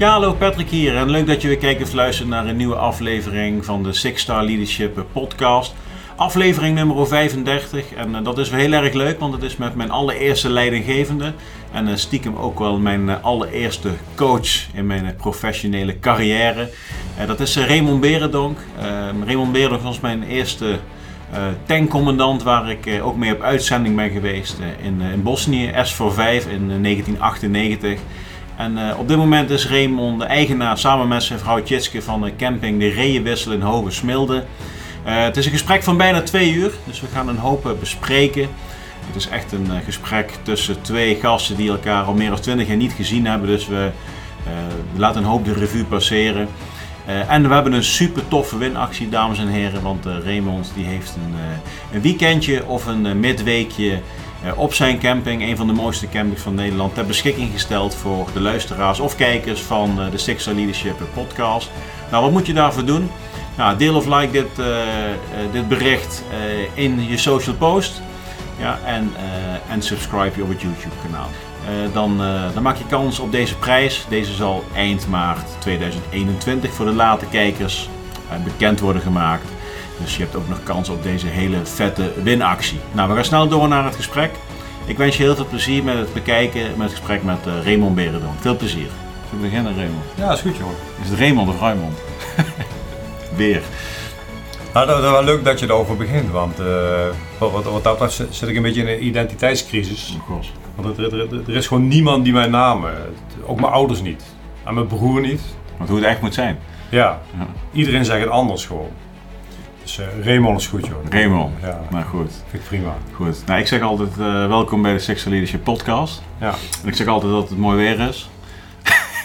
Ja, hallo Patrick hier en leuk dat je weer kijkt of luistert naar een nieuwe aflevering van de Six Star Leadership podcast. Aflevering nummer 35 en uh, dat is wel heel erg leuk, want het is met mijn allereerste leidinggevende en uh, stiekem ook wel mijn uh, allereerste coach in mijn professionele carrière. dat is Raymond Berendonk. Raymond Berendonk was mijn eerste tankcommandant waar ik ook mee op uitzending ben geweest in, in Bosnië, S45 in 1998. En uh, op dit moment is Raymond de eigenaar samen met zijn vrouw Tjitske van de camping De Reeënwissel in Hoge Smilde. Uh, het is een gesprek van bijna twee uur, dus we gaan een hoop uh, bespreken. Het is echt een gesprek tussen twee gasten die elkaar al meer dan twintig jaar niet gezien hebben. Dus we laten een hoop de revue passeren. en we hebben een super toffe winactie, dames en heren. Want Raymond die heeft een, een weekendje of een midweekje op zijn camping, een van de mooiste campings van Nederland, ter beschikking gesteld voor de luisteraars of kijkers van uh, de Six Leadership podcast. Nou, wat moet je daarvoor doen? Nou, deel of like dit, uh, dit bericht in je social post. Ja, en, en subscribe je op het YouTube kanaal. dan, dan maak je kans op deze prijs. Deze zal eind maart 2021 voor de late kijkers bekend worden gemaakt. Dus je hebt ook nog kans op deze hele vette winactie. Nou, we gaan snel door naar het gesprek. Ik wens je heel veel plezier met het bekijken, met het gesprek met uh, Raymond Berendon. Veel plezier. Zullen we beginnen, Raymond? Ja, is goed, joh. Is het Raymond of Raymond? Weer. Nou, dat, is wel leuk dat je erover begint, want uh, wat, wat, dat betreft zit ik een beetje in een identiteitscrisis. Oh, want er, er, er, is gewoon niemand die mijn naam, ook mijn ouders niet, en mijn broer niet. Want hoe het echt moet zijn. Ja, ja. iedereen zegt het anders gewoon. Dus Raymond is goed, joh. Raymond, ja. Nou goed. Vind ik prima. Goed. Nou, ik zeg altijd uh, welkom bij de Sexual Leadership Podcast. Ja. En ik zeg altijd dat het mooi weer is.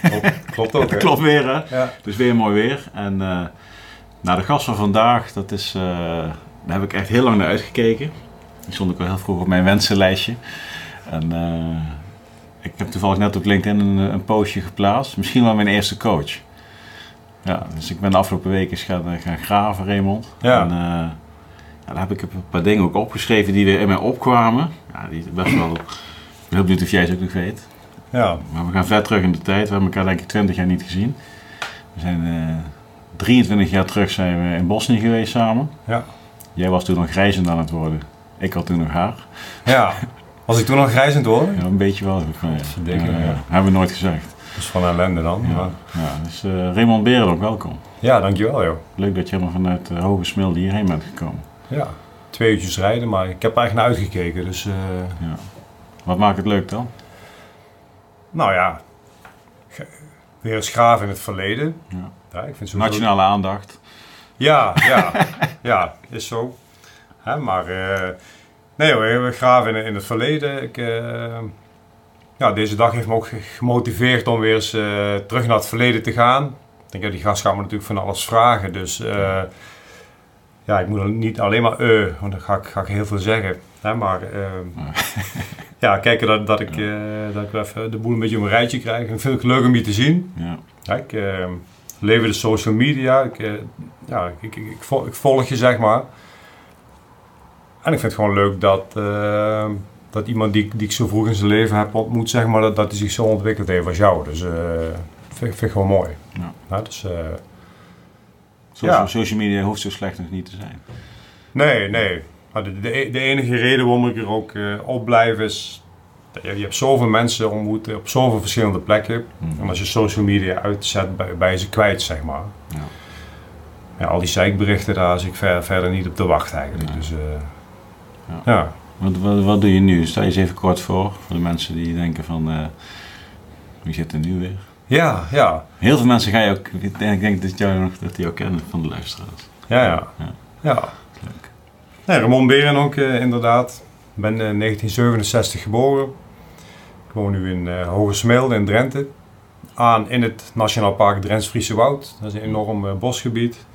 Klopt, klopt ook, hè? Klopt weer, hè? Ja. Dus weer mooi weer. En uh, nou, de gast van vandaag, dat is, daar heb ik echt heel lang naar uitgekeken. Die stond ook al heel vroeg op mijn wensenlijstje. En ik heb toevallig net op LinkedIn een, een postje geplaatst. Misschien wel mijn eerste coach. Ja, dus ik ben de afgelopen weken eens gaan, eh, gaan graven, Raymond. Ja. En, uh, ja, daar heb ik een paar dingen ook opgeschreven die er in mij opkwamen. Ja, die best wel... Ik ben heel benieuwd of jij het ook nog weet. Ja. Maar we gaan ver terug in de tijd. We hebben elkaar denk ik 20 jaar niet gezien. We zijn uh, eh, 23 jaar terug zijn we in Bosnië geweest samen. Ja. Jij was toen nog grijzend aan het worden. Ik had toen nog haar. Ja. Was ik toen nog grijzend hoor? Ja, een beetje wel. Ja. ja. Hebben we nooit gezegd. Dus van ellende dan. Ja, ja. dus uh, Raymond ook welkom. Ja, dankjewel joh. Leuk dat je helemaal vanuit uh, Hoge Smilde hierheen bent gekomen. Ja, twee uurtjes rijden, maar ik heb er eigenlijk naar uitgekeken. Dus, uh... ja. Wat maakt het leuk dan? Nou ja, weer eens graven in het verleden. Ja. ja ik vind Nationale aandacht. Ja, ja, ja, is zo. Hè, maar nee hoor, we graven in, in het verleden. Ik, ja, deze dag heeft me ook gemotiveerd om weer eens uh, terug naar het verleden te gaan. Ik denk, dat die gast gaat me natuurlijk van alles vragen. Dus uh, ja, ik moet niet alleen maar uh, want dan ga ik, ga ik heel veel zeggen. Hè, maar ja, kijken dat, dat, ik, dat ik even de boel een beetje op een rijtje krijg. Ik vind het leuk om je te zien. Ja. ja ik leef de social media. Ik, ja, ik, ik, ik, volg, ik volg je, zeg maar. En ik vind het gewoon leuk dat dat iemand die, die ik zo vroeg in zijn leven heb ontmoet, zeg maar, dat, dat hij zich zo ontwikkeld heeft als jou. Dus uh, vind, vind ik gewoon mooi. Ja. Nou, dus, uh, social, ja. social media hoeft zo slecht nog niet te zijn. Nee, nee. Maar de, de, de enige reden waarom ik er ook uh, op blijf is... Je, je hebt zoveel mensen ontmoet op zoveel verschillende plekken. Mm. En als je social media uitzet, je ze kwijt, zeg maar. Ja. Ja, al die zeikberichten, daar zit ik ver, verder niet op te wachten eigenlijk. Dus ja. Wat, wat, wat, doe je nu? Stel je eens even kort voor, voor de mensen die denken van, uh, wie zit er nu weer? Ja, ja. Heel veel mensen ga je ook, ik denk, dat, jou nog, dat die ook kennen van de luisteraars. Ja, ja. Ja. ja. Leuk. Nee, Ramon Beren ook uh, inderdaad. Ik ben in uh, 1967 geboren. Ik woon nu in uh, in Drenthe. Aan in het Nationaal Park Drents-Friese Woud. Dat is een enorm bosgebied.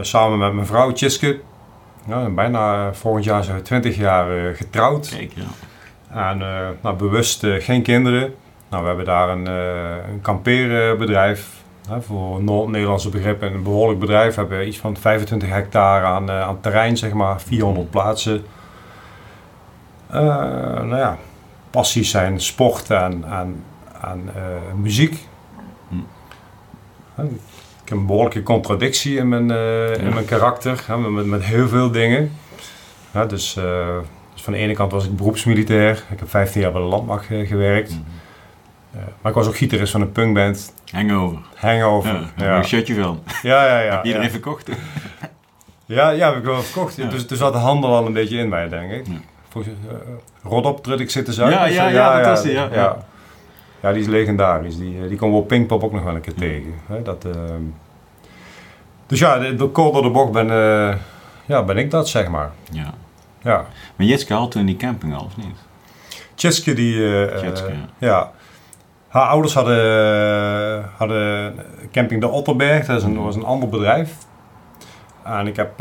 samen met mijn vrouw Tjiske. Ja, bijna volgend jaar zijn we 20 jaar uh, getrouwd. Kijk, ja. En uh, nou, bewust uh, geen kinderen. Nou, we hebben daar een, een kampeerbedrijf. voor Noord-Nederlandse begrippen een behoorlijk bedrijf. We hebben iets van 25 hectare aan, aan terrein, zeg maar. 400 plaatsen. nou ja, passies zijn sport en, en, en muziek. Ik heb een behoorlijke contradictie in mijn, uh, in mijn karakter, hè, met, met heel veel dingen. Ja, dus, uh, dus, van de ene kant was ik beroepsmilitair. Ik heb 15 jaar bij de landmacht uh, gewerkt. Mm -hmm. maar ik was ook gitarist van een punkband. Hangover. Hangover, ja. ja. Een shirtje van. Ja, ja, ja. Heb je iedereen ja. verkocht? ja, ja, heb ik wel verkocht. Ja. Dus er zat de handel al een beetje in mij, denk ik. Ja. Volgens, Rodop trut ik zitten zuiden. Ja, ja, ja, dat was die, ja. Ja. Die is legendarisch. Die, die komen we op Pinkpop ook nog wel een keer tegen. Hè? Dat, uh... Dus ja, de, de door de bocht ben, uh, ja, ben ik dat, zeg maar. Ja. ja. Maar Jitske had toen die camping al, of niet? Tjitske, die... Tjitske, ja. ja. Haar ouders hadden, hadden camping de Otterberg. Dat is een, was een ander bedrijf. En ik heb,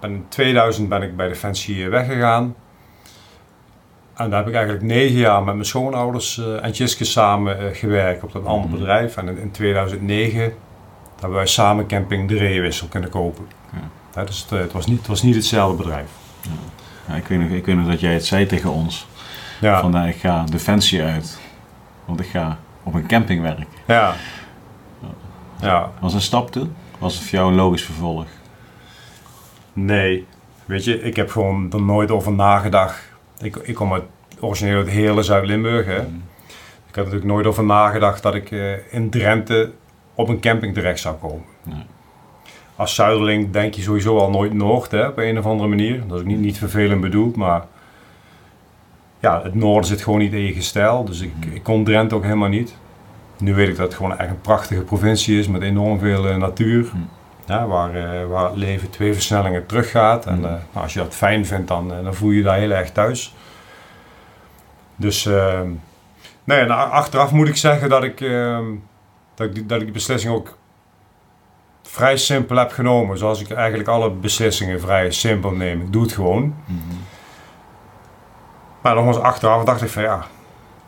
in 2000 ben ik bij Defensie weggegaan. En daar heb ik eigenlijk negen jaar met mijn schoonouders uh, en Tjiske samen uh, gewerkt op dat andere bedrijf. En in, in 2009 hebben wij samen camping De Reewissel kunnen kopen. Ja. Ja, dus het, het, was niet, het was niet hetzelfde bedrijf. Ja. ik, weet nog, ik weet nog dat jij het zei tegen ons. Van ik ga Defensie uit. Want ik ga op een camping werken. Ja. ja. Was een stap toen? Was het voor jou een logisch vervolg? Nee. Weet je, ik heb gewoon er nooit over nagedacht ik, ik kom uit, origineel uit Heerlen, Zuid-Limburg. Hè. Mm. Ik had natuurlijk nooit over nagedacht dat ik uh, in Drenthe op een camping terecht zou komen. Nee. Als Zuiderling denk je sowieso al nooit Noord hè, op een of andere manier. Dat is ook niet, niet vervelend bedoeld, maar ja, het noorden zit gewoon niet in je gestel. Dus ik, Mm. ik kon Drenthe ook helemaal niet. Nu weet ik dat het gewoon echt een prachtige provincie is met enorm veel uh, natuur. Mm. Ja, waar, uh, waar het leven twee versnellingen teruggaat. En uh, nou, als je dat fijn vindt, dan, uh, dan voel je je daar heel erg thuis. Dus ehm, nee, nou, achteraf moet ik zeggen dat ik, ehm, dat, ik die, dat ik die beslissing ook vrij simpel heb genomen. Zoals ik eigenlijk alle beslissingen vrij simpel neem. Ik doe het gewoon. Mm -hmm. Maar nogmaals, achteraf dacht ik van ja,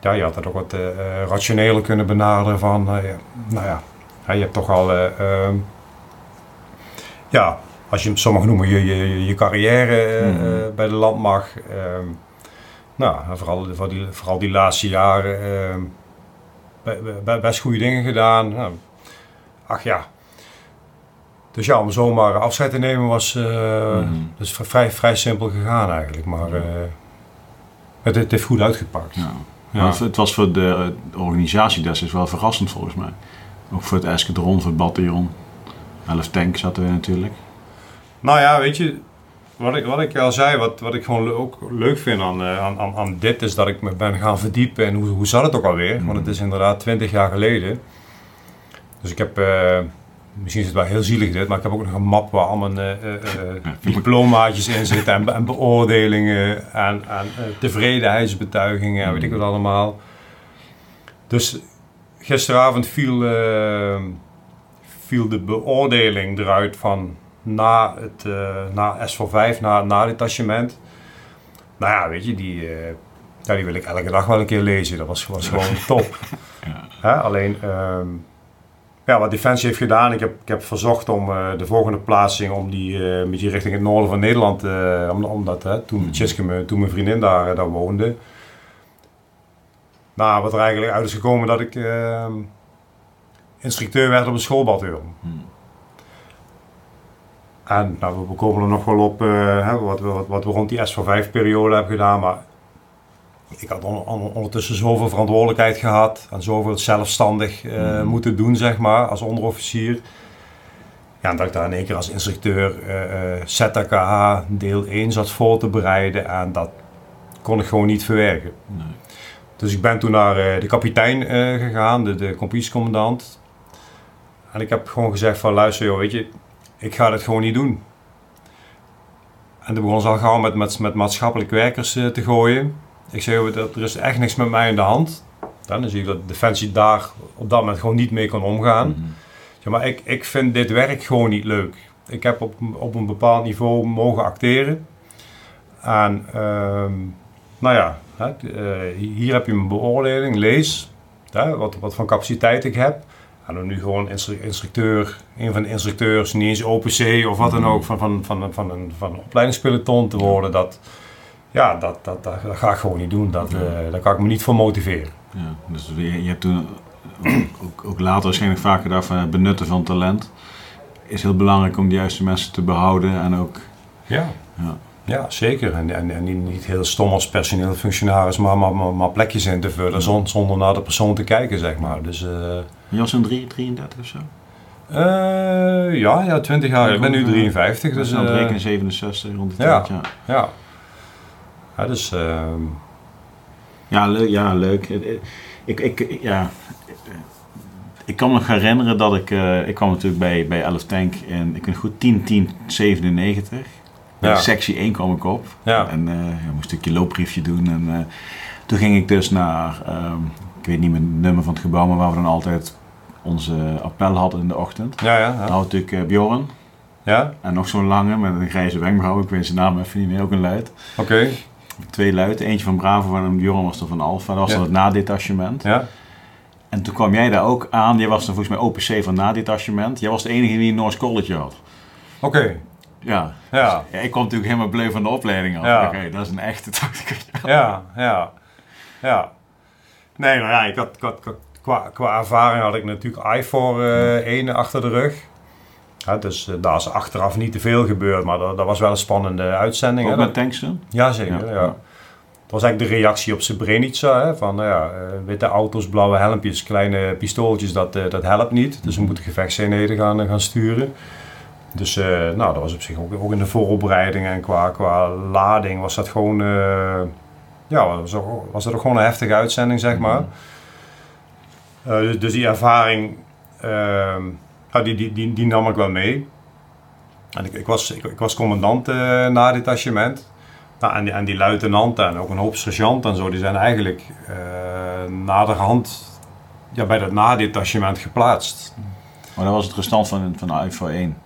ja je had het ook wat rationeler kunnen benaderen van, nou ja, je hebt toch al ehm, ja, als je sommigen noemen je, je, je carrière mm -hmm. bij de landmacht. Uh, nou, vooral, vooral, die, vooral die laatste jaren uh, best goede dingen gedaan. Nou, ach ja. Dus ja, om zomaar afscheid te nemen was mm -hmm. dus vrij, vrij simpel gegaan eigenlijk. Maar het, het, heeft goed uitgepakt. Ja. Ja. Het was voor de organisatie destijds wel verrassend volgens mij. Ook voor het eskadron, voor het bataljon. 11 tank zaten we natuurlijk. Nou ja, weet je, wat ik, wat ik al zei, wat, wat ik gewoon ook leuk vind aan, uh, aan, aan dit, is dat ik me ben gaan verdiepen en hoe, hoe zat het ook alweer? Mm. Want het is inderdaad 20 jaar geleden. Dus ik heb, uh, misschien is het wel heel zielig dit, maar ik heb ook nog een map waar allemaal uh, diplomaatjes in zitten en, en beoordelingen en, en tevredenheidsbetuigingen en weet ik wat allemaal. Dus gisteravond viel viel de beoordeling eruit van na, het, uh, na S4 na, na detachement. Nou ja, weet je, die, uh, ja, die wil ik elke dag wel een keer lezen. Dat was, was gewoon top. Ja. Hè? Alleen, um, ja, wat Defensie heeft gedaan, ik heb, ik heb verzocht om uh, de volgende plaatsing, om die een beetje richting het noorden van Nederland, om, omdat hè, toen, mm. Toen mijn vriendin daar, daar woonde. Nou, wat er eigenlijk uit is gekomen dat ik ehm, instructeur werd op een schoolbataljon. Hmm. En nou, we komen er nog wel op uh, hè, wat, wat, wat, we rond die S4-5-periode hebben gedaan. Maar ik had on, on, ondertussen zoveel verantwoordelijkheid gehad. En zoveel zelfstandig uh, hmm. moeten doen, zeg maar, als onderofficier. Ja, en dat ik daar in één keer als instructeur uh, ZKH deel 1 zat voor te bereiden. En dat kon ik gewoon niet verwerken. Nee. Dus ik ben toen naar de kapitein gegaan, de, de compagniecommandant. En ik heb gewoon gezegd van luister joh, weet je, ik ga dit gewoon niet doen. En toen begon ze al gauw met, met, met maatschappelijk werkers uh, te gooien. Ik zei, joh, er is echt niks met mij in de hand. Dan zie ik dat Defensie daar op dat moment gewoon niet mee kon omgaan. Mm -hmm. ja, maar ik, ik vind dit werk gewoon niet leuk. Ik heb op, op een bepaald niveau mogen acteren. En uh, nou ja, hè, uh, hier heb je mijn beoordeling, lees hè, wat, wat voor capaciteit ik heb. En om nu gewoon instru instructeur, een van de instructeurs, niet eens OPC of wat dan ook, van, van, van, van, een, van een opleidingspeloton te worden, dat, ja, dat, dat, dat, dat ga ik gewoon niet doen. Dat, uh, daar kan ik me niet voor motiveren. Ja, dus je, je hebt toen ook, ook later waarschijnlijk vaak gedacht van het benutten van talent. Is heel belangrijk om de juiste mensen te behouden en ook... Ja, Ja. ja zeker. En, en, en niet, niet heel stom als personeel functionaris, maar, maar, maar, maar plekjes in te vullen zon- zonder naar de persoon te kijken, zeg maar. Dus eh, Je was een 3, 33 of zo? eh, ja, ja, 20 jaar. Ik ben nu 53, Dus dus aan het eh, rekenen 67 rond de ja. tijd, ja. ja. Ja, dus ehm, Ja, leuk. Ja, leuk. Ik, ik, ja, ik kan me nog herinneren dat ik... eh, ik kwam natuurlijk bij, bij 11 Tank in... Ik ben goed 10, 10, 97. Bij Ja. sectie 1 kwam ik op. Ja. En eh, moest een stukje loopbriefje doen. En eh, toen ging ik dus naar... ik weet niet meer het nummer van het gebouw, maar waar we dan altijd onze appel hadden in de ochtend. ja, ja, ja. had natuurlijk eh, Bjorn. ja? En nog zo'n lange met een grijze wenkbrauw. Ik weet zijn naam even niet meer. Ook een luid. oké. Twee luiden. Eentje van Bravo en Bjorn was er van Alfa. Dat was Ja. dan het nadetachement. Ja, En toen kwam jij daar ook aan. Jij was dan volgens mij OPC van nadetachement. Jij was de enige die een Norse College had. oké. Ja. Ja, ja. Ik kwam natuurlijk helemaal bleu van de opleiding af. Ja. Oké, dat is een echte, ik. ja, ja. Ja. Nee, nou ja, ik had, ik had, ik had- qua, qua ervaring had ik natuurlijk iFor eh 1 achter de rug. Ja, dus eh, daar is achteraf niet te veel gebeurd, maar dat, dat was wel een spannende uitzending. Ook hè. met Dat- tanks toen? Jazeker, Ja. ja. Het was eigenlijk de reactie op Srebrenica, hè, van nou ja, eh, witte auto's, blauwe helmpjes, kleine pistooltjes, dat, dat helpt niet. Dus we moeten gevechtseenheden gaan, gaan sturen. Dus nou, dat was op zich ook, ook in de vooropleiding en qua, qua lading was dat gewoon, ja, was, ook- was dat ook gewoon een heftige uitzending, zeg maar. Eh, dus, dus die ervaring, ehm, die, die, die, die nam ik wel mee. En ik, ik, was, ik, ik was commandant eh, na detachement. Nou, en, die, en die luitenant en ook een hoop sergeant en zo, die zijn eigenlijk eh naderhand ja, bij dat nadetachement geplaatst. Maar dat was het restant van, van IFO 1.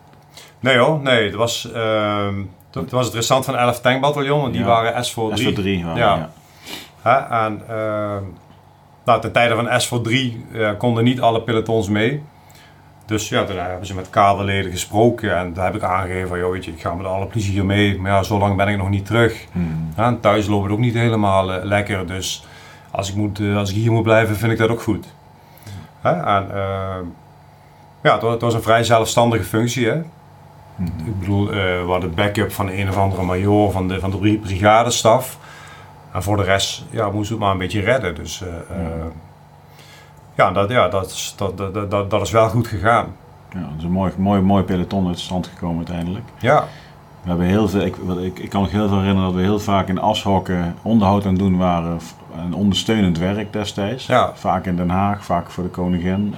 Nee hoor, nee, het was, ehm, het was het restant van 11 tankbataljon en die waren S voor 3. SO 3 waren Ja. Hè, en ehm, nou, ten tijde van S voor 3 eh, konden niet alle pelotons mee. Dus ja, toen hebben ze met kaderleden gesproken en daar heb ik aangegeven van, joh, weet je, ik ga met alle plezier mee. Maar ja, zo lang ben ik nog niet terug. Hmm. Ja, en thuis loopt het ook niet helemaal eh, lekker. Dus als ik, moet, eh, als ik hier moet blijven, vind ik dat ook goed. Hè? En, eh, ja, het was, het was een vrij zelfstandige functie. Hè? Mhm. Ik bedoel, eh, we hadden backup van een of andere major van de, van de bri- brigadestaf. En voor de rest ja, moesten we het maar een beetje redden. Dus eh, eh, ja, dat, ja dat, is, dat, dat, dat, dat is wel goed gegaan. Ja, dat is een mooi, mooi, mooi peloton uit stand gekomen uiteindelijk. Ja, We hebben heel veel, ik, ik, ik kan me heel veel herinneren dat we heel vaak in ashokken onderhoud aan het doen waren. f- En ondersteunend werk destijds. Ja. Vaak in Den Haag, vaak voor de koningin.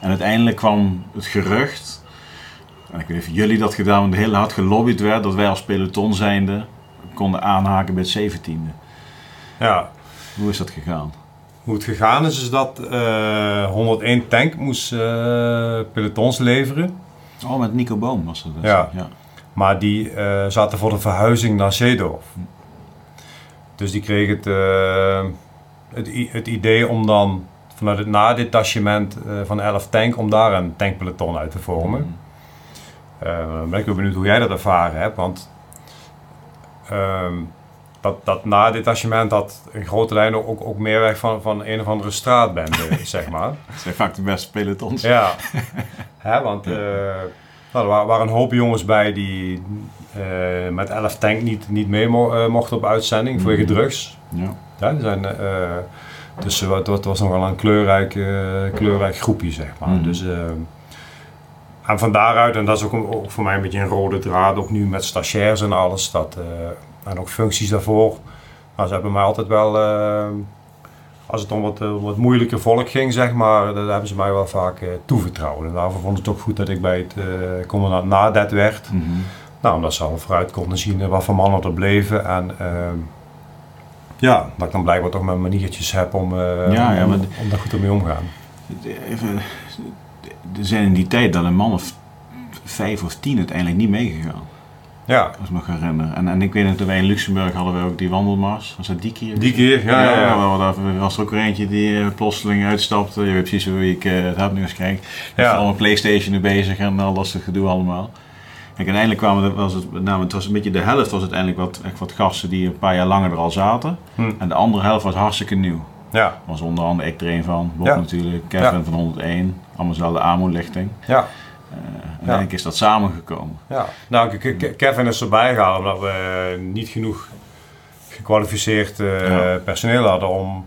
En uiteindelijk kwam het gerucht, en ik weet niet of jullie dat gedaan, want heel hard gelobbyd werd dat wij als peloton zijnde konden aanhaken bij het 17e. ja. Hoe is dat gegaan? Hoe het gegaan is, is dat eh 101 tank moest eh, pelotons leveren. Oh, met Nico Boom was dat. Ja. ja. Maar die eh, zaten voor de verhuizing naar Zeedorf. Dus die kregen het, eh, het, het idee om dan vanuit het nadetachement eh, van 11 tank, om daar een tankpeloton uit te vormen. Eh, dan ben ik wel benieuwd hoe jij dat ervaren hebt, want ehm, dat, dat nadetachement had in grote lijnen ook, ook meer weg van, van een of andere straatbende, zeg maar. Dat zijn vaak de beste pelotons. Ja, Hè, want eh, nou, er wa- waren een hoop jongens bij die eh, met 11 tank niet, niet mee mo- eh, mochten op uitzending vanwege Mhm. drugs. Ja. Ja, die zijn, eh, dus eh, wat het was nog wel een kleurrijk, eh, kleurrijk groepje, zeg maar. Mhm. Dus, eh, en van daaruit, en dat is ook, een- ook voor mij een beetje een rode draad, ook nu met stagiairs en alles, dat, eh, en ook functies daarvoor. Nou, ze hebben mij altijd wel, eh, als het om wat, eh, wat moeilijker volk ging, zeg maar, dat hebben ze mij wel vaak toevertrouwd. En daarvoor vond het ook goed dat ik bij het eh commandant nadet werd. Mhm. Nou, omdat ze al vooruit konden zien wat voor mannen er bleven. En ja, dat ik dan blijkbaar toch mijn maniertjes heb om, Ja, ja, om, maar- om daar goed mee omgaan. Even, er zijn in die tijd dat een man of vijf of tien uiteindelijk niet meegegaan. Ja, Als ik me herinner. En, en ik weet nog, dat wij in Luxemburg hadden we ook die wandelmars. Was dat die keer? die keer, ja, ja, ja. daar was er ook weer eentje die eh, plotseling uitstapte. Je weet precies hoe ik eh, het heb nu eens krijg. Ja. Allemaal Playstation nu bezig en al dat soort gedoe allemaal. Kijk, uiteindelijk kwamen er, was het, name, het was een beetje de helft was uiteindelijk wat, echt wat gasten die een paar jaar langer er al zaten. Hm. En de andere helft was hartstikke nieuw. Ja, was onder andere ik er een van. Bob Ja. natuurlijk, Kevin van 101. Allemaal dezelfde AMO-lichting. ja, en uiteindelijk is dat samengekomen. ja. Nou, Ke- Ke- Kevin is erbij gehaald omdat we niet genoeg gekwalificeerd eh, Ja. personeel hadden om,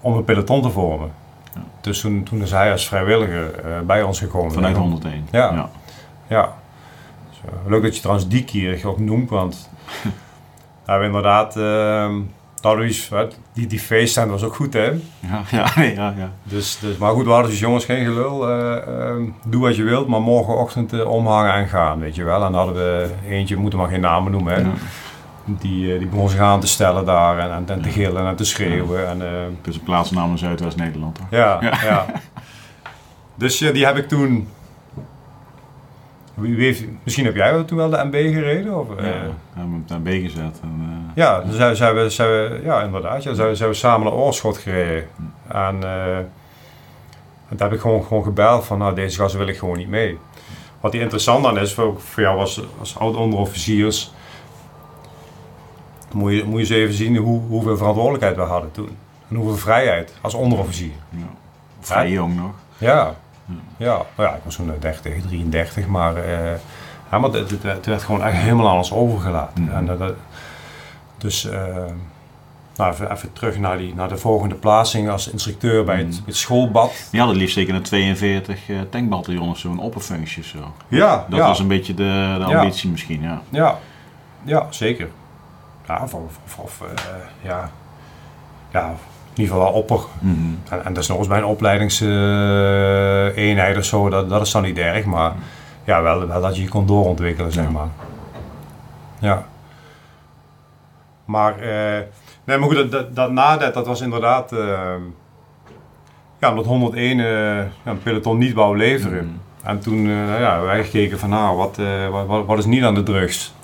om een peloton te vormen. Ja. Dus toen, toen is hij als vrijwilliger eh, bij ons gekomen. Vanuit Ja. 101. Ja. Ja. Dus, eh, leuk dat je trouwens die keer ook noemt, want we inderdaad, iets, hè, die, die feesttent was ook goed hè. Ja, ja, nee, ja, ja. Dus, dus, maar goed, we hadden dus jongens geen gelul. eh, ehm, doe wat je wilt, maar morgenochtend eh, omhangen en gaan, weet je wel. En hadden we eentje, we moeten maar geen namen noemen, hè. Ja. Die, eh, die begon zich aan te stellen daar en, en, en te gillen en te schreeuwen. En, Dus een plaatsnaam in Zuidwest-Nederland. ja, ja. Dus die heb ik toen... Wie, wie heeft, misschien heb jij toen wel de MB gereden? Of, eh, Ja, we hebben hem daar B gezet. En, eh, Ja, dus zijn, zijn, we, zijn we, ja, inderdaad. Ja, zijn, we- zijn we samen naar Oorschot gereden. En, eh, en toen heb ik gewoon, gewoon gebeld van, nou, deze gasten wil ik gewoon niet mee. Wat die interessant dan is, voor, voor jou als, als oud-onderofficiers, moet je, moet je eens even zien hoe, hoeveel verantwoordelijkheid we hadden toen. En hoeveel vrijheid als onderofficier. ja. Vrij jong nog. Ja, ja. Nou ja, ik was toen 30, 33, maar, eh, ja, maar het, het, het werd gewoon echt helemaal ons overgelaten. Mhm. En dat, dat- dus, eh, nou, even, even terug naar, die, naar de volgende plaatsing als instructeur bij het, het schoolbad. Die hadden liefst zeker een 42 eh tankbataljon of zo, een opperfunctie zo. Ja, Dat ja, was een beetje de, de Ja. ambitie misschien, ja. ja, ja, zeker. Ja, of, of, of, eh, ja, ja, in ieder geval wel opper. Mhm. En, en dat is nog eens bij een opleidingseenheid of zo, dat, dat is dan niet erg, maar ja, wel, wel dat je je kon doorontwikkelen, zeg maar. Ja. Maar, eh, nee, maar goed, dat, dat, dat na dat, was inderdaad, eh, ja, omdat 101 eh, een peloton niet wou leveren. Mhm. En toen eh, nou ja, wij gekeken van, nou, wat, eh, wat, wat, wat is niet aan de drugs?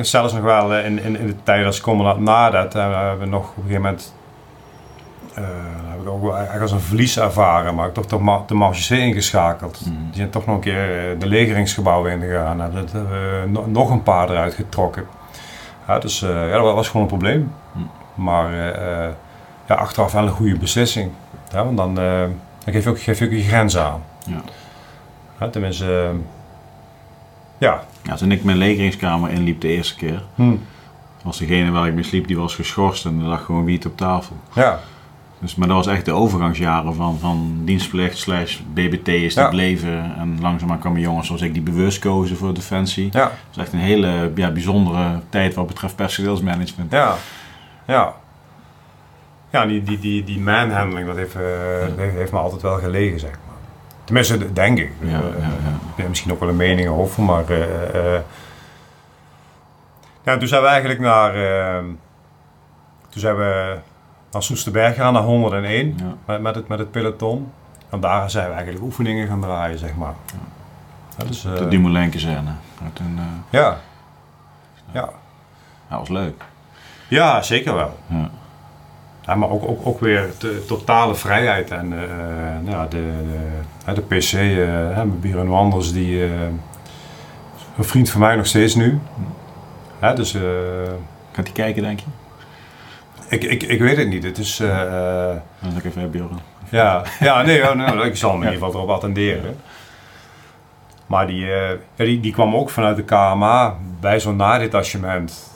Zelfs nog wel eh, in, in, in de tijd als commandant nadat hebben we nog op een gegeven moment eh, heb ik ook wel eigenlijk als een verlies ervaren, maar ik toch toch ma- de Marge C ingeschakeld. Mhm. Die zijn toch nog een keer eh, de legeringsgebouwen ingegaan dat hebben we no- nog een paar eruit getrokken. Ja, dus eh, ja, dat was gewoon een probleem. Mhm. Maar eh, eh, ja, achteraf wel een goede beslissing. Ja, want dan, eh, dan geef, je ook, geef je ook je grenzen aan. Ja. Ja, tenminste, eh, ja. Ja, toen ik mijn legeringskamer inliep de eerste keer, Hm. was degene waar ik mee sliep, die was geschorst en er lag gewoon wiet op tafel. Ja, Dus, maar dat was echt de overgangsjaren van, van dienstplicht slash BBT is Ja. bleven. En langzaamaan kwamen jongens zoals ik die bewust kozen voor Defensie. ja, Het is echt een hele ja, bijzondere tijd wat betreft personeelsmanagement. ja, ja. Ja, die, die, die, die manhandling, dat heeft, eh, dat heeft, me altijd wel gelegen, zeg maar. Tenminste, dat denk ik. Ja, ja, ja. Ik heb misschien ook wel een mening over, maar... eh, ja, toen zijn we eigenlijk naar... toen zijn we naar Soesterberg gegaan, naar 101, Ja. met, met, het, met het peloton. En daar zijn we eigenlijk oefeningen gaan draaien, zeg maar. Ja, dus, eh, De. En toen, eh, ja. Ja. dat was leuk. ja, zeker wel. Ja. Ja, maar ook, ook, ook weer de totale vrijheid. En eh, nou ja, de, de, de PC, eh, met Björn Wanders, die, eh, een vriend van mij nog steeds nu. Dus eh, Gaat hij kijken, denk je? Ik, ik, ik weet het niet. Het is, eh, eh, Dan zal ik even Bjorn. ja, ja, nee, nou, ik zal hem in ieder geval erop attenderen. Maar die, ja, die, die kwam ook vanuit de KMA bij zo'n nadetachement.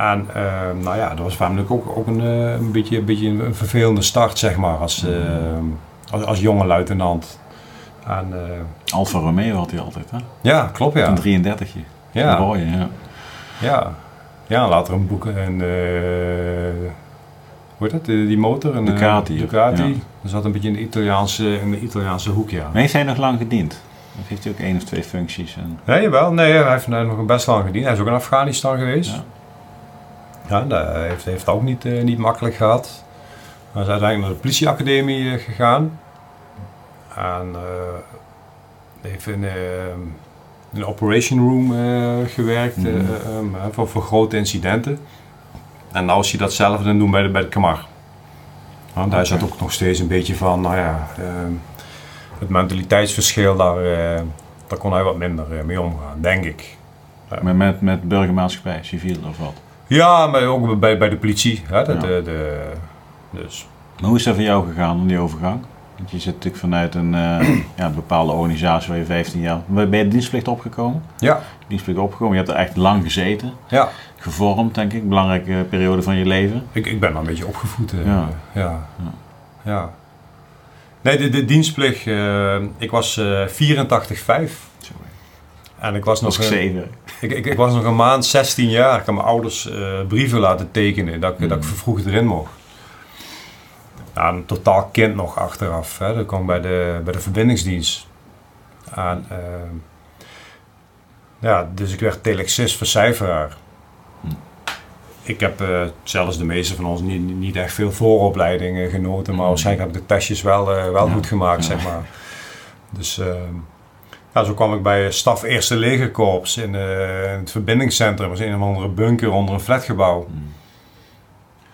En eh, nou ja, dat was natuurlijk ook, ook een, eh, een, beetje, een beetje een vervelende start, zeg maar, als, eh, als, als jonge luitenant. En, Alfa Romeo had hij altijd, hè? ja, klopt ja. Een 33 Een Ja, rode, ja. ja. Ja, later een boek en eh hoe heet dat, die, motor? Een, eh, Ducati, Ducati. ja. Dat zat een beetje in de Italiaanse, in de Italiaanse hoek, ja. Maar heeft hij nog lang gediend? Of heeft hij ook één of twee functies? En... Nee, wel. Nee, hij heeft nog best lang gediend. Hij is ook in Afghanistan geweest. Ja. Ja, dat heeft, heeft ook niet, eh, niet makkelijk gehad. Hij is uiteindelijk naar de politieacademie eh, gegaan. En eh, heeft in, in de operation room eh, gewerkt Mhm. eh, um, eh, voor, voor grote incidenten. En nou is hij datzelfde het doen bij de, bij de Kamar. Want daar zat ook nog steeds een beetje van, nou ja, ehm, het mentaliteitsverschil, daar, daar kon hij wat minder mee omgaan, denk ik. Met, met, met burgermaatschappij, civiel of wat? Ja, maar ook bij, bij de politie. Hè, de, Ja. de, de, Dus. Maar hoe is dat voor jou gegaan die overgang? Want je zit natuurlijk vanuit een uh, ja, bepaalde organisatie waar je 15 jaar... Ben je de dienstplicht opgekomen? Ja. Dienstplicht opgekomen. Je hebt er echt lang gezeten. Ja. Gevormd, denk ik. Belangrijke periode van je leven. Ik, ik ben al een beetje opgevoed. Uh, ja. ja. ja. Nee, de, de dienstplicht... Uh, ik was uh, 84, 5. En ik was nog... Was ik zeven. Ik, ik, ik, was nog een maand, 16 jaar. Ik had mijn ouders brieven laten tekenen dat ik, mm. dat ik vervroegd erin mocht een totaal kind nog achteraf. Hè. Dat kwam bij de, bij de verbindingsdienst. En, uh, ja, dus ik werd telexist vercijferaar. Hm. Ik heb, uh, zelfs de meeste van ons, niet, niet echt veel vooropleidingen genoten. Maar hm. waarschijnlijk heb ik de testjes wel, uh, wel ja. goed gemaakt, ja. zeg maar. Dus ja, zo kwam ik bij staf Eerste Legerkorps in, in het verbindingscentrum. Dat was een of andere bunker onder een flatgebouw. Hm.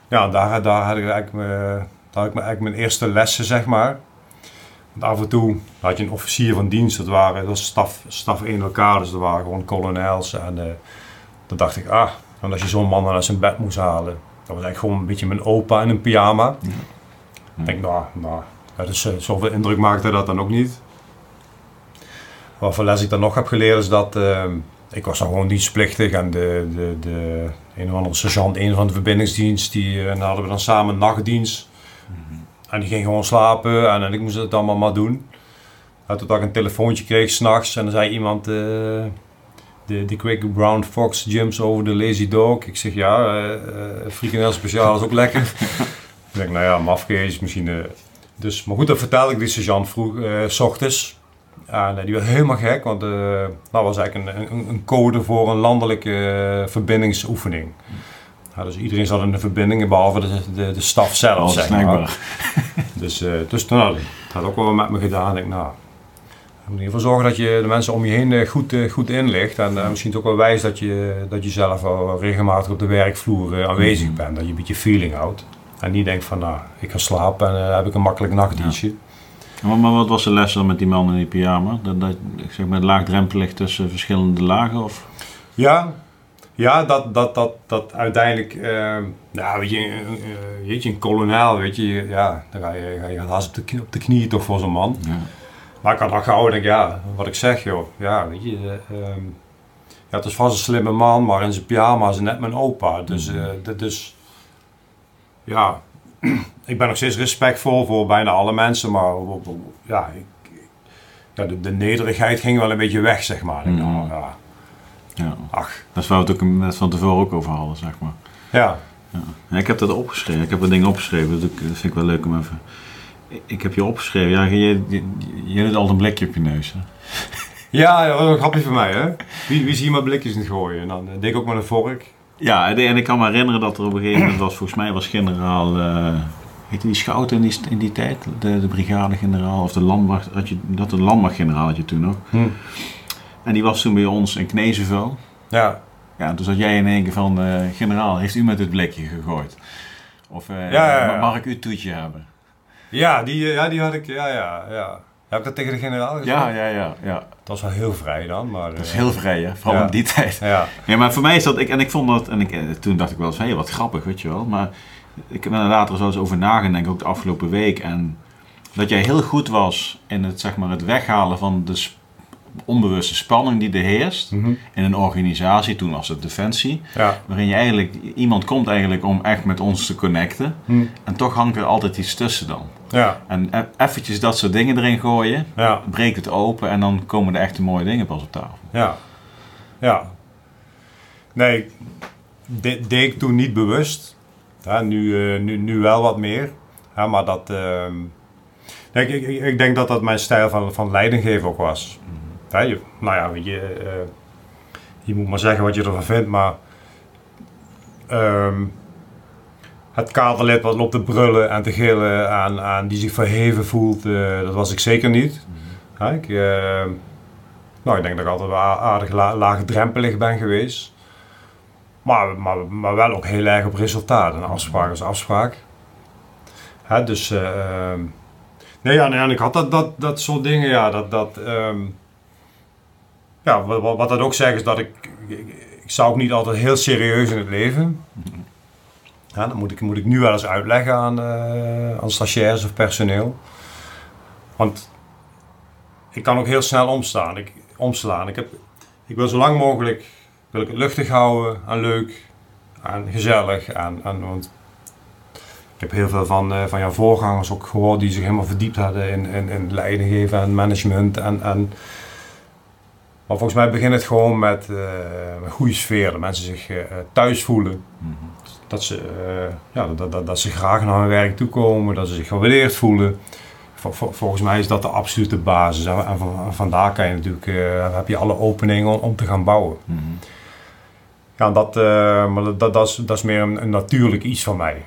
Ja, daar, daar had ik eigenlijk daar had ik eigenlijk mijn eerste lessen, zeg maar. Want af en toe had je een officier van dienst, dat waren dat was staf, staf in elkaar, dus dat waren gewoon kolonels. En uh, dan dacht ik, ah, en als je zo'n man dan uit zijn bed moest halen, dat was eigenlijk gewoon een beetje mijn opa in een pyjama. Ja. Ik denk, nou, nou ja, dus, uh, zoveel indruk maakte dat dan ook niet. Wat voor les ik dan nog heb geleerd is dat, uh, ik was dan gewoon dienstplichtig en de, de, de een of andere sergeant, een van de verbindingsdienst, die uh, hadden we dan samen nachtdienst. En die ging gewoon slapen en, en ik moest het allemaal maar doen. En toen ik een telefoontje kreeg s'nachts en dan zei iemand... Uh, de, de Quick Brown Fox Jumps over de Lazy Dog. Ik zeg ja, uh, uh, frikandel speciaal is ook lekker. ik denk, nou ja, mafkees misschien. Uh, dus, maar goed, dat vertelde ik die sergeant vroeg, s ochtends. En die werd helemaal gek, want dat was eigenlijk een, een, een, code voor een landelijke verbindingsoefening. Ja, dus iedereen zat in de verbindingen, behalve de, de, de staf zelf, oh, zeg maar. dus, uh, dus nou, dat had ook wel met me gedaan. Ik, nou, in ieder geval zorgen dat je de mensen om je heen goed, uh, goed inlicht. En uh, misschien ook wel wijs dat je, dat je zelf al regelmatig op de werkvloer aanwezig bent. Dat je een beetje feeling houdt. En niet denkt van, nou, ik ga slapen en dan heb ik een makkelijk nachtdienstje. Ja. Maar, maar, wat was de les dan met die man in die pyjama? Dat, dat zeg maar, laagdrempelig tussen verschillende lagen? Of? Ja, ja, dat, dat, dat, dat uiteindelijk, uh, ja, weet je, uh, weet je, een kolonel, weet je, ja, dan ga je, ga je haast op de, op de knieën toch voor zo'n man. Ja. Maar ik had dan gehouden, denk ja, wat ik zeg, joh, ja, weet je, uh, ja, het is vast een slimme man, maar in zijn pyjama is net mijn opa. Dus, uh, dus ja, ik ben nog steeds respectvol voor bijna alle mensen, maar ja, ik, ja de, de nederigheid ging wel een beetje weg, zeg maar. Mm. Nou, ja, ja. Ach. Dat is waar we het ook net van tevoren ook over hadden, zeg maar. Ja. ja. ik heb dat opgeschreven. Ik heb een ding opgeschreven. Dat vind ik wel leuk om even... Ik heb je opgeschreven. Ja, je, je, je hebt altijd een blikje op je neus, hè? Ja, dat was een grapje voor mij, hè? Wie, wie zie je maar blikjes niet gooien? En dan uh, deed ik ook met een vork. Ja, en ik kan me herinneren dat er op een gegeven moment was... Volgens mij was generaal... Uh, heette die schout in die, in die tijd? De, de brigadegeneraal of de landmacht... Had je, dat de landmachtgeneraal had je toen nog. En die was toen bij ons in Knezevel. Ja. Ja, toen zat jij in één keer van, uh, generaal, heeft u met het blikje gegooid? Of uh, ja, ja, mag ik uw toetje hebben? Ja, die, ja, die had ik, ja, ja, ja. Heb ik dat tegen de generaal gezegd? Ja, ja, ja, ja. Dat was wel heel vrij dan, maar... Dat is heel vrij, hè? Vooral in die tijd. Ja. ja, maar voor mij is dat... Ik, en ik vond dat... En ik, toen dacht ik wel eens, hé, wat grappig, weet je wel. Maar ik heb er later zo eens over nagedacht, ook de afgelopen week. En dat jij heel goed was in het, zeg maar, het weghalen van de onbewuste spanning die er heerst mhm. in een organisatie, toen was het Defensie, ja. waarin je eigenlijk, iemand komt eigenlijk om echt met ons te connecten mhm. en toch hangt er altijd iets tussen dan. Ja. En e- eventjes dat soort dingen erin gooien, ja. breekt het open en dan komen de echte mooie dingen pas op tafel. Ja, ja. Nee, deed ik toen niet bewust. Ja, nu, uh, nu, nu wel wat meer. Ja, maar dat... Uh, ik, ik, ik, denk dat dat mijn stijl van, van leidinggeven ook was. Mhm je, nou ja, je, uh, je moet maar zeggen wat je ervan vindt, maar um, het kaderlid wat loopt te brullen en te gillen en, en die zich verheven voelt, uh, dat was ik zeker niet. Mm ik, uh, nou, ik denk dat ik altijd wel aardig la laagdrempelig ben geweest. Maar, maar, maar wel ook heel erg op resultaat. Een afspraak is afspraak. Hè, dus, uh, nee, ja, nee, en ik had dat, dat, dat soort dingen, ja, dat, dat, um, ja, wat, wat dat ook zegt is dat ik, ik, zou ook niet altijd heel serieus in het leven. Ja, dat moet ik, moet ik nu wel eens uitleggen aan, uh, aan stagiairs of personeel. Want ik kan ook heel snel omstaan. Ik, omslaan. Ik, heb, ik wil zo lang mogelijk wil ik het luchtig houden en leuk en gezellig. En, en, want ik heb heel veel van, uh, van jouw voorgangers ook gehoord die zich helemaal verdiept hadden in, in, in leiding geven en management. En, en, maar volgens mij begint het gewoon met uh, een goede sfeer. Dat mensen zich uh, thuis voelen. Mm -hmm. dat, ze, ja, dat, dat, dat ze graag naar hun werk toekomen. Dat ze zich gewaardeerd voelen. volgens mij is dat de absolute basis. En, van, vandaar kan je natuurlijk, heb je alle openingen om, om te gaan bouwen. Mm -hmm. Ja, dat, maar dat, dat, dat, is, dat is meer een, een natuurlijk iets van mij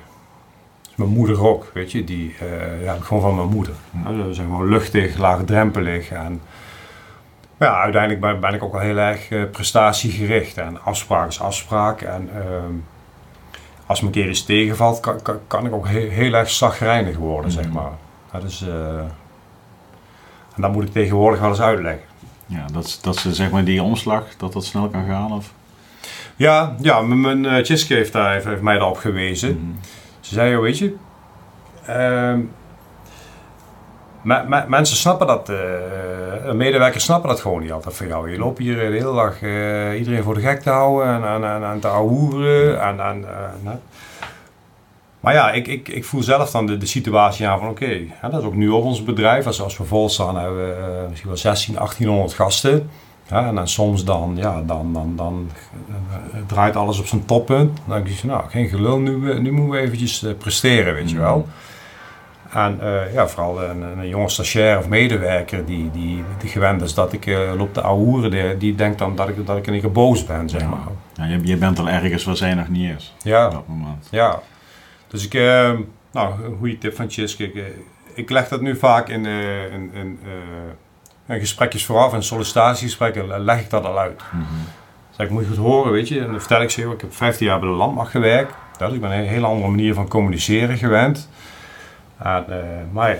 mijn moeder ook, weet je, die uh, ja, gewoon van mijn moeder. Ja, we zijn gewoon luchtig, laagdrempelig en ja, uiteindelijk ben, ben ik ook wel heel erg uh, prestatiegericht en afspraak is afspraak en uh, als me een keer iets tegenvalt, kan, kan, kan ik ook heel, heel erg zagrijnig worden, zeg maar. Dat is, en dat moet ik tegenwoordig wel eens uitleggen. Ja, dat, dat ze zeg maar die omslag, dat dat snel kan gaan of? Ja, ja mijn uh, heeft, daar, heeft, heeft mij daarop gewezen. Mm -hmm. Ze zei, weet je, uh, me, me, mensen snappen dat, uh, medewerkers snappen dat gewoon niet altijd van jou. Je loopt hier de hele dag uh, iedereen voor de gek te houden en, en, en, te ahoeren. En, en, maar ja, ik, ik, ik voel zelf dan de, de situatie aan van oké, dat is ook nu op ons bedrijf. Als, als we vol staan hebben we misschien wel 16, 1800 gasten. En dan soms dan, ja, dan, dan, dan draait alles op zijn toppunt. Dan denk je, nou, geen gelul, nu, nu moeten we eventjes presteren, weet je wel. En uh, ja, vooral een, een jonge stagiair of medewerker die, die, die gewend is dat ik loop te ouwen, die, die denkt dan dat ik, dat ik in één keer boos ben, zeg maar. Ja, je, je bent al ergens waar zij nog niet is. Ja. Op dat moment. Ja. Dus ik, nou, een goede tip van Tjisk. Ik, ik leg dat nu vaak in, in, in gesprekjes vooraf en sollicitatiegesprekken leg ik dat al uit. Mm -hmm. Zeg, ik moet je goed horen, weet je. En dan vertel ik ze, ik heb 15 jaar bij de landmacht gewerkt. Dus ik ben een hele andere manier van communiceren gewend. En, uh, maar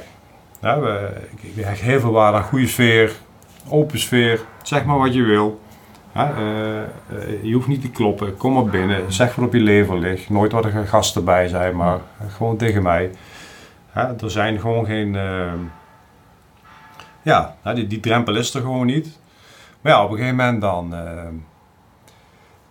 ja, we, ik, ik heel veel waarde aan goede sfeer, open sfeer. Zeg maar wat je wil. Uh, uh, je hoeft niet te kloppen. Kom maar binnen. Zeg wat op je lever ligt. Nooit wat er gasten bij zijn, maar gewoon tegen mij. Er zijn gewoon geen ja, nou, die, die drempel is er gewoon niet. Maar ja, op een gegeven moment dan,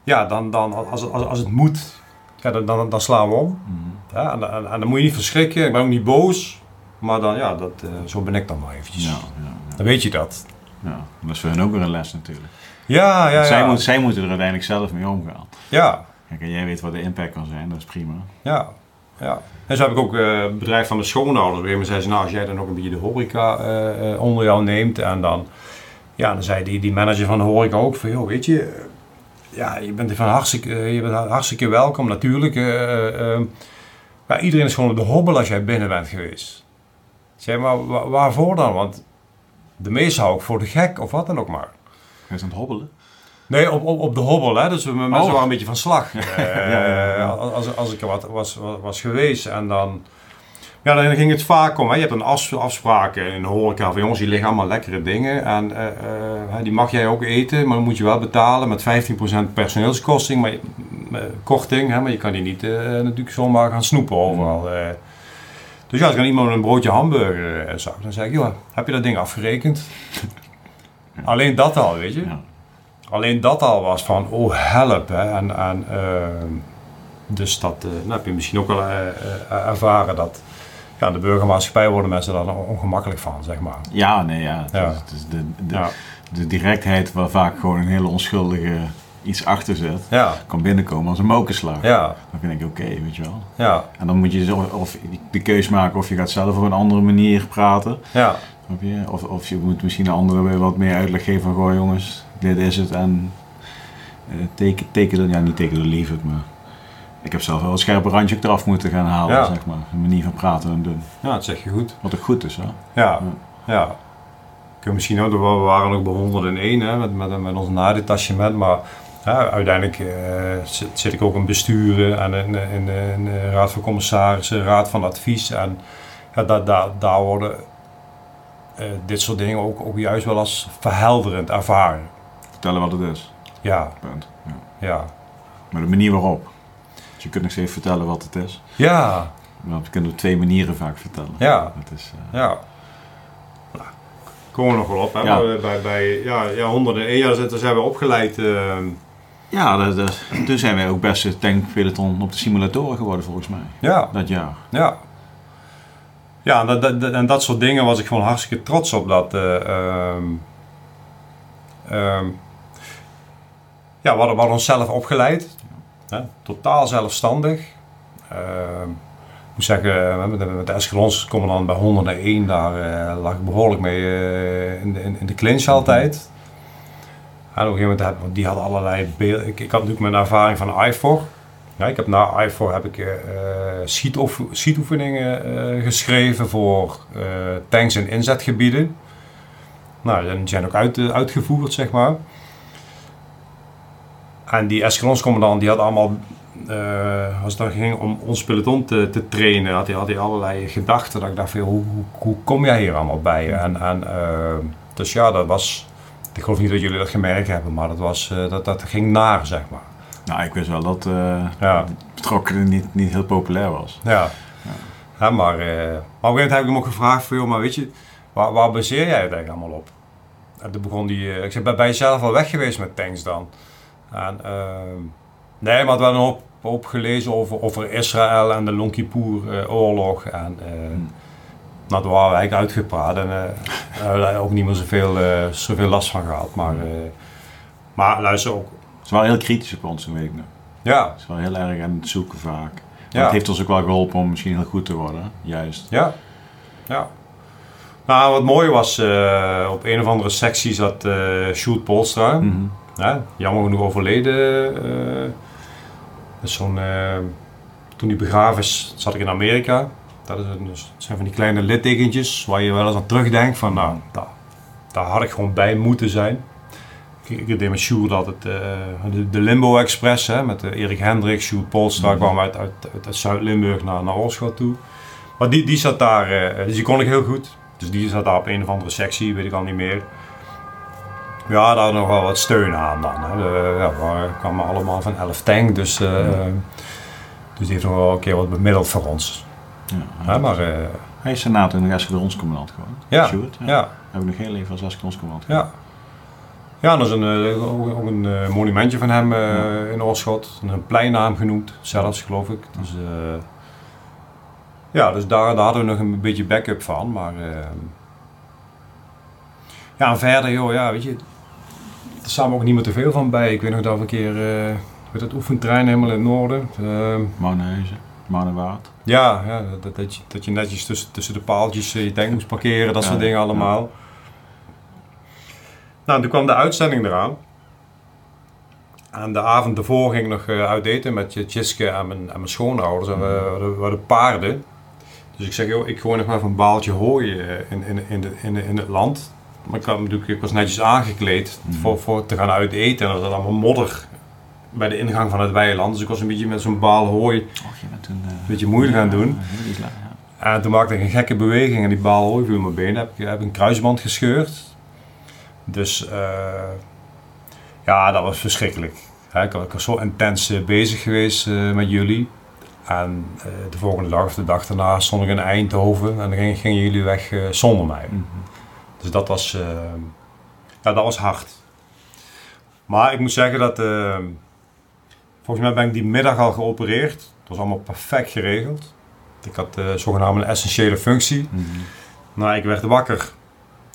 ja, dan, dan als, als, als het moet, ja, dan, dan, dan slaan we om. Mm -hmm. ja, en, en, en, dan moet je niet verschrikken, ik ben ook niet boos, maar dan, ja, dat, uh, zo ben ik dan maar eventjes. Ja, ja, dan weet je dat. Ja, dat is voor hen ook weer een les natuurlijk. Ja, ja, zij. Moet, zij moeten er uiteindelijk zelf mee omgaan. Ja. Kijk, en jij weet wat de impact kan zijn, dat is prima. Ja, ja. En zo heb ik ook uh, het bedrijf van de schoonouders. Weer zei ze, nou als jij dan ook een beetje de horeca uh, onder jou neemt. En dan, ja, dan zei die, die manager van de horeca ook van, joh, weet je, ja, je bent van hartstikke, je bent hartstikke welkom natuurlijk. ja, iedereen is gewoon op de hobbel als jij binnen bent geweest. Zeg maar, waar, waarvoor dan? Want de meesten hou ik voor de gek of wat dan ook maar. Hij is aan het hobbelen? Nee, op, op, op de hobbel, hè. Dus we mensen oh. waren een beetje van slag. Ja, ja, ja. Als, als ik er wat was, was, was geweest en dan... Ja, dan ging het vaak om. Hè. Je hebt een af, afspraken in de horeca van jongens, die liggen allemaal lekkere dingen. En uh, uh, die mag jij ook eten, maar dan moet je wel betalen met 15% personeelskosting. Maar, korting, hè, maar je kan die niet natuurlijk zomaar gaan snoepen overal. Dus ja, als ik aan iemand een broodje hamburger zag, dan zei ik, joh, heb je dat ding afgerekend? Alleen dat al, weet je. Alleen dat al was van, oh help. Hè. En, en, uh, dus dat nou, heb je misschien ook wel ervaren dat ja, de burgermaatschappij worden mensen daar ongemakkelijk van, zeg maar. Ja, nee, ja. ja. Dus, dus de, de, ja. de, directheid waar vaak gewoon een hele onschuldige iets achter zit, ja. kan binnenkomen als een mokerslag. Ja. Dan vind ik oké, okay, weet je wel. Ja. En dan moet je zo, of de keus maken of je gaat zelf op een andere manier praten. Ja. Of, of je moet misschien een andere weer wat meer uitleg geven van, goh jongens, dit is het en uh, teken, teken, ja niet teken de lief het, maar ik heb zelf wel een scherpe randje eraf moeten gaan halen, ja. zeg maar. Een manier van praten en doen. Ja, dat zeg je goed. Wat ook goed is, hè? Ja, ja. ja. Ik misschien ook, we waren ook bij 101 hè, met, met, met ons nadetachement, maar ja, uiteindelijk uh, zit, zit, ik ook in besturen en in, in, in, in raad van commissarissen, raad van advies en ja, daar, daar, daar worden uh, dit soort dingen ook, ook juist wel als verhelderend ervaren. Vertellen wat het is. Ja. Punt. Ja. ja. Maar de manier waarop. Dus je kunt nog even vertellen wat het is. Ja, Maar we kunnen op twee manieren vaak vertellen. ja, Het is, eh, ja. Nou, komen we nog wel op, hè? Ja. Bij, bij ja, ja, honderden één jaar zitten- zijn we opgeleid. eh, ja, dat, dat- toen zijn wij ook beste tankpeloton op de simulatoren geworden volgens mij. ja, Dat jaar. ja. Ja, en dat, dat, dat- en dat soort dingen was ik gewoon hartstikke trots op. Dat, eh, ehm, ehm, ja, we hadden, we hadden onszelf opgeleid. Hè? Totaal zelfstandig. Ehm, ik moet zeggen, eh, met de, met de Escalons-commandant bij 101, daar eh, lag ik behoorlijk mee eh, in, de, in, de clinch altijd. En op een gegeven moment, want die hadden allerlei beelden. Ik, ik had natuurlijk mijn ervaring van IFOR. Ja, ik heb na IFOR heb ik eh, eh, schietoef- schietoefeningen eh, geschreven voor eh, tanks en inzetgebieden. Nou, die zijn ook uit, eh, uitgevoerd, zeg maar. En die Escalonscommandant die had allemaal, eh, als het dan ging om ons peloton te, te trainen, had hij, had hij allerlei gedachten. Dat ik dacht, van, hoe, hoe, kom jij hier allemaal bij? En, en, eh, dus ja, dat was, ik geloof niet dat jullie dat gemerkt hebben, maar dat, was, eh, dat, dat ging naar, zeg maar. Nou, ik wist wel dat Ja. betrokkenen niet, niet heel populair was. Ja. Ja, maar, maar op een gegeven moment heb ik hem ook gevraagd van, joh, maar weet je, waar, waar baseer jij het eigenlijk allemaal op? En toen begon die, ik zei, ben ben je zelf al weg geweest met tanks dan? En, ehm, nee, maar we hadden een hoop, hoop gelezen over, over Israël en de Kippur eh, oorlog. En eh nou, daar waren we eigenlijk uitgepraat en eh, daar hebben we daar ook niet meer zoveel, zoveel last van gehad. Maar, eh, maar luister ook, Ze waren heel kritisch op ons, toen weet ik nog. ja, Ze waren heel erg aan het zoeken vaak. Maar Ja. Het heeft ons ook wel geholpen om misschien heel goed te worden. Juist. Ja, ja. Nou, wat mooi was, op een of andere sectie zat eh Sjoerd Polstra. Mhm. Ja, jammer genoeg overleden. eh. Zo'n, eh, toen hij begraven is, zat ik in Amerika. Dat, is een, dus, zijn van die kleine littekentjes waar je wel eens aan terugdenkt van, nou, daar, daar had ik gewoon bij moeten zijn. Ik, ik deed met Sjoerd altijd eh, de, de Limbo Express, hè, met Erik Hendricks, Sjoerd Polstra, Mhm. kwam uit, uit, uit, uit Zuid-Limburg naar, naar Oorschot toe. Maar die, die zat daar, dus die kon ik heel goed. Dus die zat daar op een of andere sectie, weet ik al niet meer. Ja, daar nog wel wat steun aan dan. Hè. De, ja, we kwamen allemaal van 11 tank, dus, eh, dus die heeft nog wel een keer wat bemiddeld voor ons. Ja. Ja, maar eh, Hij is daarna toen nog escadronscommandant geworden. Ja. Sjoerd, ja. ja, Heb ik nog heel even als escadronscommandant ja. Ja, dat is een, eh, ook, ook een eh, monumentje van hem eh, in Oorschot. Een pleinnaam genoemd, zelfs geloof ik. Dus, eh, ja, dus daar, daar hadden we nog een beetje backup van. Maar eh, ja, en verder, joh, ja, weet je, er me ook niet meer te veel van bij. Ik weet nog dat we een keer eh, met het oefentrein helemaal in het noorden. eh, Mouwenhuizen, Mouwenwaard. ja, ja dat, dat, je, dat je netjes tussen, tussen de paaltjes eh, je tank moest parkeren, dat Ja, soort dingen ja. allemaal. Nou, toen kwam de uitzending eraan. En de avond ervoor ging ik nog eh, uit eten met je Tjiske en mijn, en mijn schoonouders. En we, we, hadden- we hadden paarden. Dus ik zeg, joh, ik gooi nog maar even een baaltje hooi eh, in, in, in, de, in, de- in het land. Maar ik, had, natuurlijk, ik was netjes aangekleed Mhm. voor, voor te gaan uit eten. En er zat allemaal modder bij de ingang van het weiland. Dus ik was een beetje met zo'n baal hooi toen... eh, een beetje moeilijk aan het doen. ja. En toen maakte ik een gekke beweging en die bal hooi viel in mijn been. Heb ik heb een kruisband gescheurd. Dus eh, ja, dat was verschrikkelijk. Ik was, ik was zo intens eh, bezig geweest met jullie. En de volgende dag of de dag daarna stond ik in Eindhoven en dan gingen, gingen jullie weg zonder mij. Mhm. Dus dat was, eh, ja, dat was hard. Maar ik moet zeggen dat, eh, volgens mij ben ik die middag al geopereerd. Het was allemaal perfect geregeld. Ik had eh zogenaamd een essentiële functie. Mhm. Nou, ik werd wakker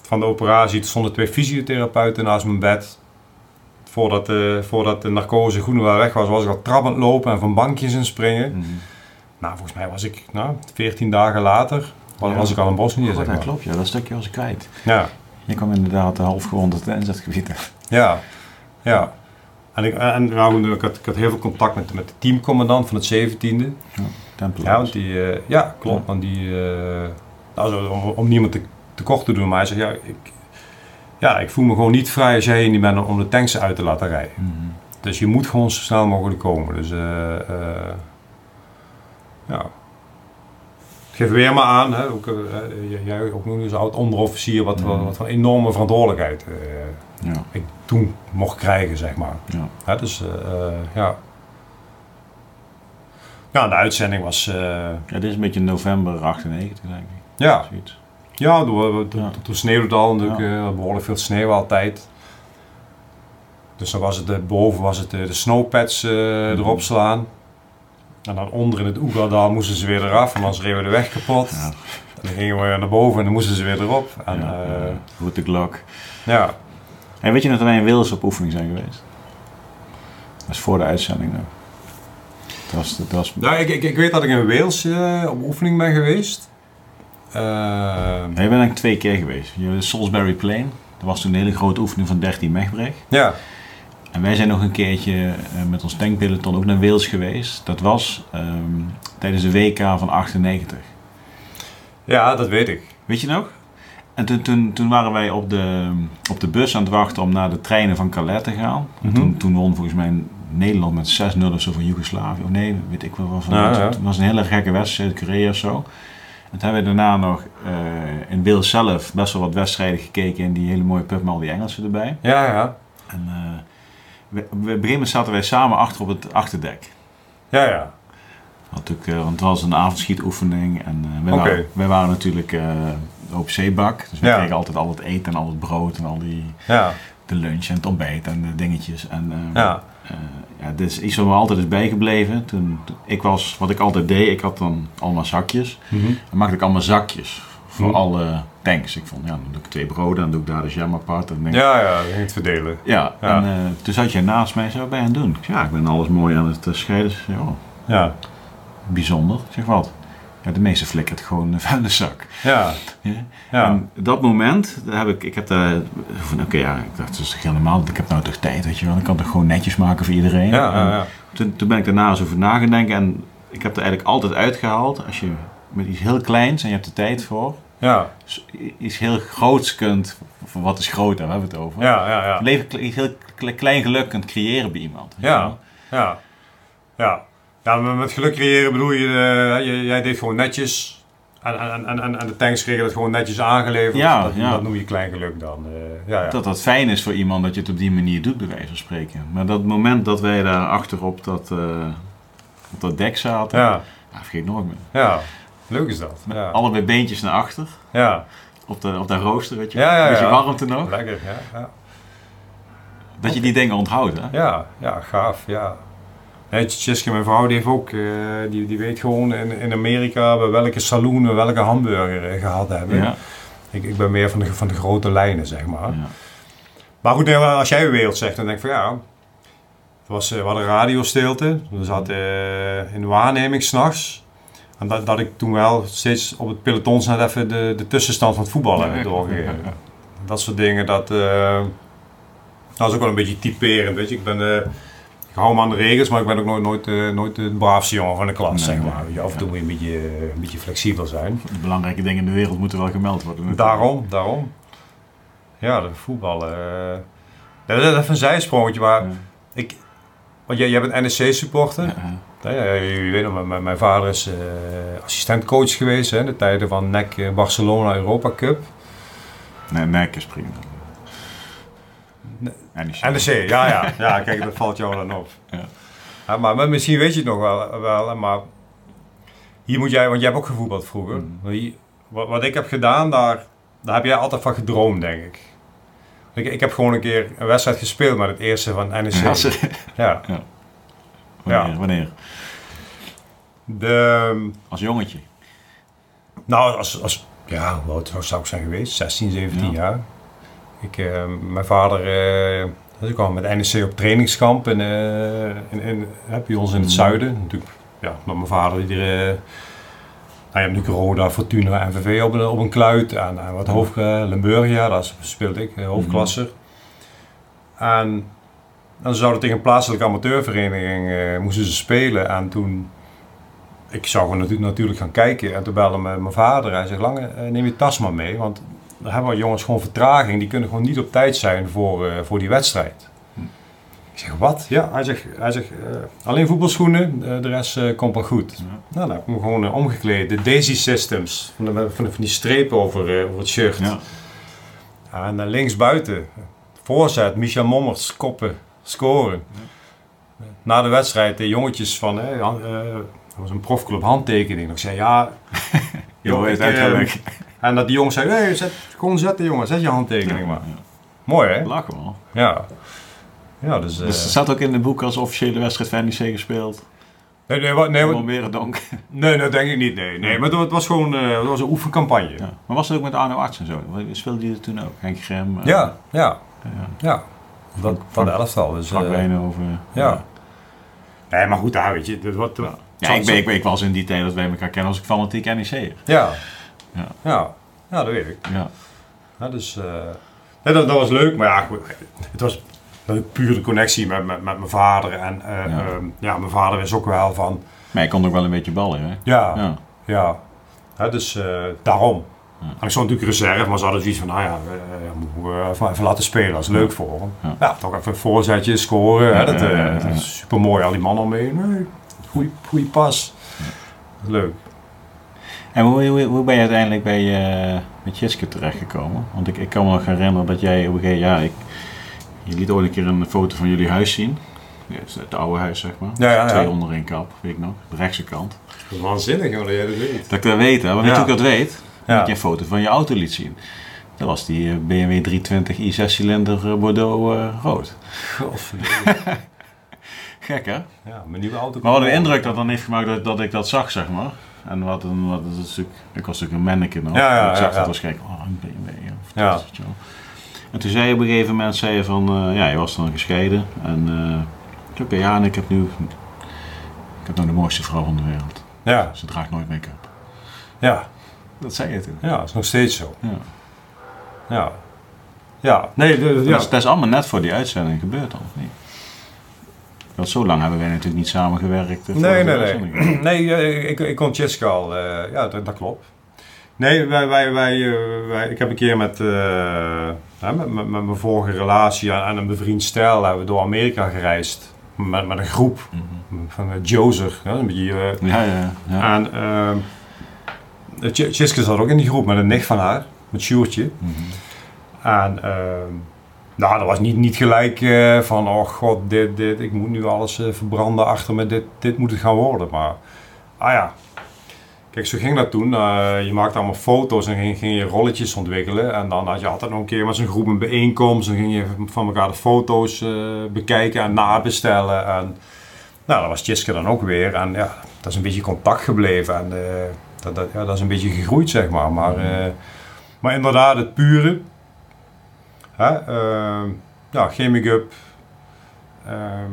van de operatie. Er stonden twee fysiotherapeuten naast mijn bed. Voordat, eh, voordat de narcose goed wel weg was, was ik al trappend lopen en van bankjes in springen. Mhm. Nou, volgens mij was ik nou, 14 dagen later, Ja. was ik al in Bosnië. Oh, zeg dat maar. klopt, ja. Dat stukje was ik kwijt. Ja, Je kwam inderdaad half gewond het inzetgebied. ja, ja. En, ik, en nou, ik, had, ik had heel veel contact met, met de teamcommandant van het 17e. Tempel. Ja, want die, eh, ja klopt. Want die, eh, nou, om, om niemand te, tekort te doen, maar hij zegt, ja ik, ja, ik voel me gewoon niet vrij als jij hier niet bent om de tanks uit te laten rijden. Mhm. Dus je moet gewoon zo snel mogelijk komen. Dus eh, ja. Geef weer maar aan, hè, ook, eh, jij ook nog eens oud onderofficier, wat, wat, wat een enorme verantwoordelijkheid eh, Ja, ik toen mocht krijgen, zeg maar. ja. Hè, dus eh, ja. Ja, de uitzending was... Ja, dit is een beetje november 98, denk ik. ja, Zoiets. ja, toen, toen, Ja. toen sneeuwde het al natuurlijk. Ja. eh, behoorlijk veel sneeuw altijd. Dus dan was het boven was het, de snowpads Mhm. erop slaan. En dan onder in het Oegaldal moesten ze weer eraf, want anders reden we de weg kapot. Ja. Dan gingen we naar boven en dan moesten ze weer erop. En, ja. Goed de klok. ja. En weet je nog dat wij in Wales op oefening zijn geweest? Dat is voor de uitzending. Dat was, dat was, Ja, ik, ik, ik weet dat ik in Wales eh, op oefening ben geweest. Nee, ik ben eigenlijk twee keer geweest. Je- Salisbury Plain. Dat was toen een hele grote oefening van 13 Megbrecht. ja, En wij zijn nog een keertje eh, met ons tankpeloton ook naar Wales geweest. Dat was ehm, tijdens de WK van 98. ja, dat weet ik. Weet je nog? En toen, toen, toen waren wij op de, op de bus aan het wachten om naar de treinen van Calais te gaan. En Mhm. toen, toen won volgens mij Nederland met 6-0 of zo van Joegoslavië. Of nee, weet ik wel van. Ja, ja. Het was een hele gekke wedstrijd, Zuid-Korea of zo. En toen hebben we daarna nog eh, in Wales zelf best wel wat wedstrijden gekeken. In die hele mooie pub met al die Engelsen erbij. Ja, ja. En eh, we, op een gegeven moment zaten wij samen achter op het achterdek. Ja, ja. Eh, want het was een avondschietoefening en eh, wij, Oké. waren, wij waren natuurlijk eh op zeebak. Dus we Ja. kregen altijd al het eten en al het brood en al die Ja, de lunch en het ontbijt en de dingetjes. En eh, ja. eh, ja, dit is iets wat me altijd is bijgebleven. Toen, toen- ik was, wat ik altijd deed, ik had dan allemaal zakjes. Mhm. Dan maakte ik allemaal zakjes voor Mhm. alle tanks. Ik vond, ja, dan doe ik twee broden, dan doe ik daar de jam apart. En denk Ja, ja, je het verdelen. ja, Ja. en eh, toen zat jij naast mij, zo wat ben je aan het doen? Ik zei, ja, ik ben alles mooi aan het eh, scheiden. Zei, oh, Ja, bijzonder. Ik zeg, wat? Ja, de meeste flikkert gewoon een vuilniszak. ja, Ja. ja. En dat moment, daar heb ik, ik heb daar, van oké ja, ik dacht, het is toch helemaal, ik heb nou toch tijd, weet je wel. Ik kan het gewoon netjes maken voor iedereen. Ja, En ja. Toen, toen ben ik daarna eens over na gaan denken en ik heb er eigenlijk altijd uitgehaald, als je met iets heel kleins en je hebt er tijd voor, Ja, iets heel groots kunt, voor wat is groot, daar hebben we het over. ja, ja, ja. Leven iets heel kle- klein geluk kunt creëren bij iemand. Ja, ja, ja. Ja, met geluk creëren bedoel je, eh, je- jij deed gewoon netjes. En, en, en, en, de tanks kregen het gewoon netjes aangeleverd. Ja, dat, ja. dat noem je klein geluk dan. eh, ja, ja. Dat dat fijn is voor iemand dat je het op die manier doet, bij wijze van spreken. Maar dat moment dat wij daar achter op dat, eh, op dat dek zaten, ja, ja, vergeet nooit meer. ja. Leuk is dat. Met Ja, allebei beentjes naar achter, ja. op, de, op dat rooster, weet je Ja, ja, Een beetje warmte nog. lekker. Ja, ja. Dat je die dingen onthoudt, hè? Ja, ja, gaaf, ja. Nee, Tjitske, mijn vrouw, die heeft ook, eh, die, die weet gewoon in, in Amerika bij welke saloon we welke hamburger eh, gehad hebben. Ja. Ik, ik ben meer van de, van de grote lijnen, zeg maar. ja. Maar goed, nee, als jij wereld zegt, dan denk ik van ja. Het was, eh, we hadden radiostilte. We zaten eh, in de waarneming s'nachts. En dat, dat ik toen wel steeds op het peloton net even de, de tussenstand van het voetbal heb doorgegeven. Dat soort dingen, dat, eh, dat is ook wel een beetje typerend. Weet je. Ik, ben, ik hou me aan de regels, maar ik ben ook nooit, nooit, eh, nooit de braafste jongen van de klas. Nee, zeg maar. Af en toe moet je een beetje, een beetje flexibel zijn. De belangrijke dingen in de wereld moeten wel gemeld worden. Daarom, daarom. Ja, de voetbal. eh, dat is even een zijsprongetje, maar Ja. ik, want jij, jij bent NEC-supporter. Ja, ja. Ja, jullie weten, nog, mijn, mijn vader is eh, assistentcoach geweest hè, in de tijden van NEC eh, Barcelona Europa Cup. Nee, nek is prima. Die NEC, ja, ja. ja, kijk, dat valt jou dan op. Ja. Ja, maar, maar misschien weet je het nog wel, wel maar hier moet jij, want jij hebt ook gevoetbald vroeger. Hier- wat, wat ik heb gedaan, daar, daar heb jij altijd van gedroomd, denk ik. Ik, ik heb gewoon een keer een wedstrijd gespeeld met het eerste van NEC. Ja. Wanneer, Ja. wanneer? De, Als jongetje. nou, als, als, ja, hoe oud zou ik zijn geweest? 16, 17 Ja. jaar. Ik, eh, mijn vader, eh dus ik kwam met NEC op trainingskamp in, eh, in, in, bij ons in het Mhm. zuiden. Natuurlijk, ja, met mijn vader die er, eh, nou, je hebt natuurlijk Roda, Fortuna, NVV op een, op een kluit. En, en wat hoofd, eh, Limburgia, daar speelde ik, hoofdklasser. En dan zouden tegen een plaatselijke amateurvereniging eh, moesten ze spelen. En toen, ik zou gewoon natuurlijk, natuurlijk gaan kijken. En toen belde mijn vader. Hij zegt, Lange, eh, neem je tas maar mee. Want dan hebben we jongens gewoon vertraging. Die kunnen gewoon niet op tijd zijn voor, eh, voor die wedstrijd. Hm. Ik zeg, wat? Ja, hij zegt, hij zegt alleen voetbalschoenen. de rest komt wel goed. Ja. Nou, dan heb ik me gewoon omgekleed. De Daisy Systems. Van, de, van, de- van die strepen over, over het shirt. Ja. En uh, linksbuiten, voorzet, Michel Mommers, koppen, scoren. Na de wedstrijd, de jongetjes van, hè, Jan- eh, dat was een profclub handtekening. Ik zei, ja... Jo, joh, eh. En dat die jongen zei, hey, zet, gewoon zetten jongen, zet je handtekening maar. Mooi hè? Lachen wel. Ja. Ja, dus... eh, Dus het staat ook in het boek als officiële wedstrijd van NEC gespeeld. nee, nee, wat, nee, wat- Merendonk. nee, dat denk ik niet. Nee, nee maar het, was gewoon eh, het was een oefencampagne. Ja. Maar was het ook met Arno Arts en zo? Speelde die er toen ook? Henk Grem? eh, Ja, ja, ja. ja. Dat, dat elftal. Dus, Frank eh, Wijnhoven. ja. Nee, maar goed, daar weet je. Dit, wat, Ja, ik, ben, ik, ik was in die tijd dat wij elkaar kennen als ik fanatiek NEC'er. Ja. Ja. Ja. Ja, dat weet ik. Ja. Ja, dus, eh, nee, dat, dat was leuk, maar ja, goed, het was een pure connectie met, met, met mijn vader. En eh, Ja. ehm, ja, mijn vader is ook wel van, Maar je kon ook wel een beetje ballen, hè? ja, ja. Ja. Dus daarom. En ik stond natuurlijk reserve, maar ze hadden zoiets van, nou ja, eh, moeten we even, laten spelen, dat is leuk voor hem. Ja. Toch even een voorzetje, scoren, hè, dat, eh, dat is super mooi, al die mannen. Nee, goeie, goeie pas. Leuk. En hoe, hoe, hoe ben je uiteindelijk bij, eh met Jitske terechtgekomen? Want ik, ik kan me nog herinneren dat jij op een gegeven ja, ik, je liet ooit een keer een foto van jullie huis zien. Ja, het oude huis, zeg maar. Ja, ja, ja. Twee onder één kap, weet ik nog. De rechtse kant. Waanzinnig hoor, dat jij dat weet. Dat ik dat weet, hè? Maar weet je Ja. hoe ik dat weet? Ja. Dat je een foto van je auto liet zien. Dat was die eh, BMW 320 i6-cilinder eh, Bordeaux eh, rood. Gek, hè? ja, mijn nieuwe auto. Maar wat een indruk dat dan heeft gemaakt dat, dat ik dat zag, zeg maar. En wat een, wat is natuurlijk, ik was natuurlijk een manneke nog. Ja, ja, ik zag dat waarschijnlijk, oh, een BMW. Ja, Ja. En toen zei je op een gegeven moment, zei je van, ja, je was dan gescheiden. En eh, oké, ja, en ik heb nu, ik heb nou de mooiste vrouw van de wereld. Ja, Ze draagt nooit make-up. ja, Dat zei je toen. ja, dat is nog steeds zo. Ja. Ja. Ja, nee, de, ja. Dat, is, dat is allemaal net voor die uitzending gebeurd of niet? Want zo lang hebben wij natuurlijk niet samengewerkt. Nee, nee, nee. Nee, eh, ik, ik kon al. eh, ja, dat, dat klopt. Nee, wij, wij, wij, eh, wij, ik heb een keer met, met, met, met mijn vorige relatie en, en een bevriend stel hebben we door Amerika gereisd. Met, met een groep Mhm. van Jozer. Een beetje, Ja, ja, ja. En uh, Tjitske zat ook in die groep met een nicht van haar, met Sjoertje. Mhm. En ehm, nou, dat was niet, niet gelijk eh, van, oh god, dit, dit, ik moet nu alles eh, verbranden achter me, dit, dit moet het gaan worden. Maar, ah ja, kijk, zo ging dat toen. Eh, je maakte allemaal foto's en ging, ging je rolletjes ontwikkelen. En dan had je altijd nog een keer met zo'n groep een bijeenkomst. Dan ging je van elkaar de foto's eh, bekijken en nabestellen. En, nou, dat was Tjiske dan ook weer. En ja, dat is een beetje contact gebleven. En eh, dat, dat, ja, dat is een beetje gegroeid, zeg maar. Maar, eh, maar inderdaad, het pure... Hè, ehm, ja, geen make-up. Ehm,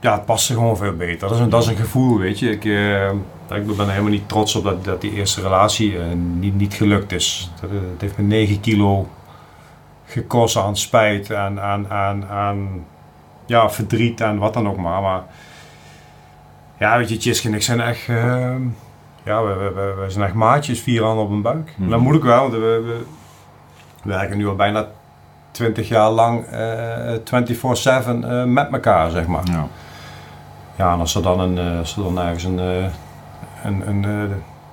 ja, het paste gewoon veel beter. Dat is een, dat is een gevoel, weet je. Ik, eh, ik ben helemaal niet trots op dat, dat die eerste relatie eh, niet, niet gelukt is. Dat, eh, het heeft me 9 kilo gekost aan spijt en aan, aan, aan ja, verdriet en wat dan ook maar. Maar ja, weet je, Tjiske en ik zijn echt... ehm, ja, we, we, we, zijn echt maatjes, vier handen op een buik. Mhm. Dat moet ik wel, want we, we, werken nu al bijna 20 jaar lang eh 24-7 eh, met elkaar, zeg maar. Ja. Ja, en als er dan, een, eh, als er dan ergens een, een, een,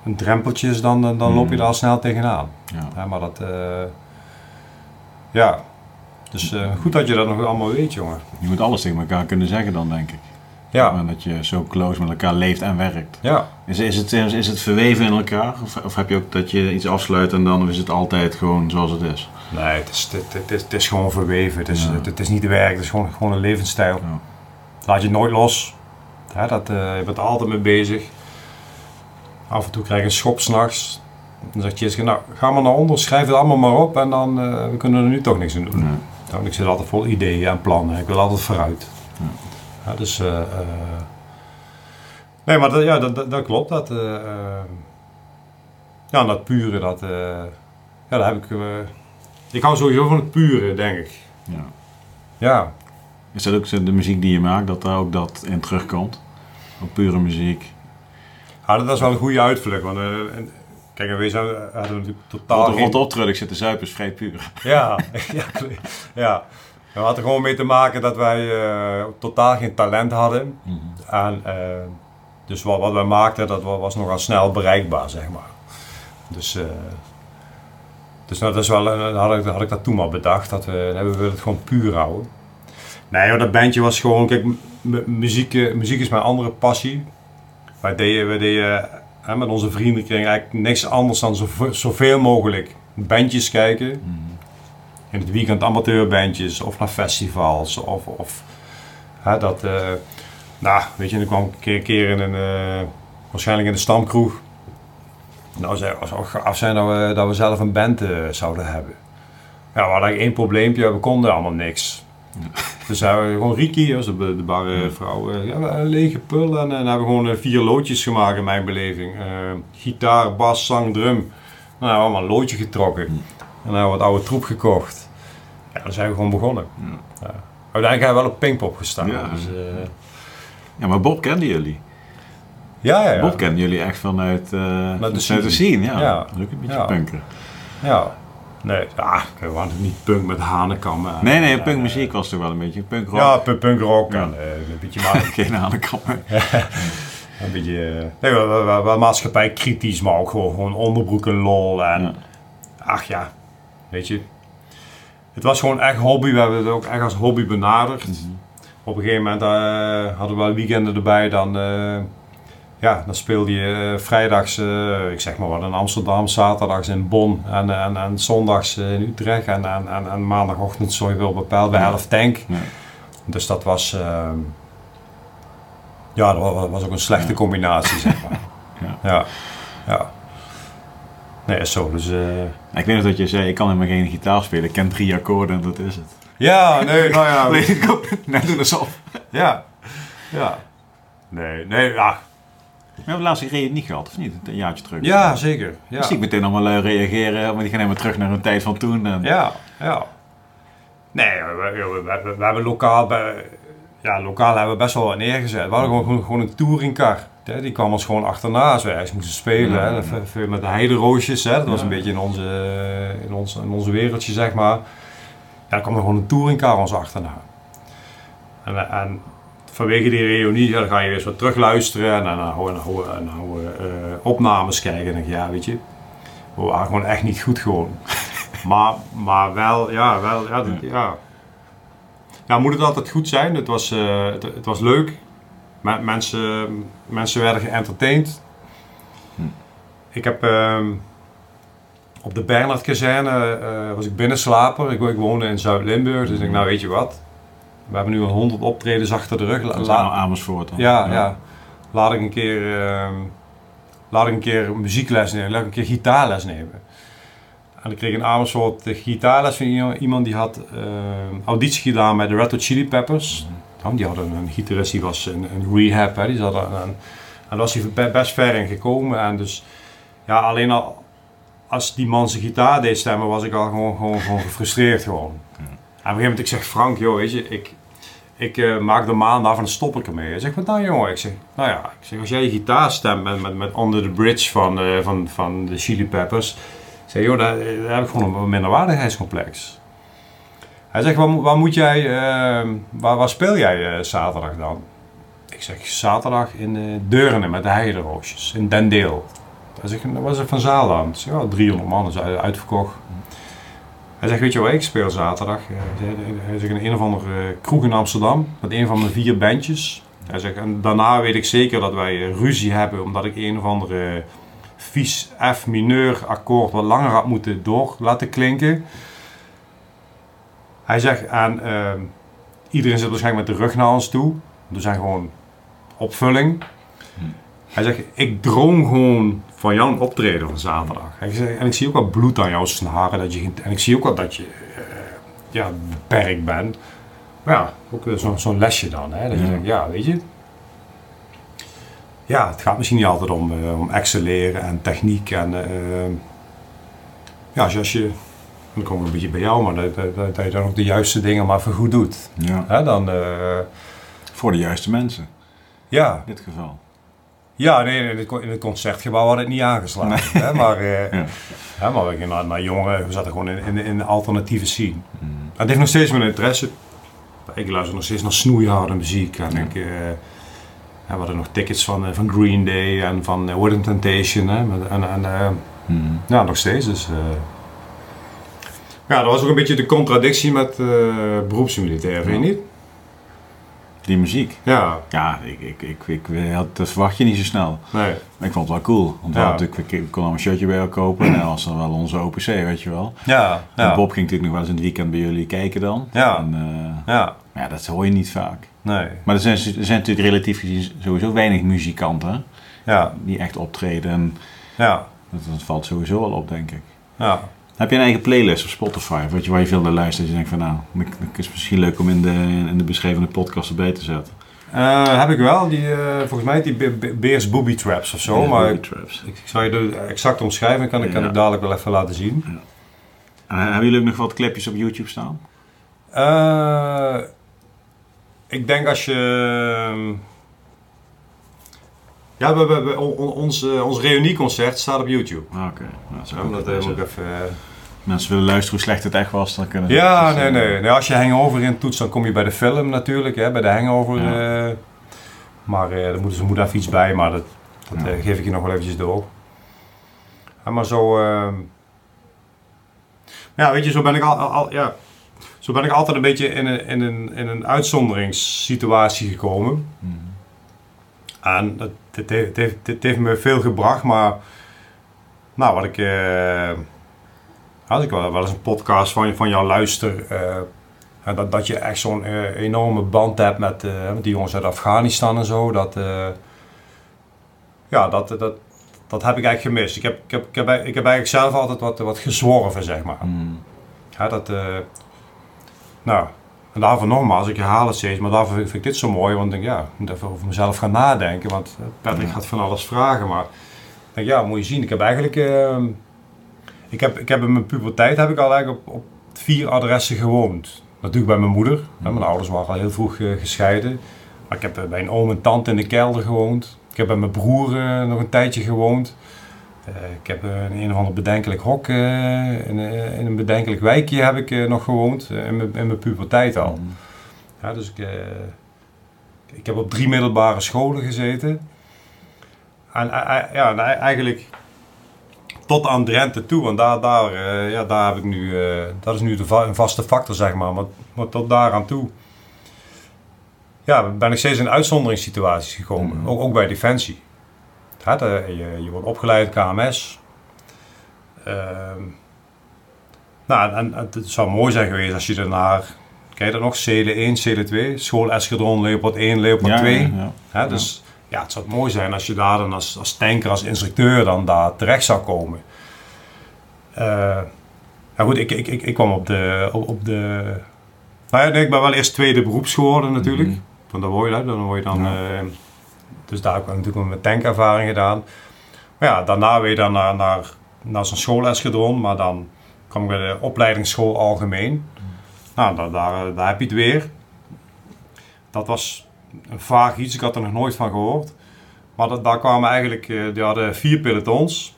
een drempeltje is, dan, dan loop je Mm. daar al snel tegenaan. Ja. Ja, maar dat... ja, dus goed dat je dat nog allemaal weet, jongen. Je moet alles tegen elkaar kunnen zeggen dan, denk ik. Ja, En dat je zo close met elkaar leeft en werkt. ja. Is, is, het, is het verweven in elkaar? Of, of heb je ook dat je iets afsluit en dan is het altijd gewoon zoals het is? Nee, het is, het, het, is, het is gewoon verweven. Het is, Ja. het, het is niet werk, het is gewoon, gewoon een levensstijl. Ja. Laat je nooit los. Ja, dat, eh, je bent er altijd mee bezig. Af en toe krijg je een schop s'nachts. Dan zegt Jessica, nou ga maar naar onder, schrijf het allemaal maar op en dan eh, we kunnen er nu toch niks aan doen. Nee. Nou, ik zit altijd vol ideeën en plannen. Ik wil altijd vooruit. Ja. Dus, eh, nee, maar dat, ja, dat, dat, dat klopt. Dat, eh, ja, dat pure, dat, ja, daar heb ik. ik hou sowieso van het pure, denk ik. Ja. Ja, Is dat ook de muziek die je maakt, dat daar ook dat in terugkomt? Ook pure muziek. ja dat is wel een goede uitvlucht. Want, en- kijk, wij zijn, hadden natuurlijk totaal Rond, geen... rond optreden, ik zit te zuipen, is vrij puur. Ja, ja, ja. We hadden er gewoon mee te maken dat wij eh, totaal geen talent hadden. En, eh, dus wat, wat wij maakten, dat wa- was nogal snel bereikbaar, zeg maar. Dus, eh, dus nou, dat is wel, had, ik, had ik dat toen maar bedacht, dat we, we willen het gewoon puur houden. Nee, joh, dat bandje was gewoon, kijk, muziek, muziek is mijn andere passie. wij deden, wij deden hè, met onze vrienden kregen eigenlijk niks anders dan zoveel, zoveel mogelijk bandjes kijken. Mhm. In het weekend amateurbandjes of naar festivals of, of hè, dat, eh, nou weet je, dan kwam ik een keer, een keer in een, eh, waarschijnlijk in de stamkroeg. Nou, zei ook gaaf zijn dat we, dat we zelf een band eh, zouden hebben. Ja, we hadden één probleempje, we konden allemaal niks. Dus hebben we gewoon Riki, de, de barre vrouw, eh, ja, een lege pul. En, en hebben we gewoon vier loodjes gemaakt in mijn beleving. Gitaar, bas, zang, drum. Nou, allemaal een loodje getrokken. En we wat oude troep gekocht. Ja, dan zijn we gewoon begonnen. Ja. Uiteindelijk hebben we wel op Pinkpop gestaan. Ja. Dus, eh, Ja, maar Bob kenden jullie. ja, ja, ja. Bob kenden jullie echt vanuit, de vanuit de scene. scene. Ja, Ja. Ook een beetje Ja. punker. Ja. Nee, ja, we waren niet punk met hanenkammen. en- Nee, nee, en, punkmuziek was toch wel een beetje punkrock. Ja, pu- punkrock Ja. en eh, een beetje maar Geen hanenkammen. Een beetje, nee, wel, maatschappij kritisch, maar ook gewoon, gewoon onderbroeken lol. En ach ja, weet je. Het was gewoon echt hobby. We hebben het ook echt als hobby benaderd. Mhm. Op een gegeven moment eh, hadden we wel weekenden erbij. Dan, eh, ja, dan speelde je eh, vrijdags, ik zeg maar wat, in Amsterdam, zaterdags in Bonn en, en, en zondags in Utrecht. En, en, en, en maandagochtend zo je wil bepaald bij Ja. Elf Tank. Ja. Dus dat was, ehm, ja, dat wa- was ook een slechte combinatie, zeg maar. Ja. ja. ja. Nee, zo. Dus, eh, Ik weet nog dat je zei, ik kan helemaal geen gitaar spelen. Ik ken drie akkoorden en dat is het. ja, nee, nou ja. Alleen ik ook net doen alsof. ja. Ja. Nee, nee, ja. We hebben laatst een reunie gehad, of niet? Een jaartje terug. Ja, zeker. Ja. Zie ik meteen allemaal lui reageren, maar die gaan helemaal terug naar een tijd van toen. En... Ja, ja. Nee, we, we, we- hebben lokaal, ja, lokaal hebben we best wel wat neergezet. We hadden gewoon, gewoon een touringcar. Hè, die kwam ons gewoon achterna als we ergens moesten spelen. Hè. Veel met de heideroosjes. Hè. Dat was een beetje in, onze, in, ons, in onze wereldje, zeg maar. Ja, dan kwam er gewoon een touringcar ons achterna. En, en vanwege die reunie, ja, dan ga je weer eens wat terugluisteren. En dan hou, eh, opnames kijken. En denk je, ja, weet je, we waren gewoon echt niet goed gewoon. Maar, maar wel, ja, wel, ja, dat- ja. Ja, moet het altijd goed zijn? Het was, eh, het, het was leuk. Me- mensen, mensen werden geëntertained. Hm. Ik heb ehm, op de Bernhard kazerne eh, was ik binnenslaper. Ik, ik woonde in Zuid-Limburg, dus ik denk, nou weet je wat. We hebben nu al 100 optredens achter de rug. Dat la- nou Amersfoort dan. ja, ja. Laat ik een keer, ehm, laat ik een keer muziekles nemen, laat ik een keer gitaarles nemen. En ik kreeg een Amersfoort de gitaarles van iemand- die had ehm, auditie gedaan bij de Red Hot Chili Peppers. Dan, die hadden een gitarist die was een, een rehab, hè, die zat er, en, daar was hij be- best ver in gekomen. En dus, ja, alleen al als die man zijn gitaar deed stemmen, was ik al gewoon, gewoon, gewoon gefrustreerd gewoon. En op een gegeven moment, ik zeg, Frank, joh, weet je, ik, ik eh, maak de maand af en dan stop ik ermee. Hij zegt, wat dan jongen? Ik zeg, nou ja, ik zeg, als jij je gitaar stemt met, met, met Under the Bridge van, eh, van, van de Chili Peppers. Zeg, joh, daar, daar heb ik gewoon een minderwaardigheidscomplex. Hij zegt, waar, waar moet jij, eh, waar, waar speel jij eh, zaterdag dan? Ik zeg, zaterdag in uh, Deurne met de heideroosjes, in Dendeel. Hij zegt, dat was het van. Ik zeg, ja, 300 man, is uit- uitverkocht. Hij zegt, weet je wat ik speel zaterdag? Eh, Hij zegt, Hij zegt, in een of andere eh, kroeg in Amsterdam, met een van mijn vier bandjes. Hij zegt, en daarna weet ik zeker dat wij eh, ruzie hebben, omdat ik een of andere vies F mineur akkoord wat langer had moeten door laten klinken. Hij zegt, en ehm, iedereen zit waarschijnlijk met de rug naar ons toe. We zijn gewoon opvulling. Hij zegt, ik droom gewoon van jouw optreden van zaterdag. Hij zegt, en ik zie ook wat bloed aan jouw snaren. Dat je, en ik zie ook wel dat je eh, ja, beperkt bent. Maar ja, ook zo'n lesje dan. Hè? Dat je Ja. denkt, ja, weet je. Ja, het gaat misschien niet altijd om, eh, om excelleren en techniek. En, eh, ja, als je, als je, dan kom ik een beetje bij jou, maar dat, dat, dat je dan ook de juiste dingen maar voor goed doet. Ja. Hè? Dan, eh, Voor de juiste mensen, ja, in dit geval. Ja, nee, in het, in het concertgebouw had het niet aangeslagen. Hè, maar, eh, Ja. hè, maar we gingen naar, naar jongeren, we zaten gewoon in, in, in de alternatieve scene. Mm. Het heeft nog steeds mijn interesse. Ik luister nog steeds naar snoeiharde muziek. En Ja. ik, eh, we hadden nog tickets van, van Green Day en van uh, Wooden Temptation. Hè, en, en, Mm. ja, nog steeds. Dus. Ja, dat was ook een beetje de contradictie met eh beroepsmilitair, vind je niet? Die muziek. Ja, Ja, ik, ik, ik, ik, dat verwacht je niet zo snel. nee. Maar ik vond het wel cool. Want we, Ja. natuurlijk, we konden al een shirtje bij jou kopen. En dat was dan wel onze OPC, weet je wel. Ja, En ja. Bob ging natuurlijk nog wel eens in het weekend bij jullie kijken dan. Ja. En, eh, Ja, maar ja, dat hoor je niet vaak. nee. Maar er zijn, er zijn natuurlijk relatief gezien sowieso weinig muzikanten Ja, die echt optreden. En ja, dat, dat valt sowieso wel op, denk ik. ja. Heb je een eigen playlist op Spotify? Weet je, waar je veel naar luistert? Je denkt van nou, dat is misschien leuk om in de, in de beschreven podcast erbij te zetten. Eh, heb ik wel, die, eh, volgens mij die Be- Be- Beers Booby Traps of zo. Ja, maar ik, Traps. ik zal je de exact omschrijven, kan ik kan Ja. ik dadelijk wel even laten zien. En hebben jullie ook nog wat clipjes op YouTube staan? Eh, ik denk als je. ehm, Ja, we, we, we- on- on- ons, eh, ons reunieconcert staat op YouTube. Ah, Oké, Nou, dat Ja, dat eh, moet ik even. Mensen willen luisteren hoe slecht het echt was, dan kunnen Ja, nee, nee, nee. Als je Hangover in toetst, dan kom je bij de film natuurlijk, hè, bij de Hangover. Ja. eh. maar eh daar moeten ze moet even iets bij, maar dat, dat Ja. eh, geef ik je nog wel eventjes door. Ja, maar zo... ehm, ja, weet je, zo ben ik al, al- ja, zo ben ik altijd een beetje in een, in een, in een uitzonderingssituatie gekomen. Mhm. En dat, dit, heeft, dit, dit heeft me veel gebracht, maar nou, wat ik, eh, als ik wel, wel eens een podcast van, van jou luister, eh, dat, dat je echt zo'n eh, enorme band hebt met, eh, met die jongens uit Afghanistan en zo, dat, ja, dat, dat, dat heb ik eigenlijk gemist. Ik heb, ik heb, ik heb, ik heb eigenlijk zelf altijd wat, wat gezworven, zeg maar. Mhm. Ja, dat, nou, en daarvoor nogmaals, ik herhaal het steeds, maar daarvoor vind, ik dit zo mooi, want ik denk, ja, ik moet even over mezelf gaan nadenken, want Patrick gaat van alles vragen, maar ik denk, ja, moet je zien, ik heb eigenlijk, eh, ik, heb, ik heb in mijn puberteit heb ik al eigenlijk op, op vier adressen gewoond. Natuurlijk bij mijn moeder, hè, mijn ouders waren al heel vroeg eh, gescheiden, maar ik heb eh, bij een oom en tante in de kelder gewoond. Ik heb bij mijn broer eh, nog een tijdje gewoond. Ik heb in een of ander bedenkelijk hok, in, in een bedenkelijk wijkje heb ik nog gewoond, in, mijn, in mijn puberteit al. Ja, dus ik, ik heb op drie middelbare scholen gezeten. En ja, en ei- eigenlijk tot aan Drenthe toe, want daar, daar, eh, ja, daar heb ik nu, eh, dat is nu de va- een vaste factor, zeg maar. Maar, maar tot daar aan toe ja, ben ik steeds in uitzonderingssituaties gekomen, Mhm. ook, ook bij Defensie. Ja, de- je, je wordt opgeleid KMS. Ehm, nou, en, en het zou mooi zijn geweest als je daarna, kijk dat nog, Cele 1, Cele 2, school Eskadron, Leopard 1, Leopard Ja, 2. ja, ja. Dus ja. het zou mooi zijn als je daar dan als, als tanker, als instructeur dan daar terecht zou komen. Eh ja goed, ik, ik, ik, ik kwam op de, op, op de... Nou ja, nee, ik ben wel eerst tweede beroeps geworden natuurlijk. Mhm. Want dan word je, dan word je dan... Ja. dus daar heb ik natuurlijk mijn tankervaring gedaan. Maar ja, daarna weer dan naar, naar, naar zo'n. Maar dan kwam ik bij de opleidingsschool algemeen. Nou, daar, daar, daar heb je het weer. Dat was een vaag iets, ik had er nog nooit van gehoord. Maar dat, daar kwamen eigenlijk, eh, die hadden vier pelotons.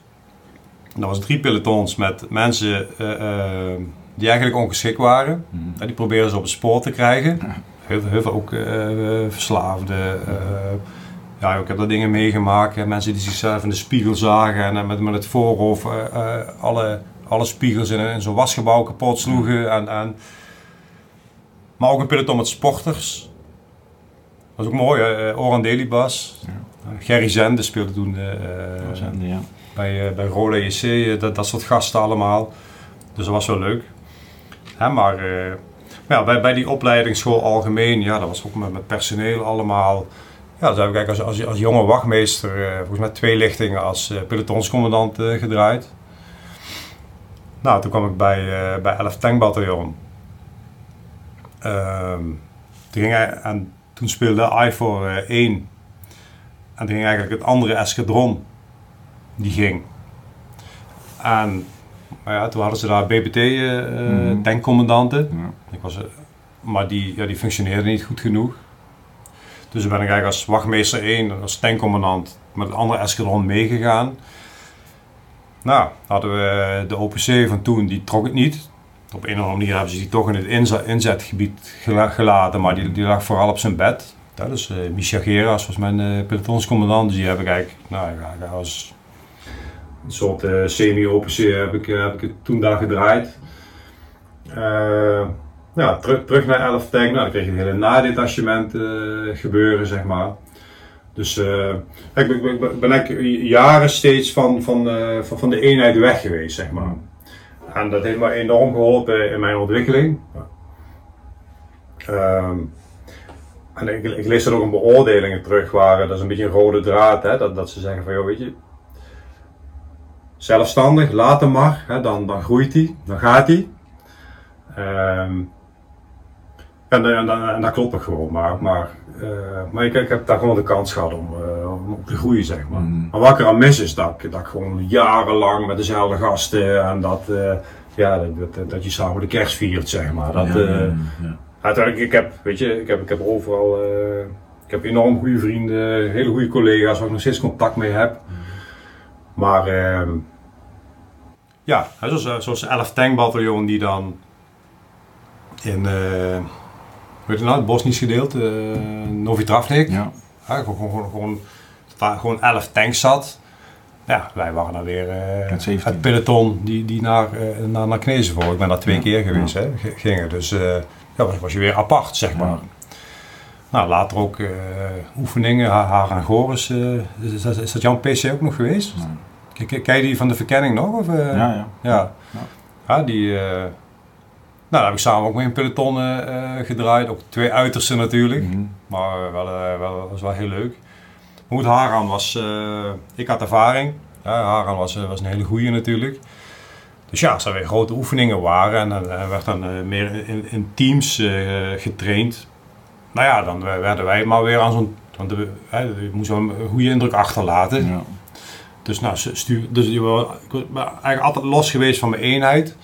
Dat was drie pelotons met mensen eh, eh, die eigenlijk ongeschikt waren. Mhm. En die probeerden ze op het spoor te krijgen. Heel, heel veel ook verslaafden. ja, ik heb dat dingen meegemaakt. Mensen die zichzelf in de spiegel zagen en met, met het voorhoofd alle, alle spiegels in, in zo'n wasgebouw kapot sloegen. En, en, maar ook een peloton met sporters. Dat is ook mooi. Eh, Oran Delibas. Ja. Gerry Zende speelde toen eh, was een- ja. bij, eh, bij Roda JC, eh, dat, dat soort gasten allemaal. Dus dat was wel leuk. Hè, maar eh, ja, bij, bij die opleidingsschool algemeen, ja, dat was ook met, met personeel allemaal. Ja, dus heb ik als, als, als jonge wachtmeester eh, volgens mij twee lichtingen als eh, pelotonscommandant eh, gedraaid. Nou, toen kwam ik bij, eh, bij 11 Tankbataljon. Ehm, toen, ging hij, en toen speelde IFOR eh 1. En toen ging eigenlijk het andere eskadron die ging. En maar ja, toen hadden ze daar BBT eh eh, Mhm. Ja. Was, eh, maar die, ja, die functioneerde niet goed genoeg. Dus toen ben ik eigenlijk als wachtmeester 1, als tankcommandant, met het andere eskadron meegegaan. Nou, hadden we de OPC van toen, die trok het niet. Op een of andere manier hebben ze die toch in het inzet, inzetgebied gela- gelaten, maar die, die lag vooral op zijn bed. Ja, dus eh Micha Geras was mijn eh pelotonscommandant, dus die heb ik eigenlijk, nou, ja, als een soort eh, semi-OPC heb ik, heb ik het toen daar gedraaid. Eh, ja, terug, terug naar 11 tank. Nou, dan kreeg je het hele nadetachement gebeuren, zeg maar. Dus ik ben, ik jaren steeds van, van, van, van de eenheid weg geweest, zeg maar. En dat heeft me enorm geholpen in mijn ontwikkeling. Ehm, en ik, lees er ook een beoordelingen terug waar, dat is een beetje een rode draad, hè, dat, dat ze zeggen van, joh, weet je, zelfstandig, laat hem maar, hè, dan, dan groeit hij, dan gaat hij. Ehm, en, en, en, en, dat klopt ook gewoon, maar, maar, maar ik, ik, heb daar gewoon de kans gehad om, uh, om te groeien, zeg maar. Mm. Maar wat ik eraan mis is dat, dat ik gewoon jarenlang met dezelfde gasten en dat, uh, ja, dat, dat, dat, je samen de kerst viert, zeg maar. Dat, ja, ja, ja. Uiteindelijk, ik heb, weet je, ik heb, ik heb overal, ik heb enorm goede vrienden, hele goede collega's waar ik nog steeds contact mee heb. Mm. Maar, ehm, ja, zoals, zoals 11 Tank Bataljon die dan in, weet je nou, het Bosnisch gedeelte, uh, Novi Travnik. Ja. ja gewoon, gewoon, gewoon, waar gewoon 11 tanks zat. Ja, wij waren dan weer uh, het peloton die, die naar, uh, naar, naar Knezenvoort. Ik ben daar twee ja. keer geweest, ja. hè, gingen. Dus ja, was, was je weer apart, zeg maar. Nou, later ook oefeningen, haar en Goris. Is, is, is, dat jouw PC ook nog geweest? Ken je die van de verkenning nog? Of, ja, ja. ja. ja. die... Nou, daar heb ik samen ook mee een peloton uh, gedraaid. Ook twee uitersten natuurlijk. Mm -hmm. Maar wel, uh, wel, was wel heel leuk. Maar goed, Haran was... Ik had ervaring. Ja, Haran was, was een hele goeie natuurlijk. Dus ja, als er weer grote oefeningen waren en dan werd dan meer in, in teams getraind. Nou ja, dan werden wij maar weer aan zo'n... Want we, we moesten een goede indruk achterlaten. Ja. Dus nou, stuur, dus ik ben eigenlijk altijd los geweest van mijn eenheid.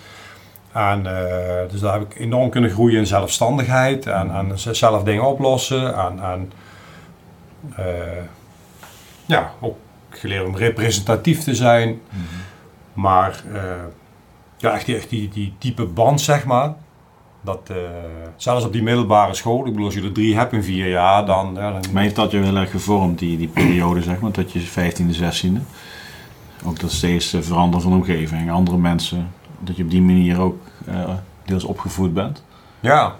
En, uh, dus daar heb ik enorm kunnen groeien in zelfstandigheid en, en zelf dingen oplossen. En, en uh, ja, ook geleerd om representatief te zijn. Mm -hmm. Maar uh, ja, echt die, echt die, die diepe band, zeg maar. Dat, zelfs op die middelbare school, ik bedoel, als je er drie hebt in vier jaar, dan... Ja, dan maar heeft dat je heel erg gevormd, die, die periode, zeg maar, dat je 15e, 16e? Ook dat steeds veranderen van omgeving, andere mensen dat je op die manier ook uh, deels opgevoed bent? Ja,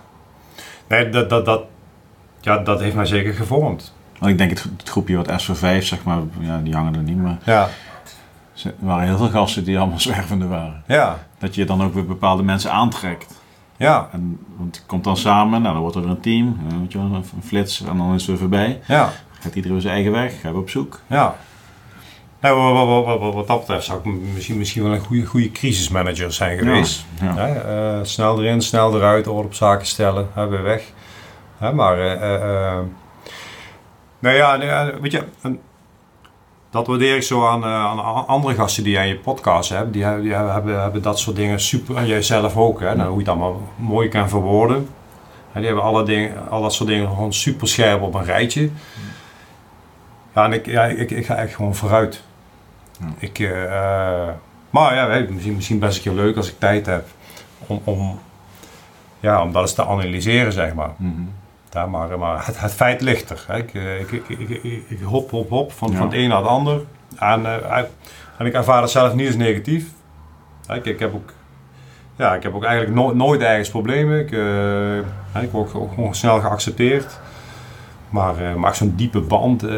nee, dat, dat, dat, ja, dat heeft mij zeker gevormd. Want ik denk het, het groepje wat S voor 5, zeg maar, ja, die hangen er niet meer. Ja. Er waren heel veel gasten die allemaal zwervende waren. Ja. Dat je dan ook weer bepaalde mensen aantrekt. Ja. En, want het komt dan samen, nou, dan wordt er een team, weet je een flits en dan is het weer voorbij. Ja. Gaat iedereen zijn eigen weg, gaan we op zoek. Ja. Nou, wat, wat, wat, wat, dat betreft zou ik misschien, misschien wel een goede, goede crisismanager zijn geweest. Ja, ja. Uh, snel erin, snel eruit, orde op zaken stellen, hè, weer weg. Hè, maar, uh, uh, nou ja, weet je, dat waardeer ik zo aan, aan andere gasten die aan je podcast hebt. Die, die hebben, hebben dat soort dingen super, en jij zelf ook, hè, nou, hoe je het allemaal mooi kan verwoorden. die hebben alle dingen, al dat soort dingen gewoon super scherp op een rijtje. Ja, en ik, ja, ik, ik ga echt gewoon vooruit. Ja. Ik, uh, maar ja, misschien, misschien best een keer leuk als ik tijd heb om, om, ja, om dat eens te analyseren, zeg maar. Mm -hmm. ja, maar, maar het, het, feit ligt er. Hè. Ik, ik, ik, ik, ik, hop, hop, hop van, ja. van het een naar het ander. En, uh, en ik ervaar het zelf niet als negatief. Ik, ik heb ook ja, ik heb ook eigenlijk no nooit ergens problemen. Ik, uh, ik word ook gewoon snel geaccepteerd. Maar, uh, maar zo'n diepe band, uh,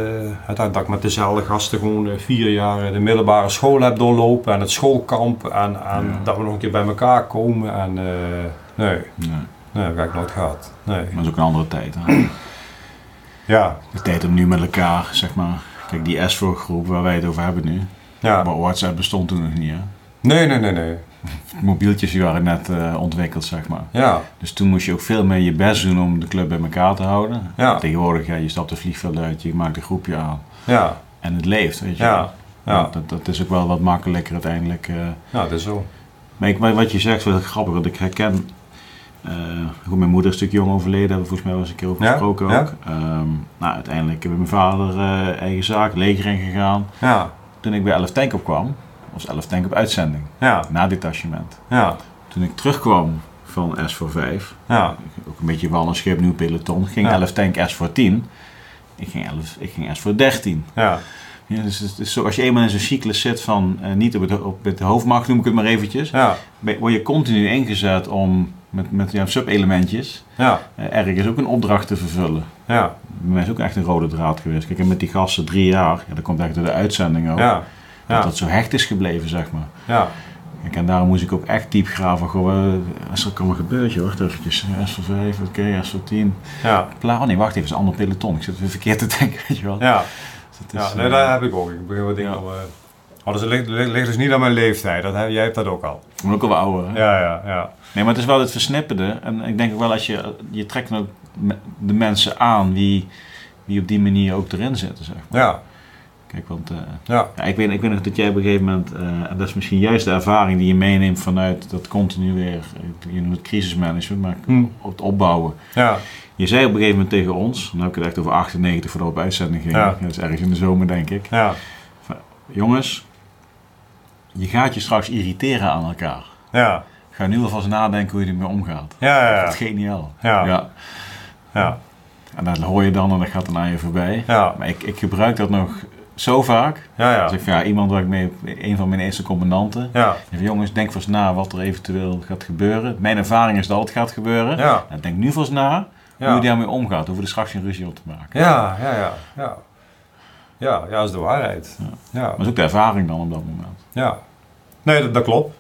dat ik met dezelfde gasten gewoon uh, vier jaar de middelbare school heb doorlopen en het schoolkamp en, en ja. dat we nog een keer bij elkaar komen. En, nee, nee, nee, dat heb ik nooit gehad. Nee. Maar dat is ook een andere tijd. Hè? ja. De tijd om nu met elkaar, zeg maar. Kijk, die S4 groep waar wij het over hebben nu. Ja. Maar WhatsApp bestond toen nog niet, hè? Nee, nee, nee, nee. Mobieltjes die waren net uh, ontwikkeld, zeg maar. Ja. Dus toen moest je ook veel meer je best doen om de club bij elkaar te houden. Ja. Tegenwoordig, ja, je stapt de vliegveld uit, je maakt een groepje aan. Ja. En het leeft, weet je. Ja. ja. Dat, dat is ook wel wat makkelijker uiteindelijk. Uh. Ja, dat is zo. Maar, ik, maar wat je zegt is wel grappig, want ik herken... Uh, goed, mijn moeder is een stuk jong overleden, hebben we volgens mij wel eens een keer over gesproken ja. ook. Um, nou, uiteindelijk heb mijn vader eigen zaak, leger ingegaan. Ja. Toen ik bij 11 Tank opkwam, was 11 Tank op uitzending. Ja. Na detachement. Ja. Toen ik terugkwam van S voor 5, ja. ook een beetje wel een schip nieuw peloton, ging ja. 11 Tank S voor 10. Ik ging, 11, ik ging S voor 13. Ja. Ja, dus het is zo, als je eenmaal in zo'n cyclus zit van uh, niet op het, op het hoofdmacht, noem ik het maar eventjes, ja. word je continu ingezet om met, met sub-elementjes. Ja, Eh, ergens ook een opdracht te vervullen. ja, Bij mij is ook echt een rode draad geweest. Kijk, en met die gasten drie jaar, ja, dat komt echt door de uitzending ook. ja, ja, dat zo hecht is gebleven, zeg maar. ja, Kijk, en daarom moest ik ook echt diep graven. Goh, eh, als er kan een gebeurtje hoor, eventjes. S voor 5, oké, S voor 10. ja, oh nee, wacht even, het is een ander peloton. Ik zit weer verkeerd te denken, weet je wel. ja. Dus is, Ja, nee, eh, dat heb ik ook. Ik begin wat dingen Ja. al... eh, Oh, dus het ligt, dus niet aan mijn leeftijd. Dat heb, jij hebt dat ook al. ik ben ook al ouder. hè? Ja, ja, ja. Nee, maar het is wel het versnippende. En ik denk ook wel als je, je trekt ook de mensen aan die, die op die manier ook erin zitten, zeg maar. Ja, Kijk, want eh, ja, ja, ik, weet, ik weet nog dat jij op een gegeven moment, eh, en dat is misschien juist de ervaring die je meeneemt vanuit dat continu weer, je noemt het crisismanagement, maar Hm. op het opbouwen. ja, Je zei op een gegeven moment tegen ons, dan heb ik het echt over 98 voordat we op uitzending gingen, Ja. dat is ergens in de zomer denk ik. ja, Jongens, je gaat je straks irriteren aan elkaar. ja, Ga nu alvast nadenken hoe je ermee omgaat. ja, ja, Dat is geniaal. Ja. ja. ja, En dat hoor je dan en dat gaat dan aan je voorbij. ja, Maar ik, ik gebruik dat nog zo vaak. ja, ja, Als ik van, ja, iemand waar ik mee, een van mijn eerste commandanten. ja, zeg, jongens, denk vast na wat er eventueel gaat gebeuren. Mijn ervaring is dat het gaat gebeuren. ja, Nou, denk nu vast na hoe je daarmee omgaat. Hoeven er straks geen ruzie op te maken. ja, ja, ja, ja, ja, ja, dat is de waarheid. Ja. Ja, Dat is ook de ervaring dan op dat moment. ja. Nee, dat, dat klopt.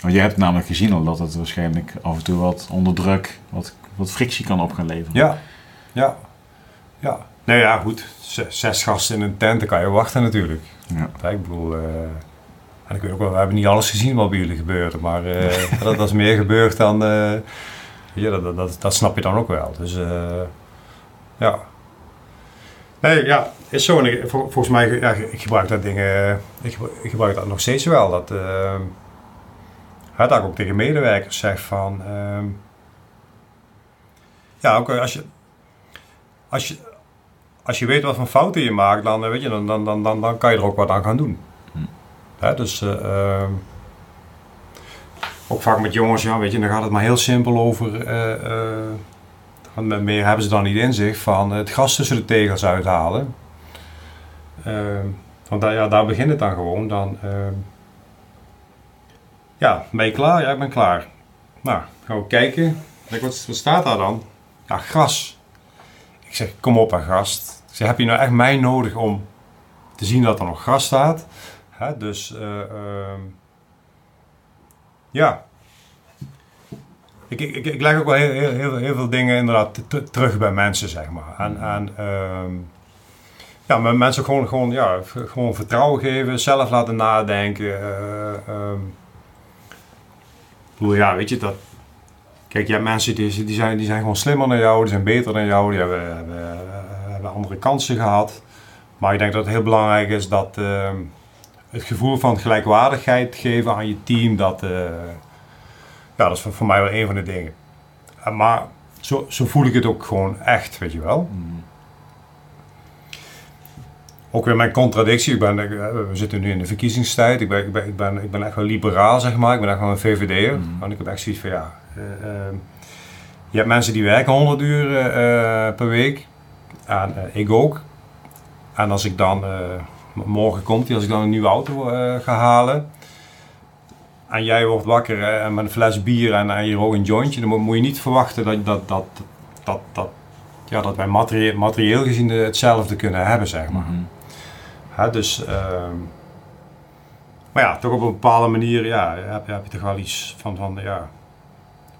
Want je hebt namelijk gezien al dat het waarschijnlijk af en toe wat onder druk, wat, wat frictie kan op gaan leveren. Ja, ja, ja. Nee, ja, goed. Zes, zes gasten in een tent, dan kan je wachten natuurlijk. Ja. Ik bedoel, eh, en ik weet ook wel, we hebben niet alles gezien wat bij jullie gebeurde, maar eh, dat, dat is meer gebeurd dan, eh, ja, dat, dat, snap je dan ook wel. Dus eh, ja. Nee, ja, is zo. En ik- vol- volgens mij, ja, ik gebruik dat dingen, ik, gebruik- ik gebruik dat nog steeds wel. Dat, dat ik ook tegen medewerkers zeg van, ehm, ja, ook als je, als je, als je weet wat voor fouten je maakt, dan, eh, weet je, dan, dan, dan, dan, dan kan je er ook wat aan gaan doen. Hm. Hè, dus eh, ehm, ook vaak met jongens, ja, weet je, dan gaat het maar heel simpel over. eh, eh, met meer hebben ze dan niet in zich van het gas tussen de tegels uithalen. Ehm, want daar, ja, daar begint het dan gewoon. Dan, ehm, ja, ben je klaar? Ja, ik ben klaar. Nou, gaan we kijken. Kijk, wat, wat staat daar dan? Ja, gras. Ik zeg, kom op, hè, gast. Ik zeg, heb je nou echt mij nodig om te zien dat er nog gras staat? Hè, dus, eh, ehm, ja. Ik, ik, ik, leg ook wel heel, heel, heel, heel veel dingen inderdaad terug bij mensen, zeg maar. En, en ehm, ja, met mensen gewoon, gewoon, ja, gewoon vertrouwen geven, zelf laten nadenken. eh, ehm. Ja, weet je, dat, Kijk, je mensen die, zijn, die zijn gewoon slimmer dan jou, die zijn beter dan jou, die hebben, hebben, hebben andere kansen gehad. Maar ik denk dat het heel belangrijk is dat ehm, het gevoel van gelijkwaardigheid geven aan je team, dat, eh, ja, dat is voor, voor mij wel een van de dingen. Eh, maar zo, zo voel ik het ook gewoon echt, weet je wel. Mm. Ook weer mijn contradictie. Ik ben, eh, we zitten nu in de verkiezingstijd. Ik ben, ik, ben, ik, ben, ik ben echt wel liberaal, zeg maar. Ik ben echt wel een VVD'er. Mhm. Want ik heb echt zoiets van, ja... eh, ehm, je hebt mensen die werken 100 uur eh, per week. En eh, ik ook. En als ik dan... eh, morgen komt hij, als ik dan een nieuwe auto eh, ga halen... En jij wordt wakker eh, met een fles bier en, en je rookt een jointje... dan moet, je niet verwachten dat, dat, dat, dat, dat, ja, dat wij materie- materieel gezien hetzelfde kunnen hebben, zeg maar. Mhm. Hè, dus, ehm, maar ja, toch op een bepaalde manier ja, heb, heb je toch wel iets van, van ja,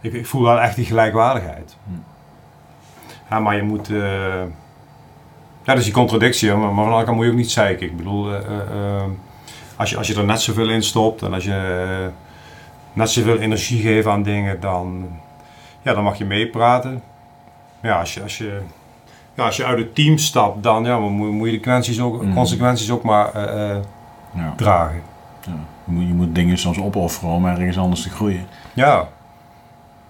ik, ik voel wel echt die gelijkwaardigheid. Hm. Ja, maar je moet, eh, ja, dat is die contradictie, maar, maar van de andere kant moet je ook niet zeiken. Ik bedoel, eh, eh, ehm, als, je, als je er net zoveel in stopt en als je net zoveel energie geeft aan dingen, dan, ja, dan mag je meepraten. Ja, als je, als je ja, als je uit het team stapt, dan ja, moet, moet je de consequenties ook, Mhm. consequenties ook maar eh, eh, Ja. dragen. Ja. Je, moet, je moet dingen soms opofferen om ergens anders te groeien. Ja.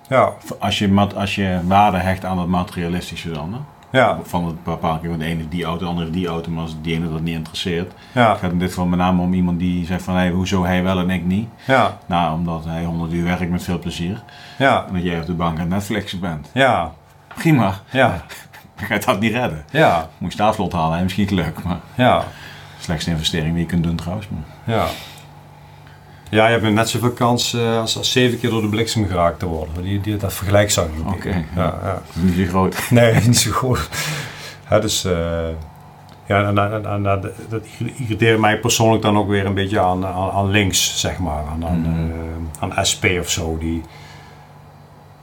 Ja, Als je, als je waarde hecht aan het materialistische dan. Hè? ja, Van het bepaalde keer, want de ene heeft die auto, de andere heeft die auto, maar als die ene dat niet interesseert. ja, Het gaat in dit geval met name om iemand die zegt van, hey, hoezo hij wel en ik niet? ja, Nou, omdat hij 100 uur werkt met veel plezier. ja, En dat jij op de bank aan Netflixen bent. ja, Prima, ja, dan ga je dat niet redden. ja, Moet je staatslot halen, hè? misschien leuk, maar ja, slechtste investering die je kunt doen trouwens. Maar. ja. Ja, je hebt net zoveel kans eh, als, als zeven keer door de bliksem geraakt te worden. Die, die, dat vergelijk ik. Oké, ja. ja. Niet zo groot. Nee, niet zo goed. Ja, dus, eh, ja, en, en, en, en dat, irriteert mij persoonlijk dan ook weer een beetje aan, aan, aan links, zeg maar. Aan, aan, Mhm. eh, aan SP of zo. Die,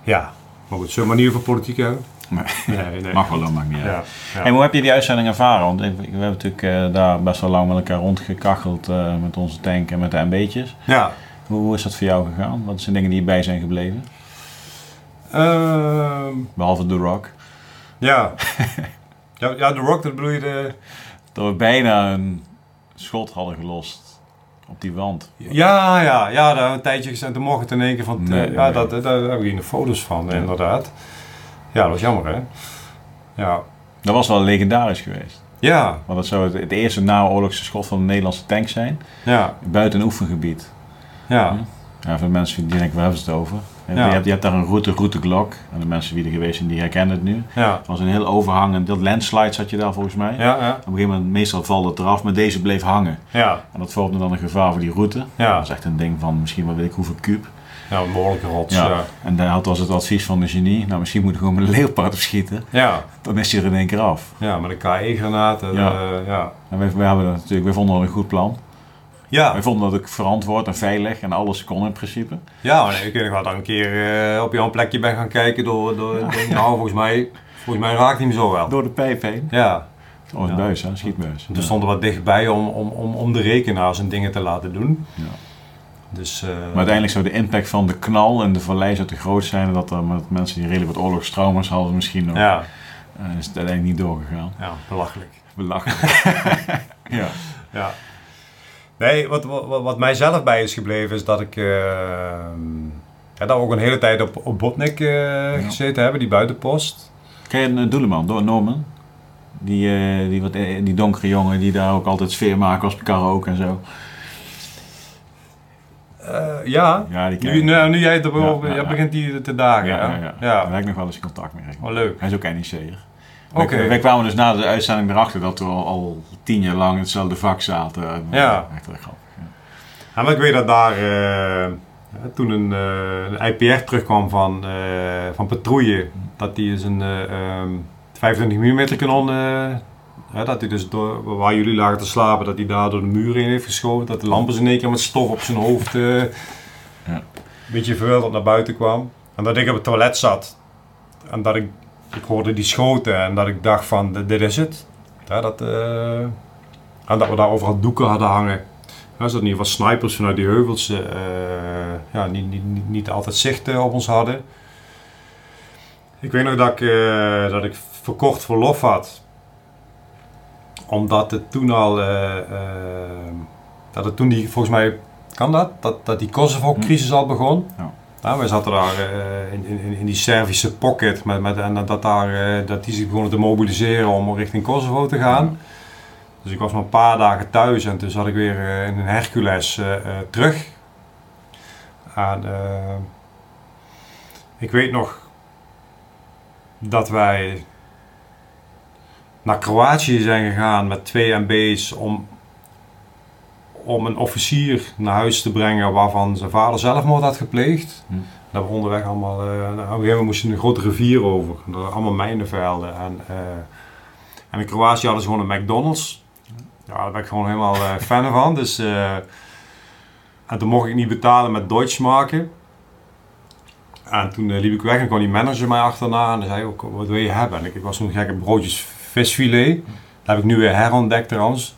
ja, maar goed, zullen we maar niet over politiek hebben? Nee. Nee, nee. Mag wel, dat maakt niet uit. Ja. Hey, hoe heb je die uitzending ervaren? Want ik- we hebben natuurlijk eh, daar best wel lang met elkaar rondgekacheld eh, met onze tank en met de MB'tjes. ja. Hoe, hoe is dat voor jou gegaan? Wat zijn dingen die bij zijn gebleven? Ehm, Behalve The Rock. ja. ja. Ja, The Rock, dat bedoel je de... Dat we bijna een schot hadden gelost op die wand. Ja, ja, ja, daar een tijdje gezegd. Toen mocht het in één keer van... Nee, ja, nee. Dat, daar heb ik hier de foto's van, inderdaad. Ja, dat was jammer, hè? Ja. Dat was wel legendarisch geweest. Ja, Want dat zou het, het eerste naoorlogse schot van de Nederlandse tank zijn. ja, Buiten een oefengebied. ja. Ja, voor mensen die denken, waar hebben ze het over? Je, Ja. hebt, je hebt daar een route, route Glock. En de mensen die er geweest zijn, die herkennen het nu. Ja, Het was een heel overhangend, dat landslide zat je daar volgens mij. ja, ja, Op een gegeven moment, meestal valt het eraf, maar deze bleef hangen. ja, En dat vormde dan een gevaar voor die route. ja. Dat is echt een ding van misschien wel weet ik hoeveel kuub. Ja, een behoorlijke rots, Ja. ja. En dat was het advies van de genie. Nou, misschien moet je gewoon met een leopard op schieten. Ja, Dan is hij er in één keer af. ja, met een KE-granaat. Ja. Ja. ja. En wij, hebben dat natuurlijk, wij vonden dat een goed plan. Ja, Wij vonden dat ook verantwoord en veilig en alles kon in principe. ja maar ik weet nog wel dat ik een keer eh, op jouw plekje ben gaan kijken door, door ik denk, nou, volgens mij, volgens mij raakt hij hem zo wel. Door de pijp heen. Ja, Oh, een Ja. buis, hè? schietbuis. stonden we wat dichtbij om, om, om, om de rekenaar zijn dingen te laten doen. Ja. Dus, eh, Maar uiteindelijk zou de impact van de knal en de vallei zou te groot zijn. Dat er met mensen die redelijk wat oorlogstrauma's hadden misschien nog. Ja, eh, is het uiteindelijk niet doorgegaan. ja, belachelijk. Belachelijk. ja. Ja. Nee, wat, wat, wat mij zelf bij is gebleven is dat ik... eh ja, dat we ook een hele tijd op, op Botnik eh, gezeten hebben, die buitenpost. Ken je een uh, Doeleman, Norman? Die, eh, die, wat, eh, die donkere jongen die daar ook altijd sfeer maken als karaoke en zo. Eh, ja, nu, nou, nu jij het erover Ja, ja, ja, ja. begint die te dagen. Ja. Daar heb ik nog wel eens contact mee. Oh, leuk. Hij is ook NEC'er. Oké. Wij, wij kwamen dus na de uitzending erachter dat we al, al tien jaar lang in hetzelfde vak zaten. En, Ja. Echt wel grappig. Ja. Maar ik weet dat daar, eh, toen een, eh, een IPR terugkwam van, van patrouille, dat die is een eh, ehm, 25 mm kanon, ja, dat hij dus door, waar jullie lagen te slapen, dat hij daar door de muren in heeft geschoten, dat de lampen in één keer met stof op zijn hoofd eh, Ja. een beetje verwilderd naar buiten kwam. En dat ik op het toilet zat en dat ik, ik hoorde die schoten en dat ik dacht van, dit- is het. Ja, dat, eh, en dat we daar overal doeken hadden hangen. Ja, dat in ieder geval snipers vanuit die heuvels eh, ja, niet, niet, niet, niet altijd zicht op ons hadden. Ik weet nog dat ik, dat ik verkort verlof had. Omdat het toen al, eh, eh, dat het toen die, volgens mij, kan dat? Dat, dat die Kosovo-crisis al begon. Ja. Ja, wij zaten daar eh, in, in, in die Servische pocket met, met, en dat, daar, dat die zich begonnen te mobiliseren om richting Kosovo te gaan. Dus ik was maar een paar dagen thuis en toen zat ik weer in een Hercules terug. En ik weet nog dat wij naar Kroatië zijn gegaan met twee MB's om, om een officier naar huis te brengen waarvan zijn vader zelfmoord had gepleegd. Hm. Dat we onderweg allemaal, eh, op een gegeven moment moesten we een grote rivier over. Dat waren allemaal mijnenvelden. En, eh, en in Kroatië hadden ze gewoon een McDonald's. Ja, daar ben ik gewoon helemaal eh, fan van. Dus, eh, en toen mocht ik niet betalen met Deutschmarken. En toen eh, liep ik weg en kwam die manager mij achterna en zei ook, wat wil je hebben? En ik, ik was toen gek op broodjes visfilet. Dat heb ik nu weer herontdekt trouwens.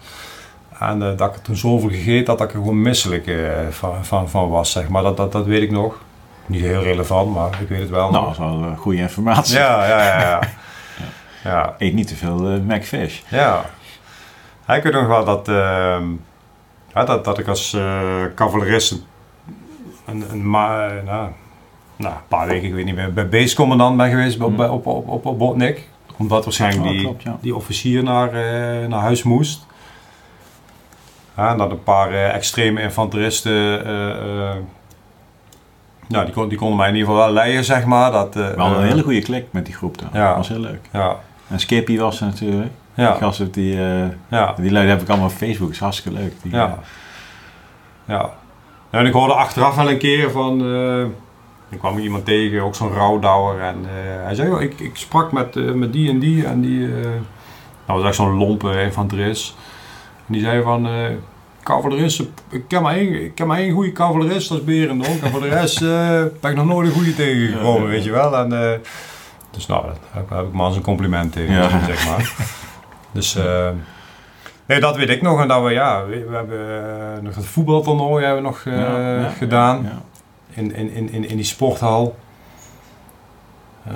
En eh, dat ik er toen zoveel gegeten had dat ik er gewoon misselijk eh, van, van, van was, zeg maar. Dat, dat, dat weet ik nog. Niet heel relevant, maar ik weet het wel Nou, dat is wel eh, goede informatie. Ja, ja, ja. ja. ja. Eet niet te veel McFish. Ja. Ja, Ik weet nog wel dat, ehm, ja, dat, dat ik als cavalerist een, een, een, ma- nou, nou, een paar weken, ik weet niet meer, bij basecommandant ben geweest op, Mm. op, op, op, op Botnik. Omdat waarschijnlijk Oh, die, klopt, ja. die officier naar, eh, naar huis moest. Ja, en dat een paar eh, extreme infanteristen, eh, eh, nou, die, kon, die konden mij in ieder geval wel leiden, zeg maar. Dat, eh, We hadden een hele goede klik met die groep daar. Ja. Dat was heel leuk. Ja, En Skippy was er natuurlijk. ja, Die gasten, die, eh, ja. die lui heb ik allemaal op Facebook. is hartstikke leuk. Die, Ja. Ja. en ik hoorde achteraf wel een keer van... ik kwam iemand tegen, ook zo'n rouwdouwer. En eh, hij zei, ik, ik sprak met, eh, met die en die. En die eh, dat was echt zo'n lompe infanterist. En die zei van... cavalerist, ik ken maar één, ik ken maar één goede cavalerist, dat is Berendonk. En voor de rest ben ik nog nooit een goede tegengekomen, weet je wel. En, dus nou, daar heb, heb ik maar eens een compliment tegen, Ja. zeg maar. Dus... Nee, dat weet ik nog. En dat we, ja, we, we hebben nog het voetbaltoernooi hebben we nog Ja, ja, gedaan. Ja. In, in, in, in, in die sporthal. Eh,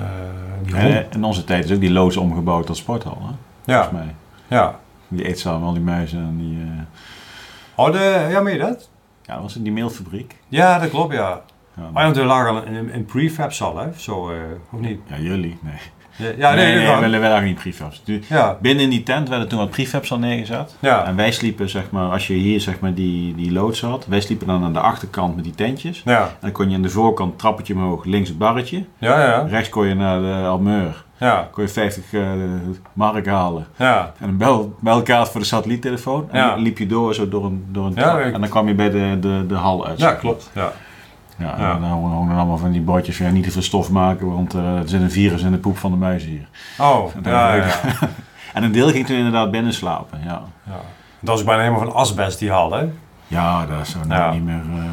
die En in onze tijd is ook die loods omgebouwd tot sporthal, hè? ja, volgens mij. ja. Die eetzaal met al die muizen en die... eh, Oh, de, ja, meen je dat? ja, dat was in die mailfabriek. Ja, dat klopt, ja. Ja, Maar ja, want we lagen al in, in prefabs al, hè? Zo, eh, of niet? ja, jullie, nee. Ja, nee, nee, nee, nee, we, we lagen niet prefabs. Ja, Binnen in die tent werden toen wat prefabs al neergezet. ja, En wij sliepen, zeg maar, als je hier zeg maar, die, die loods had, wij sliepen dan aan de achterkant met die tentjes. ja, En dan kon je aan de voorkant trappetje omhoog, links het barretje. ja, ja, Rechts kon je naar de Almeur. ja, kon je 50 eh, mark halen. ja, En een bel, belkaart voor de satelliettelefoon. En Ja. dan liep je door zo door een, door een Ja, ik- En dan kwam je bij de, de, de hal uit. ja, klopt. Ja, Ja, dan hongen dan allemaal van die bordjes van ja, niet te veel stof maken, want eh, er zit een virus in de poep van de muizen hier. oh, En ja. En een deel ging toen inderdaad binnen slapen. Ja, ja. Dat was bijna helemaal van asbest die hal, hè? ja dat is zo nou niet meer. eh,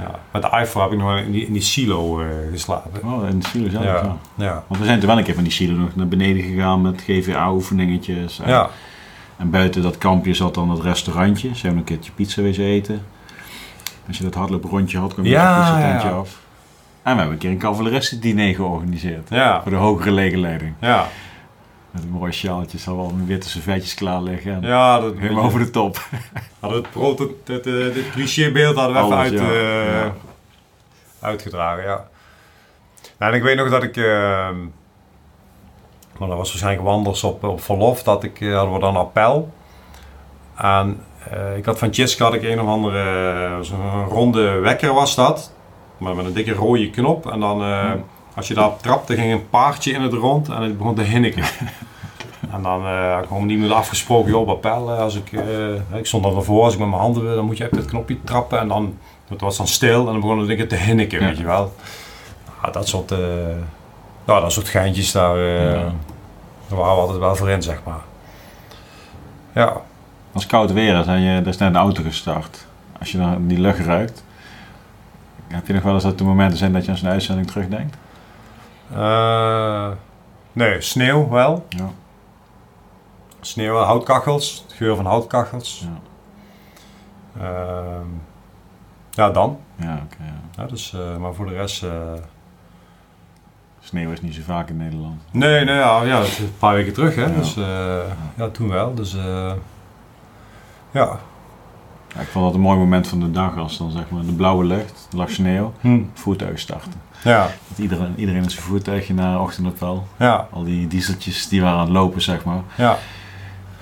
Ja. Met de iPhone heb ik nog in die, in die silo eh, geslapen. oh, in de silo zelf. Ja, Ja. ja, Want we zijn toen wel een keer van die silo nog naar beneden gegaan met GVA-oefeningetjes. En, ja. en buiten dat kampje zat dan dat restaurantje. Ze hebben een keertje pizza wezen eten. Als je dat hardlooprondje had, kwam je Ja, het pizzatentje ja. af. En we hebben een keer een cavaleristendiner georganiseerd. Ja, Voor de hogere legerleiding. ja. Met een mooie sjaaltjes, al wel met witte servetjes klaar liggen. En ja dat Helemaal over de top. hadden het, proto, het, eh, dit clichébeeld hadden we even uit, ja. eh, uitgedragen, ja. Nou, en ik weet nog dat ik, maar dat was waarschijnlijk wandels op, op verlof, dat ik, eh, hadden we dan appel. En eh, ik had van Tjitske had ik een of andere, eh, ronde wekker was dat, maar met een dikke rode knop. En dan, eh, als je daarop trapte, ging een paardje in het rond en het begon te hinniken. En dan eh had ik gewoon niet meer afgesproken, joh, eh, Als ik, ik stond dan ervoor, als ik met mijn handen, dan moet je op dit knopje trappen. En dan, het was dan stil en dan begon het dingen te hinniken, Ja. weet je wel. Ja, dat soort, nou, dat soort geintjes, daar, Ja. daar waren we altijd wel voor in, zeg maar. Ja, Als het koud weer is en je, er is net een auto gestart. Als je dan die lucht ruikt. Heb je nog wel eens dat er momenten zijn dat je aan zo'n uitzending terugdenkt? Eh, nee, sneeuw wel. Ja. Sneeuw, houtkachels, de geur van houtkachels. Ja, Ehm, ja, dan. ja oké. ja. Ja, dus, eh, maar voor de rest... eh, Sneeuw is niet zo vaak in Nederland. Nee, nee, ja, ja, dat is een paar weken terug, hè. Ja. Dus, ja, toen wel. Dus, ja. Ja, ik vond dat een mooi moment van de dag als dan zeg maar de blauwe lucht, er lag sneeuw, Hm. voertuig starten. Ja, Dat iedereen, iedereen met zijn voertuigje naar ochtendappel. ja, Al die dieseltjes die waren aan het lopen zeg maar. ja.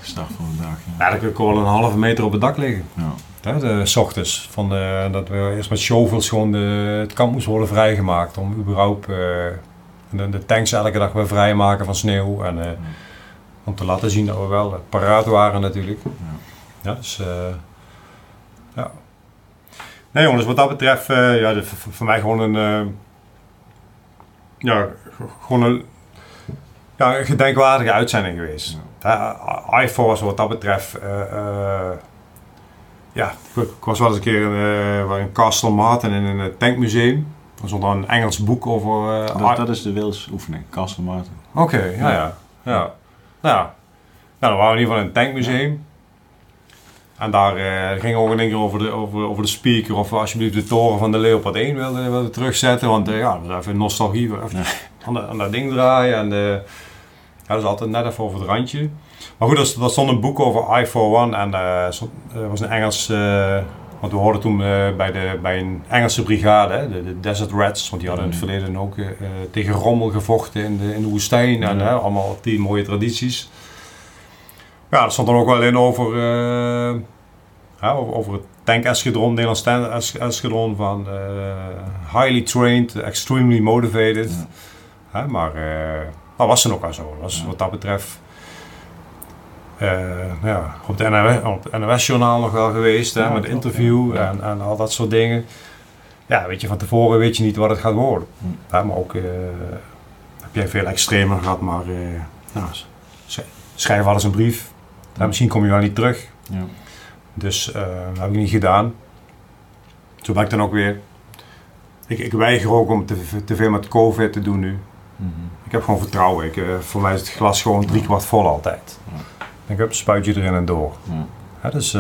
Start van de dag. Ja. Ja, dan kun ik wel een halve meter op het dak liggen. Ja. De, s ochtends. Van de, dat we eerst met shovels gewoon de, het kamp moest worden vrijgemaakt. Om überhaupt eh, de, de tanks elke dag weer vrijmaken van sneeuw. En eh, om te laten zien dat we wel paraat waren natuurlijk. Ja, dus... eh, ja. Nee jongens, wat dat betreft... eh, ja, de- voor, voor mij gewoon een... eh, ja, gewoon een... Ja, een gedenkwaardige uitzending geweest. Ja, was wat dat betreft... ja, ik was wel eens een keer in, in Castle Martin in een tankmuseum. Er stond dan een Engels boek over... Dat, dat is de wilsoefening, Castle Martin. Oké, ja, ja. ja. Nou, ja. nou, dan waren we in ieder geval in een tankmuseum. En daar eh, ging ook een keer over de, over, over de speaker of alsjeblieft de toren van de Leopard 1 wilden, wilden terugzetten. Want eh, ja, dat even nostalgie, even aan, de- aan dat ding draaien. En eh, ja, dat is altijd net even over het randje. Maar goed, er, er stond een boek over I-41 en er was een Engels... want we hoorden toen bij, de, bij een Engelse brigade, de, de Desert Rats, want die hadden in het verleden ook tegen rommel gevochten in de, in de woestijn. En hè, allemaal die mooie tradities. Ja, er stond dan ook wel in over, eh, ja, over, het tank-eskadron, Nederlands tank-eskadron van eh, highly trained, extremely motivated. Ja. Maar eh, dat was toen ook al zo. Dat. Wat dat betreft, eh, ja, op het NOS-journaal nog wel geweest, hè, met interview. En, en al dat soort dingen. Ja, weet je, van tevoren weet je niet wat het gaat worden. Hm. Maar ook, heb jij veel extremer gehad, maar eh, nou, sch- schrijf eens een brief. Ja, misschien kom je wel niet terug. Ja. Dus eh, dat heb ik niet gedaan. Zo ben ik dan ook weer. Ik, ik weiger ook om te, te veel met COVID te doen nu. Mhm. Ik heb gewoon vertrouwen. Ik, eh, voor mij is het glas gewoon drie kwart vol altijd. Ja. Ik heb een spuitje erin en door. Ja. Ja, dus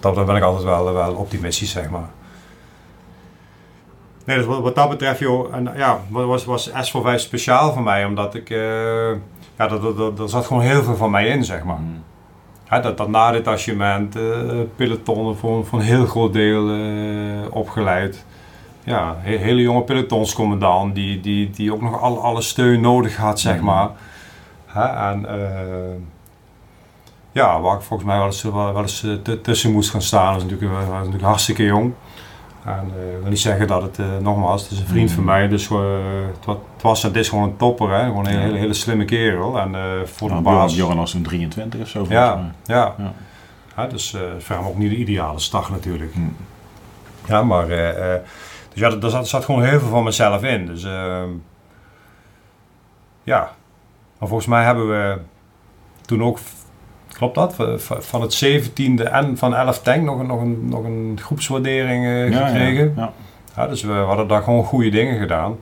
wat dat ben ik altijd wel, wel optimistisch, zeg maar. Nee, dus wat, wat dat betreft, joh, en, ja, was, was S voor 5 speciaal voor mij, omdat ik, ja, dat, dat, dat, zat gewoon heel veel van mij in, zeg maar. Ja, dat, dat nadetachement, eh pelotonnen voor, voor een heel groot deel eh, opgeleid. Ja, he- hele jonge pelotonscommandant die, die, die ook nog al, alle steun nodig had, zeg Mhm. maar. En eh, ja, waar ik volgens mij wel eens, wel, wel eens tussen moest gaan staan, was natuurlijk, was natuurlijk hartstikke jong. En eh, ik wil niet zeggen dat het, eh, nogmaals, het is een vriend van mij, dus eh, het, wa- het was het is gewoon een topper, hè? gewoon een hele, Ja. hele, hele slimme kerel. En voor de Nou, baas... Bjorn, Bjorn was toen 23 of zo. Ja, ja. Ja. Ja, dus voor hem ook niet de ideale start natuurlijk. Hm. Ja, maar dus ja, er zat, zat gewoon heel veel van mezelf in. Dus ehm, ja, maar volgens mij hebben we toen ook, klopt dat, van het 17e en van 11 tank nog een, nog een, nog een groepswaardering eh, gekregen. Ja, ja. Ja, dus we, hadden daar gewoon goede dingen gedaan.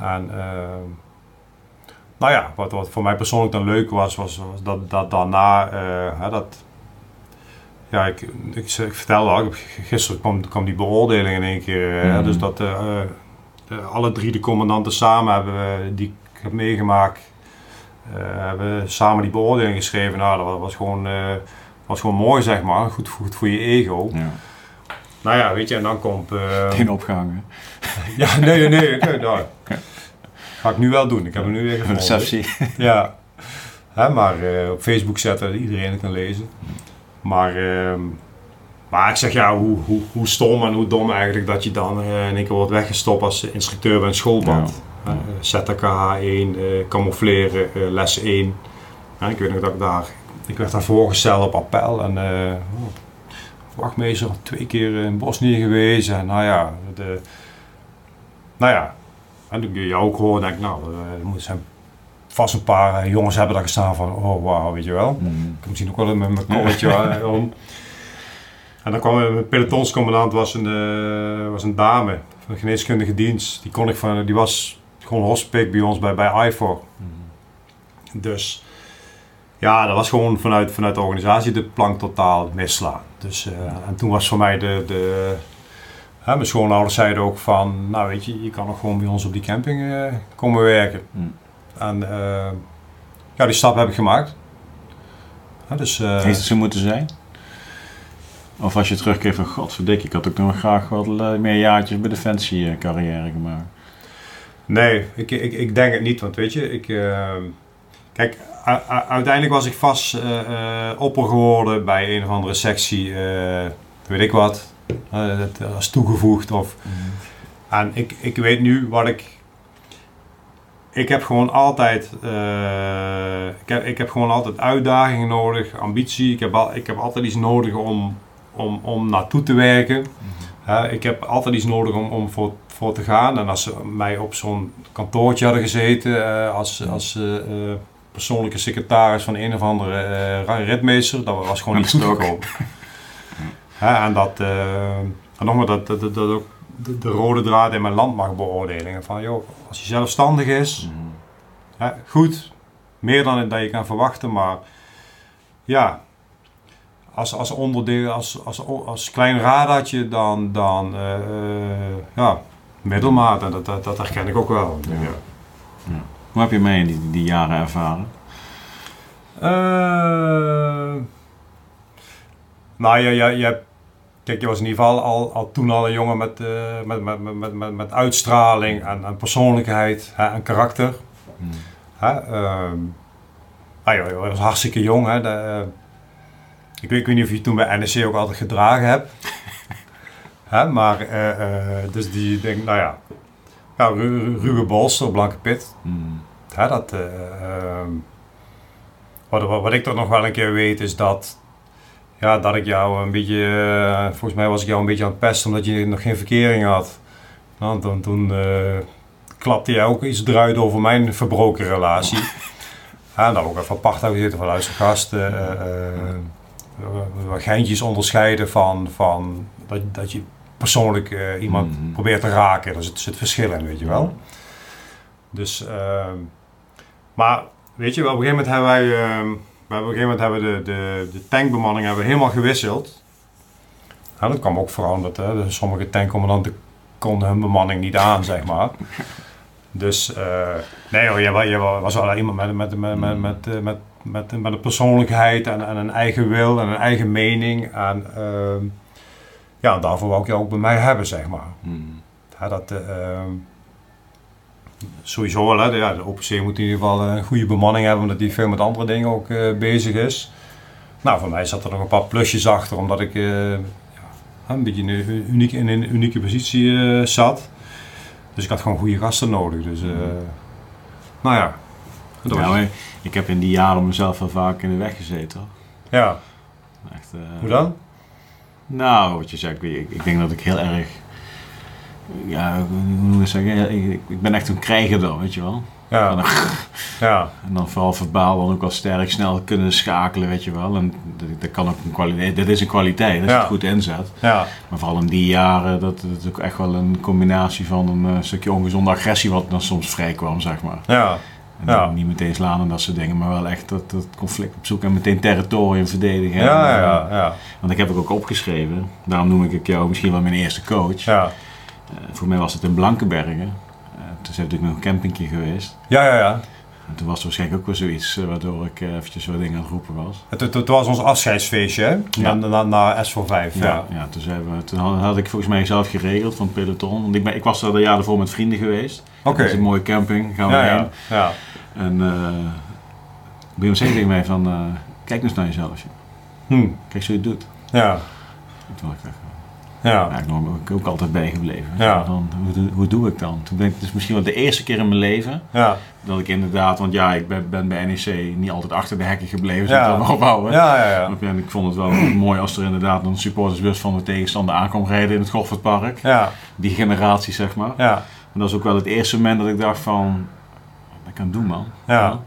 En ehm, nou ja, wat, wat voor mij persoonlijk dan leuk was, was, was dat, dat daarna, eh, hè, dat, ja, ik, ik, ik vertelde al, gisteren kwam, kwam die beoordeling in één keer, eh, Mhm. dus dat eh, eh, alle drie de commandanten samen hebben we, die ik heb meegemaakt, eh, hebben samen die beoordeling geschreven. Nou, dat was, gewoon, eh, was gewoon mooi, zeg maar, goed, goed voor je ego. ja. Nou ja, weet je, en dan komt... eh, Geen opgehangen. ja, nee, nee, nee. nee nou, ga ik nu wel doen. Ik heb hem nu weer Een gevonden. receptie. Ja. Hè, maar eh, op Facebook zetten dat iedereen het kan lezen. Maar, ehm, maar ik zeg ja, hoe, hoe, hoe stom en hoe dom eigenlijk dat je dan eh, in één keer wordt weggestopt als instructeur bij een schoolbad. Ja. ZKH 1, eh, camoufleren, eh, les 1. Ja, ik weet nog dat ik daar, ik werd daar voorgesteld op appel en eh, oh, wachtmeester twee keer in Bosnië geweest. En nou ja, de, nou ja, en toen ik jou ook hoorde, denk ik, nou, eh, er moeten vast een paar eh, jongens hebben daar gestaan van, oh wauw, weet je wel. Hm. Ik heb misschien ook wel met mijn kolletje eh, om. En dan kwam een pelotonscommandant, was een, eh, was een dame van de geneeskundige dienst. Die kon ik van, die was gewoon hospik bij ons bij, bij IFOR. Dus ja, dat was gewoon vanuit, vanuit de organisatie de plank totaal misslaan. Dus, eh, en toen was voor mij de, de hè, mijn schoonouders zeiden ook van, nou weet je, je kan nog gewoon bij ons op die camping eh, komen werken. Hm. En eh, ja, die stap heb ik gemaakt. Ja, dus, Heeft het zo moeten zijn? Of als je terugkeert van godverdikke, ik had ook nog graag wat meer jaartjes bij Defensie carrière gemaakt. Nee, ik, ik, ik denk het niet. Want weet je, ik, eh, kijk, uiteindelijk was ik vast eh, opper geworden bij een of andere sectie, eh, weet ik wat, dat als toegevoegd. Of, en ik, ik weet nu wat ik. Ik heb gewoon altijd, ik, heb, ik heb gewoon altijd uitdagingen nodig, ambitie. Ik heb, al, ik heb altijd iets nodig om, om, om naartoe te werken. Hè, ik heb altijd iets nodig om, om voor, voor te gaan. En als ze mij op zo'n kantoortje hadden gezeten uh, als, als uh, uh, persoonlijke secretaris van een of andere uh, ritmeester, dat was gewoon niet goed gekomen. en dat, en nogmaals, dat, dat, dat, dat ook de, de, rode draad in mijn landmachtbeoordelingen. Van joh, als hij zelfstandig is, Mm. hè, goed, meer dan dat je kan verwachten, maar ja, als, als onderdeel, als, als, als klein radartje, dan, dan uh, ja, middelmaat. En dat, dat, dat herken ik ook wel. Ja. Ja. Hoe heb je in die, die jaren ervaren? Uh, nou, je, je, je, kijk, je was in ieder geval al, al toen al een jongen met, uh, met, met, met, met, met uitstraling en, en persoonlijkheid hè, en karakter. Hmm. Hè, uh, ah, joh, je was hartstikke jong. Hè, de, ik weet, ik weet niet of je toen bij NEC ook altijd gedragen hebt. Hè, maar, uh, dus die denk, nou ja, ja ru ruwe bolster, blanke pit. Mm. Hè, dat uh, wat, wat, wat ik toch nog wel een keer weet is dat, ja, dat ik jou een beetje, eh, volgens mij was ik jou een beetje aan het pesten omdat je nog geen verkering had. Nou, toen toen eh, klapte jij ook iets eruit over mijn verbroken relatie. Ja, en dan ook even apart hebben gezeten van luister gast, eh, eh, eh, wat geintjes onderscheiden van, van dat, dat je persoonlijk eh, iemand Mhm. probeert te raken. Daar zit, zit verschil in, weet je wel. Dus, ehm, maar weet je wel, op een gegeven moment hebben wij, we hebben op een gegeven moment hebben we de, de, de tankbemanning hebben we helemaal gewisseld. En dat kwam ook omdat hè, de- sommige tankcommandanten konden hun bemanning niet aan, zeg maar. Dus eh, nee hoor, je, wa- je wa- was wel iemand met, met, met, met, met, eh, met, met, met een persoonlijkheid en, en een eigen wil en een eigen mening. En ehm, ja, daarvoor wou ik je ook bij mij hebben, zeg maar. Hmm. Ja, dat, eh, ehm, sowieso wel, hè. De, ja, de OPC moet in ieder geval een goede bemanning hebben, omdat die veel met andere dingen ook eh, bezig is. Nou, voor mij zat er nog een paar plusjes achter, omdat ik eh, ja, een beetje in een, uniek, in een unieke positie eh, zat. Dus ik had gewoon goede gasten nodig. Dus, eh, nou ja. dat ik heb in die jaren mezelf wel vaak in de weg gezeten. hoor. ja. Echt, eh, Hoe dan? Nou, wat je zegt, ik, ik denk dat ik heel erg. Ja, hoe moet ik zeggen? Ik, ik ben echt een krijger dan, weet je wel. Ja, dan, ja, en dan vooral verbaal dan ook wel sterk snel kunnen schakelen, weet je wel. En dat, dat kan ook een kwaliteit. Dat is een kwaliteit als je Ja. het goed inzet. ja, Maar vooral in die jaren, dat, dat is ook echt wel een combinatie van een eh, stukje ongezonde agressie wat dan soms vrij kwam, zeg maar. ja, En Ja. Niet meteen slaan en dat soort dingen, maar wel echt dat, dat conflict opzoeken en meteen territorium verdedigen. ja, En, eh, ja, ja, Want ik heb het ook opgeschreven, daarom noem ik jou misschien wel mijn eerste coach. ja, Eh, voor mij was het in Blankenbergen. Eh, toen is natuurlijk nog een campingje geweest. ja, ja, ja. En toen was er waarschijnlijk ook wel zoiets waardoor ik eventjes wat dingen aan het roepen was. Het, het, het was ons afscheidsfeestje, hè? Ja. Na, na, na S45. Ja, ja. toen, zijn we, toen had, had ik volgens mij zelf geregeld van het peloton. Want ik, ben, ik was er de jaren ervoor met vrienden geweest. Oké. Dat is een mooie camping, gaan we Ja, heen. ja, ja. En zei tegen mij van, eh, kijk eens naar jezelf. joh. Hm. Kijk zo je het doet. Ja, toen was ik echt, ja, ik ben ook, ook altijd bijgebleven. Ja. Dan, hoe, doe- hoe doe ik dan? Toen ben ik dus misschien wel de eerste keer in mijn leven ja, dat ik inderdaad, want ja, ik ben, ben bij NEC niet altijd achter de hekken gebleven, Ja. zoals we opbouwen. ja, ja, ja. En ik vond het wel mooi als er inderdaad een supportersbus van de tegenstander aankwam rijden in het Goffertpark. Ja, Die generatie, zeg maar. ja, En dat was ook wel het eerste moment dat ik dacht van, wat kan ik doen man? ja,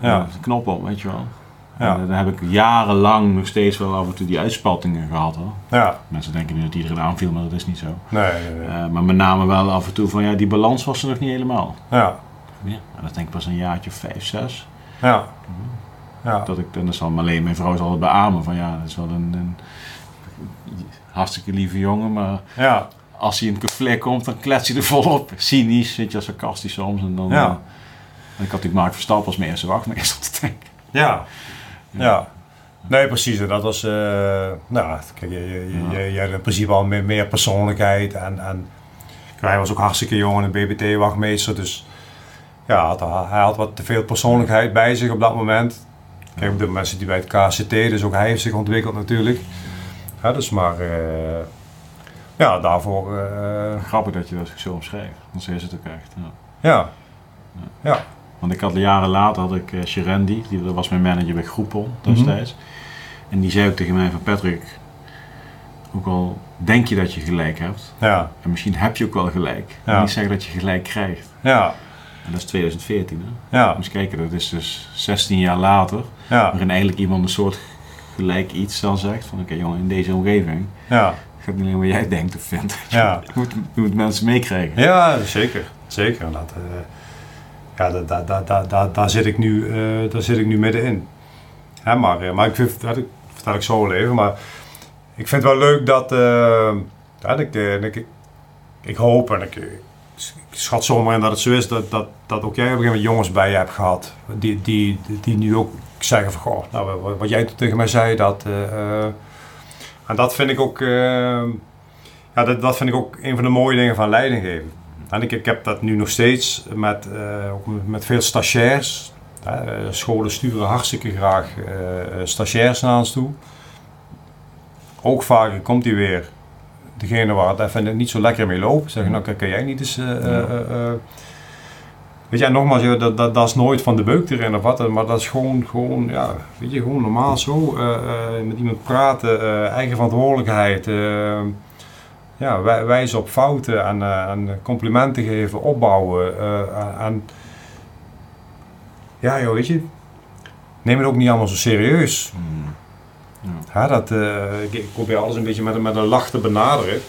ja, Knop op, weet je wel. Ja. En dan heb ik jarenlang nog steeds wel af en toe die uitspattingen gehad hoor. ja. Mensen denken nu dat iedereen aanviel, maar dat is niet zo. Nee, nee, nee. Eh, maar met name wel af en toe van ja, die balans was er nog niet helemaal. Ja, Ja, en dat denk ik pas een jaartje of vijf, zes. ja, ja, Dat ik, en dat zal alleen mijn vrouw zal het beamen van ja, dat is wel een, een hartstikke lieve jongen, maar ja, als hij in het conflict komt, dan klets hij er volop. Cynisch, weet je, sarcastisch soms. En dan, Ja. eh, en ik had natuurlijk Mark Verstappen als mijn eerste wachtmeester op de tank. ja, ja. Nee, precies. Dat was, eh, nou, kijk, je, je, je, Ja. je had in principe al meer, meer persoonlijkheid en, en hij was ook hartstikke jong en een BBT-wachtmeester, dus ja, had, hij had wat te veel persoonlijkheid bij zich op dat moment. Kijk, op moment zit hij bij het KCT, dus ook hij heeft zich ontwikkeld natuurlijk. Ja, dus maar, eh, ja, daarvoor, eh, Grappig dat je dat zo omschrijft, want zo is het ook echt. Ja. ja, ja, Want ik had jaren later had ik uh, Sherendi, die dat was mijn manager bij Groepon destijds. En die zei ook tegen mij van Patrick, ook al denk je dat je gelijk hebt, ja, en misschien heb je ook wel gelijk, Ja. niet zeggen dat je gelijk krijgt. ja, En dat is 2014 hè. ja, Moet kijken, dat is dus 16 jaar later, ja, waarin eigenlijk iemand een soort gelijk iets dan zegt van oké jongen, in deze omgeving ja, gaat niet alleen wat jij denkt of vindt. ja. Je moet, je moet mensen meekrijgen. Ja, zeker. Zeker. Dat, eh, ja, daar da, da, da, da, daar, zit ik nu, eh, daar zit ik nu middenin. Hè, maar, eh, maar ik vind, dat ik, vertel ik zo wel even, maar ik vind het wel leuk dat, eh, ja, ik, ik, ik hoop en ik, ik schat zomaar in dat het zo is dat, dat, dat ook jij op een gegeven moment jongens bij je hebt gehad die, die, die nu ook zeggen van, goh, nou, wat, jij tegen mij zei, dat, en dat vind ik ook, eh, ja, dat, dat vind ik ook een van de mooie dingen van leiding geven. En ik, ik heb dat nu nog steeds met, eh, ook met veel stagiairs. Eh, scholen sturen hartstikke graag eh, stagiairs naar ons toe. Ook vaak komt hij weer, degene waar het even niet zo lekker mee loopt. Zeggen, nou kan kan jij niet eens... Weet je, en nogmaals, joh, dat, dat, dat is nooit van de beuk erin of wat, maar dat is gewoon, gewoon ja, weet je, gewoon normaal zo eh, eh, met iemand praten, eh, eigen verantwoordelijkheid, ja, wij- wijzen op fouten en, en complimenten geven, opbouwen. en ja, joh, weet je, neem het ook niet allemaal zo serieus. Mm. Ja, dat, ik, probeer alles een beetje met, een- met een lach te benaderen.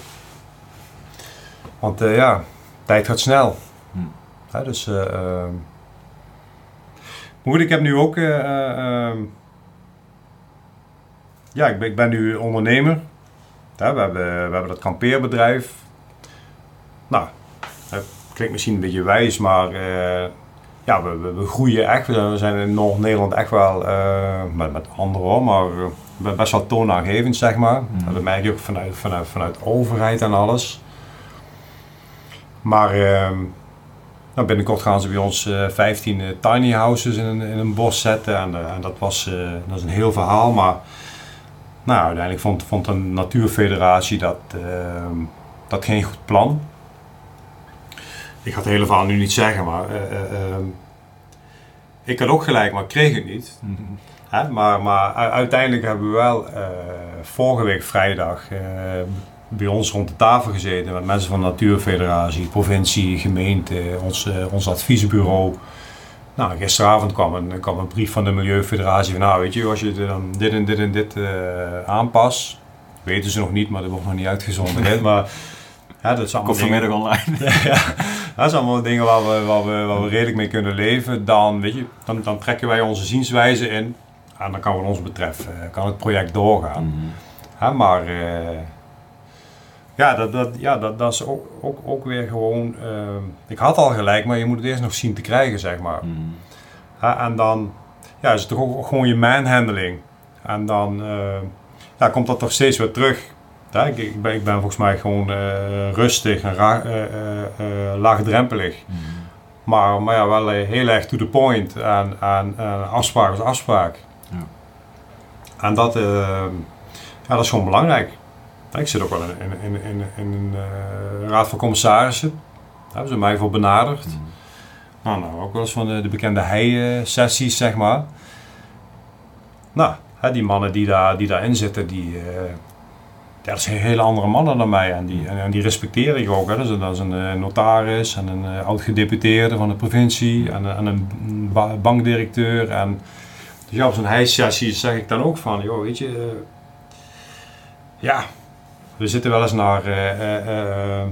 Want ja, tijd gaat snel. Hmm. Dus, eh, ehm. maar goed, ik heb nu ook, eh, eh, ehm, ja, ik ben, ik ben nu ondernemer. Ja, we, hebben, we hebben dat kampeerbedrijf. Nou, dat klinkt misschien een beetje wijs, maar eh, ja, we, we, we groeien echt. We zijn in Noord-Nederland echt wel, eh, met, met anderen hoor, maar eh, best wel toonaangevend, zeg maar. Mhm. Dat merk je ook vanuit, vanuit, vanuit overheid en alles. Maar ehm, nou, binnenkort gaan ze bij ons eh 15 eh, tiny houses in een, in een bos zetten. En, eh, en dat, was, dat is een heel verhaal, maar nou, uiteindelijk vond, vond de Natuurfederatie dat, ehm, dat geen goed plan. Ik ga het hele verhaal nu niet zeggen, maar eh, eh, ehm, ik had ook gelijk, maar ik kreeg het niet. Mm. Hè? Maar, maar uiteindelijk hebben we wel vorige week vrijdag eh, bij ons rond de tafel gezeten met mensen van de Natuurfederatie, provincie, gemeente, ons, eh, ons adviesbureau. Nou, gisteravond kwam een, kwam een brief van de Milieufederatie van nou weet je, als je dan dit en dit en dit eh aanpast, weten ze nog niet, maar dat wordt nog niet uitgezonden. hè, maar ja, dat is allemaal Komt vanmiddag online. ja, dat zijn allemaal dingen waar we, waar, we, waar we redelijk mee kunnen leven. Dan, weet je, dan, dan trekken wij onze zienswijze in. En dan kan wat ons betreft eh, kan het project doorgaan. Mm. Hè, maar ja, dat, dat, ja dat, dat is ook, ook, ook weer gewoon... eh, ik had al gelijk, maar je moet het eerst nog zien te krijgen, zeg maar. Mm. Hè, en dan ja, is het toch ook gewoon je manhandling. En dan eh, ja, komt dat toch steeds weer terug. Ja, ik, ik, ben, ik ben volgens mij gewoon eh, rustig en ra- eh, eh, laagdrempelig. Mm. Maar, maar ja, wel heel erg to the point. En, en afspraak is afspraak. Ja. En dat, eh, ja, dat is gewoon belangrijk. Ik zit ook wel in, in, in, in, in een eh, raad van commissarissen. Daar hebben ze mij voor benaderd. Mm. Nou, nou, ook wel eens van de, de bekende hei-sessies, zeg maar. Nou, hè, die mannen die, daar, die daarin zitten, die, eh, dat zijn hele andere mannen dan mij. En die, en, en die respecteer ik ook. Hè. Dat is, een- dat is een eh, notaris en een oud-gedeputeerde van de provincie en, een- en een ba- bankdirecteur. En, dus ja, op zo'n hei-sessie zeg ik dan ook van, joh, weet je, ja, we zitten wel eens naar... eh, eh, eh,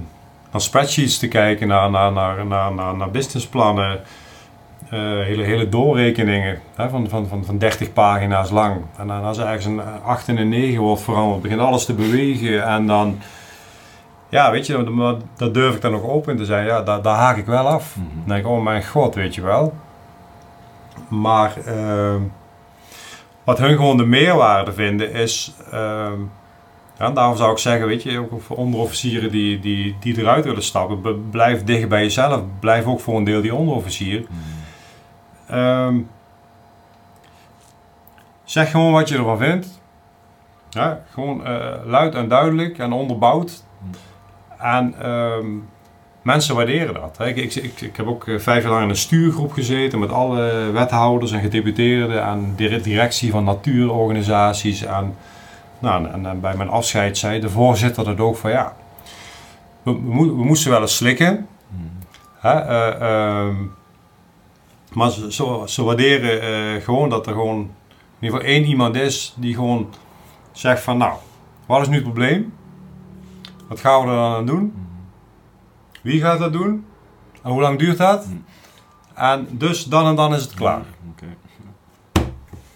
naar spreadsheets te kijken, naar, naar, naar, naar, naar, businessplannen, hele, hele doorrekeningen hè, van, van, van, van 30 pagina's lang. En dan als er ergens een 8 en een 9 wordt veranderd, begint alles te bewegen en dan, ja, weet je, maar dat durf ik dan nog open te zijn, ja, daar, daar haak ik wel af. Mhm. Dan denk ik, oh mijn god, weet je wel. Maar wat hun gewoon de meerwaarde vinden is, ja, daarom zou ik zeggen, weet je, ook voor onderofficieren die, die, die eruit willen stappen, blijf dicht bij jezelf. Blijf ook voor een deel die onderofficier. Mm. Ehm, zeg gewoon wat je ervan vindt. Ja, gewoon eh, luid en duidelijk en onderbouwd. En ehm, mensen waarderen dat. Hè. Ik, ik, ik, ik heb ook eh, vijf jaar lang in een stuurgroep gezeten met alle wethouders en gedeputeerden en directie van natuurorganisaties. En, nou, en, en bij mijn afscheid zei de voorzitter dat ook van ja, we, we, mo- we moesten wel eens slikken. Mm. Hè, eh, ehm, maar ze, ze, ze waarderen eh, gewoon dat er gewoon in ieder geval één iemand is die gewoon zegt van nou, wat is nu het probleem? Wat gaan we er dan aan doen? Mm. Wie gaat dat doen? En hoe lang duurt dat? Mm. En dus dan en dan is het klaar.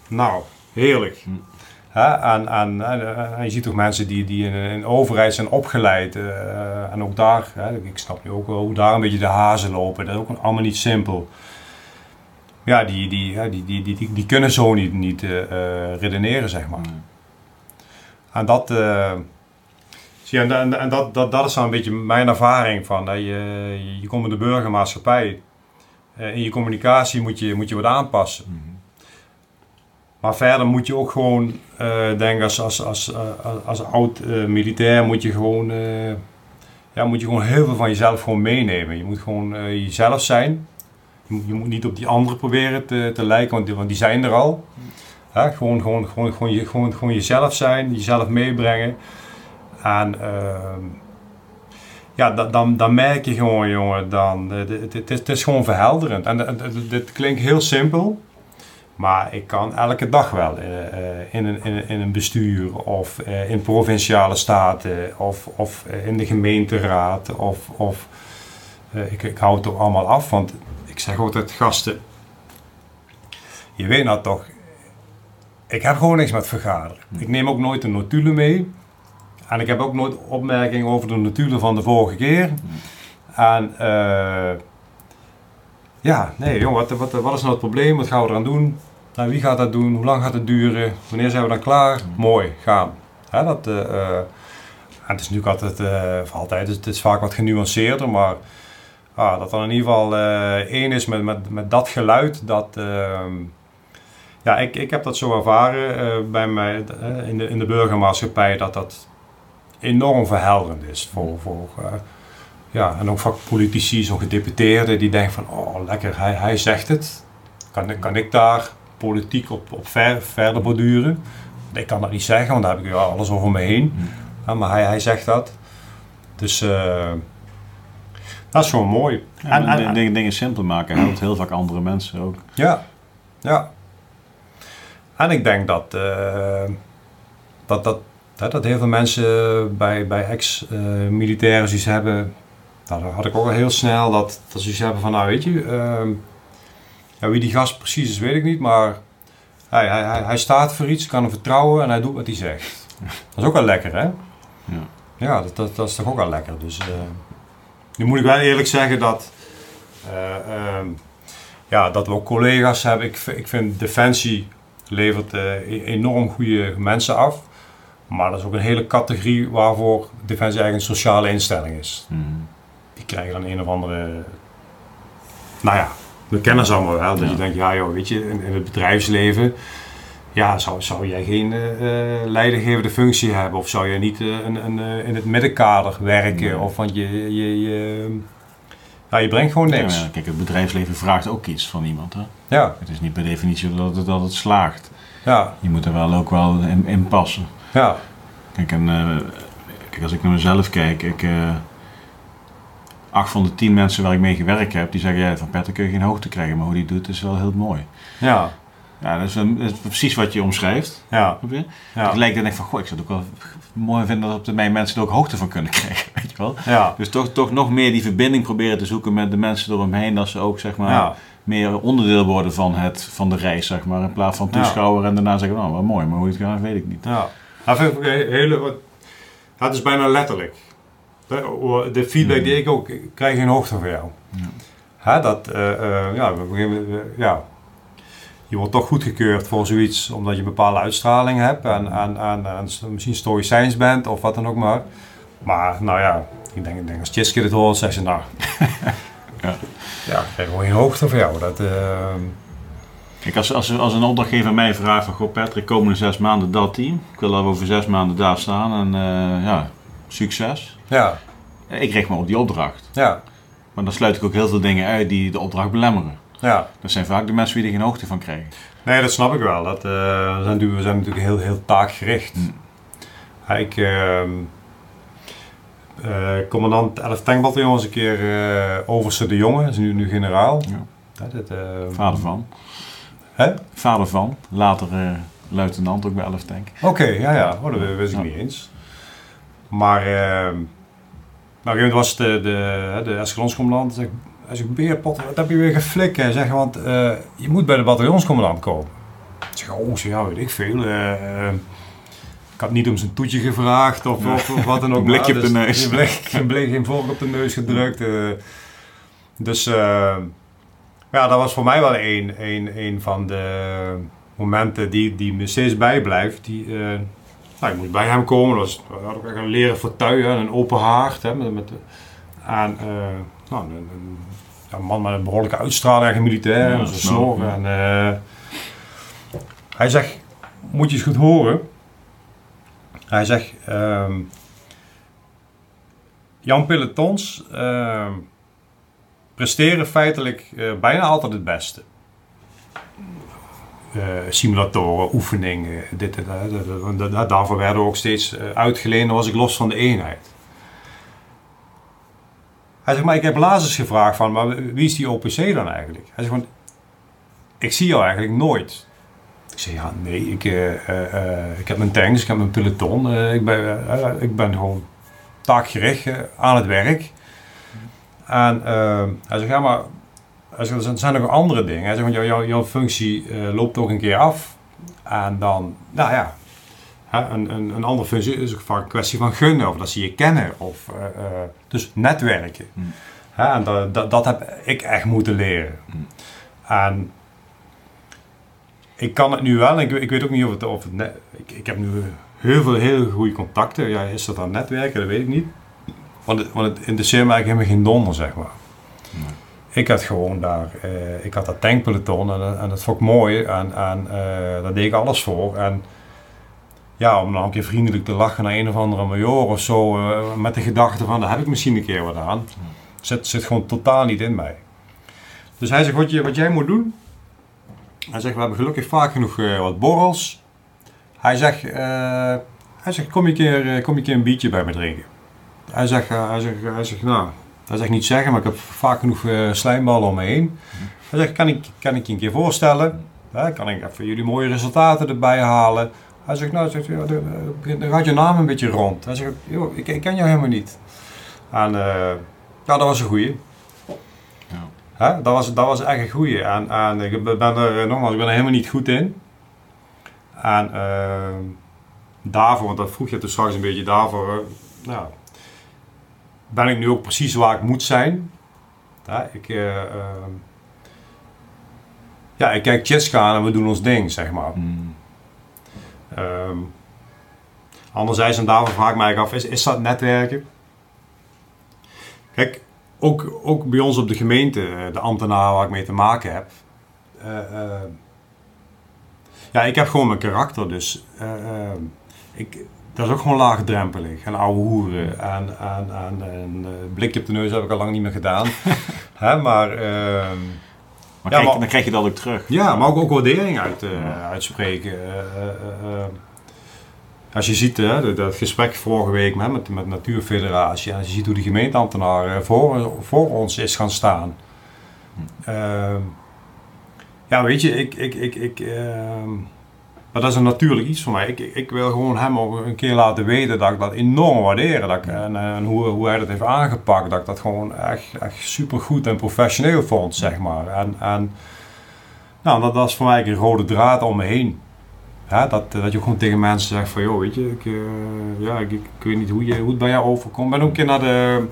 Nou, heerlijk. Hè, en, en je ziet toch mensen die, die in, de overheid zijn opgeleid. eh, en ook daar, hè, ik snap nu ook wel hoe daar een beetje de hazen lopen. Dat is ook allemaal niet simpel. Ja, die, die, die, die, die, die, die kunnen zo niet, niet eh, eh, redeneren, zeg maar. Mm. En dat, eh, zie je, en, en, en dat, dat, dat is dan een beetje mijn ervaring van. Hè, je, je komt in de burgermaatschappij. Eh, in je communicatie moet je, moet je wat aanpassen. Mm. Maar verder moet je ook gewoon, eh denk als, als, als, eh, als, oud eh, militair, moet je gewoon, ja, moet je gewoon heel veel van jezelf gewoon meenemen. Je moet gewoon jezelf zijn. Je, moet- niet op die anderen proberen te, te lijken, want die, zijn er al. Hè? Gewoon, gewoon, gewoon, gewoon, je, gewoon, gewoon jezelf zijn, jezelf meebrengen. En ehm, ja, da- dan, dan merk je gewoon, jongen, dan, eh, dit- dit- het, is gewoon verhelderend. En dit klinkt heel simpel, maar ik kan elke dag wel eh, eh, in, een, in, in een bestuur of eh, in provinciale staten of, of in de gemeenteraad of, of ik, ik hou het ook allemaal af, want ik zeg altijd gasten, je weet nou toch, ik heb gewoon niks met vergaderen. Ik neem ook nooit een notulen mee. En ik heb ook nooit opmerkingen over de notulen van de vorige keer. En ja, nee joh, wat, wat, wat is nou het probleem? Wat gaan we eraan doen? Nou, wie gaat dat doen? Hoe lang gaat het duren? Wanneer zijn we dan klaar? Mooi, gaan. Hè, dat, eh, eh, het is natuurlijk altijd, of altijd, het is vaak wat genuanceerder, maar ah, dat er in ieder geval één is met, met, met dat geluid, dat... ehm, ja, ik, ik heb dat zo ervaren bij mij in, de, in de burgermaatschappij, dat dat enorm verhelderend is voor, voor ja, en ook voor politici, zo'n gedeputeerde, die denken van, oh lekker, hij, hij zegt het. Kan, ik- kan ik daar politiek op, op ver, verder borduren? Ik kan dat niet zeggen, want daar heb ik ja, alles over me heen. Ja, maar hij, hij zegt dat. Dus eh, dat is gewoon mooi. En- en, en- dingen, dingen simpel maken helpt heel vaak andere mensen ook. Ja, ja. En ik denk dat, eh, dat, dat, dat heel veel mensen bij, bij ex-militairen zoiets hebben. Nou, dat had ik ook al heel snel dat, dat ze zoiets hebben van, nou weet je, ehm, ja, wie die gast precies is, weet ik niet, maar hij, hij, hij, hij staat voor iets, kan hem vertrouwen en hij doet wat hij zegt. Dat is ook wel lekker, hè? Ja. Ja, dat, dat, dat is toch ook wel lekker. Dus eh, nu moet ik wel eerlijk zeggen dat, eh, ehm, ja, dat we ook collega's hebben. Ik, ik vind Defensie levert eh, e- enorm goede mensen af. Maar dat is ook een hele categorie waarvoor Defensie eigenlijk een sociale instelling is. Mhm. Die krijgen dan een of andere... Nou ja, we kennen ze allemaal wel. Dat Ja. je denkt, ja joh, weet je, in, in het bedrijfsleven... Ja, zou, zou jij geen eh, eh, leidinggevende functie hebben? Of zou jij niet eh, een, een, in het middenkader werken? Nee. Of want je, je, je, ja, je brengt gewoon niks. Ja, kijk, het bedrijfsleven vraagt ook iets van iemand. Hè? Ja, Het is niet per definitie dat het, dat het slaagt. ja, Je moet er wel ook wel in, in passen. ja. Kijk, en, kijk, als ik naar mezelf kijk, ik, eh, acht van de tien mensen waar ik mee gewerkt heb, die zeggen, ja, van Petter kun je geen hoogte krijgen, maar hoe die doet is wel heel mooi. Ja, Ja, dat is, een- dat is precies wat je omschrijft. ja, ja. Ik lijkt dan echt van, goh, ik zou het ook wel mooi vinden dat op termijn mensen er ook hoogte van kunnen krijgen, weet je wel. ja. Dus toch, toch nog meer die verbinding proberen te zoeken met de mensen eromheen, dat ze ook, zeg maar, ja. meer onderdeel worden van, het, van de reis, zeg maar, in plaats van Ja. toeschouwer en daarna zeggen, nou, wel mooi, maar hoe het gaat, weet ik niet. Ja, dat vind ik ook een hele, wat, het is bijna letterlijk. De, feedback die ik ook ik krijg geen hoogte van jou. Ja. Dat, eh, eh, ja, ja, je wordt toch goedgekeurd voor zoiets omdat je een bepaalde uitstraling hebt en, en, en, en misschien stoïcijns bent of wat dan ook maar. Maar nou ja, ik denk, ik denk als Tjitske dit hoort, zegt ze nou. Ja. ja, ik krijg gewoon geen hoogte van jou. Dat, eh, Kijk, als, als, als een opdrachtgever mij vraagt van, goh Patrick, komende zes maanden dat team. Ik wil dat we over zes maanden daar staan en eh, ja, succes. Ja, Ik richt me op die opdracht. ja, Maar dan sluit ik ook heel veel dingen uit die de opdracht belemmeren. ja. Dat zijn vaak de mensen die er geen hoogte van krijgen. Nee, dat snap ik wel. Dat, eh, we, zijn, natuurlijk- we zijn natuurlijk heel, heel taakgericht. Mm. Ja, ik, ehm, eh, commandant 11 tankbataljon was een keer eh overste de Jonge, is nu, nu generaal. Ja. Ja, dit, eh, Vader van. Hè? Vader van. Later luitenant ook bij 11 Tank. Oké, ja, ja. Oh, dat wist ik Ja. niet eens. Maar, ehm nou, op een gegeven moment was de, de, de escalonscommandant. Zeg, hij zegt, Beerpot, wat heb je weer geflikt? Hij zegt, want eh, je moet bij de bataljonscommandant komen. Ik zeg, oh, ik zeg, ja, weet ik veel. eh, ik had niet om zijn toetje gevraagd of, of, of wat dan ook. Een blikje maar. op de Dus neus. Een blik, een blik, geen vork op de neus gedrukt. eh. dus eh, ja, dat was voor mij wel een, een, een van de momenten die, die me steeds bijblijft. Die, nou, ik moet bij hem komen. Dat was, we hadden ook echt een leren fauteuil, hè, een open haard. Hè, met, met, en, eh, nou, een, een, ja, een man met een behoorlijke uitstraling, een militair, Ja, zijn snor, ja. En, eh, hij zegt, moet je eens goed horen. Hij zegt, ehm, Jan Pelotons, ehm, presteren feitelijk eh, bijna altijd het beste. Eh, simulatoren, oefeningen, dit en dat. Daarvoor werden we ook steeds uh, uitgeleend, was ik los van de eenheid. Hij zegt, maar ik heb Lazarus gevraagd van, maar wie is die OPC dan eigenlijk? Hij zegt, ik zie jou eigenlijk nooit. Ik zeg, ja, nee, ik, ik heb mijn tanks, ik heb mijn peloton, ik, ben, ik ben gewoon taakgericht aan het werk. En hij zegt, ja, maar er zijn nog andere dingen. Hij zegt, jouw, jouw, jouw functie uh, loopt ook een keer af. En dan, nou ja, een, een, een andere functie is ook vaak een kwestie van gunnen. Of dat ze je kennen. Of, uh, uh, dus netwerken. Hmm. en dat, dat, dat, heb ik echt moeten leren. Hmm. En ik kan het nu wel. Ik, ik weet ook niet of het... Of het net, ik, ik heb nu heel veel hele goede contacten. Ja, is dat dan netwerken? Dat weet ik niet. Want, het, want het interesseert me eigenlijk helemaal geen donder, zeg maar. Ik had gewoon daar, uh, ik had dat tankpeloton en, en dat vond ik mooi en, uh, daar deed ik alles voor. En ja, om dan een keer vriendelijk te lachen naar een of andere major of zo, uh, met de gedachte van daar heb ik misschien een keer wat aan, zit, zit gewoon totaal niet in mij. Dus hij zegt, wat, je, wat jij moet doen, hij zegt, we hebben gelukkig vaak genoeg wat borrels. Hij zegt, hij zegt kom, je keer, kom je keer een biertje bij me drinken. Hij zegt, hij zegt, hij zegt nou, dat is echt niet zeggen, maar ik heb vaak genoeg uh, slijmballen om me heen. Hij zegt, kan ik, kan ik je een keer voorstellen? Ja, kan ik even jullie mooie resultaten erbij halen? Hij zegt, nou, zegt, ja, dan gaat je naam een beetje rond. Hij zegt, joh, ik, ik ken jou helemaal niet. En uh, ja, dat was een goeie. Ja. Dat, was, dat was echt een goeie. En, en ik ben er, eh, nogmaals, ik ben er helemaal niet goed in. En uh, daarvoor, want dat vroeg je dus straks een beetje daarvoor, nou, ben ik nu ook precies waar ik moet zijn. Ja, ik, uh, uh, ja, ik kijk Chesca en we doen ons ding, zeg maar. Mm. Um, anderzijds, en daarvoor vraag ik mij af, is, is dat netwerken? Kijk, ook, ook bij ons op de gemeente, eh, de ambtenaren waar ik mee te maken heb. Uh, ja, ik heb gewoon mijn karakter, dus ik, dat is ook gewoon laagdrempelig. En ouwe hoeren. En, en, en, een uh, blikje op de neus heb ik al lang niet meer gedaan. Hè, maar, uh, maar, ja, maar, dan krijg je dat ook terug. Ja, maar ook, ook waardering uit, uh, uitspreken. Uh, als je ziet hè, dat gesprek vorige week met, met, met Natuurfederatie. En als je ziet hoe de gemeenteambtenaar voor, voor ons is gaan staan. Ehm, ja, weet je, ik... ik, ik, ik ehm, maar dat is een natuurlijk iets voor mij. Ik, ik wil gewoon hem ook een keer laten weten dat ik dat enorm waardeer. Dat ik, en, en hoe, hoe hij dat heeft aangepakt. Dat ik dat gewoon echt, echt super goed en professioneel vond, zeg maar. En, en nou, dat, dat is voor mij een rode draad om me heen. dat, dat je gewoon tegen mensen zegt van, joh, weet je, ik, uh, ja, ik, ik, weet niet hoe, je, hoe het bij jou overkomt. Ik ben ook een keer naar de...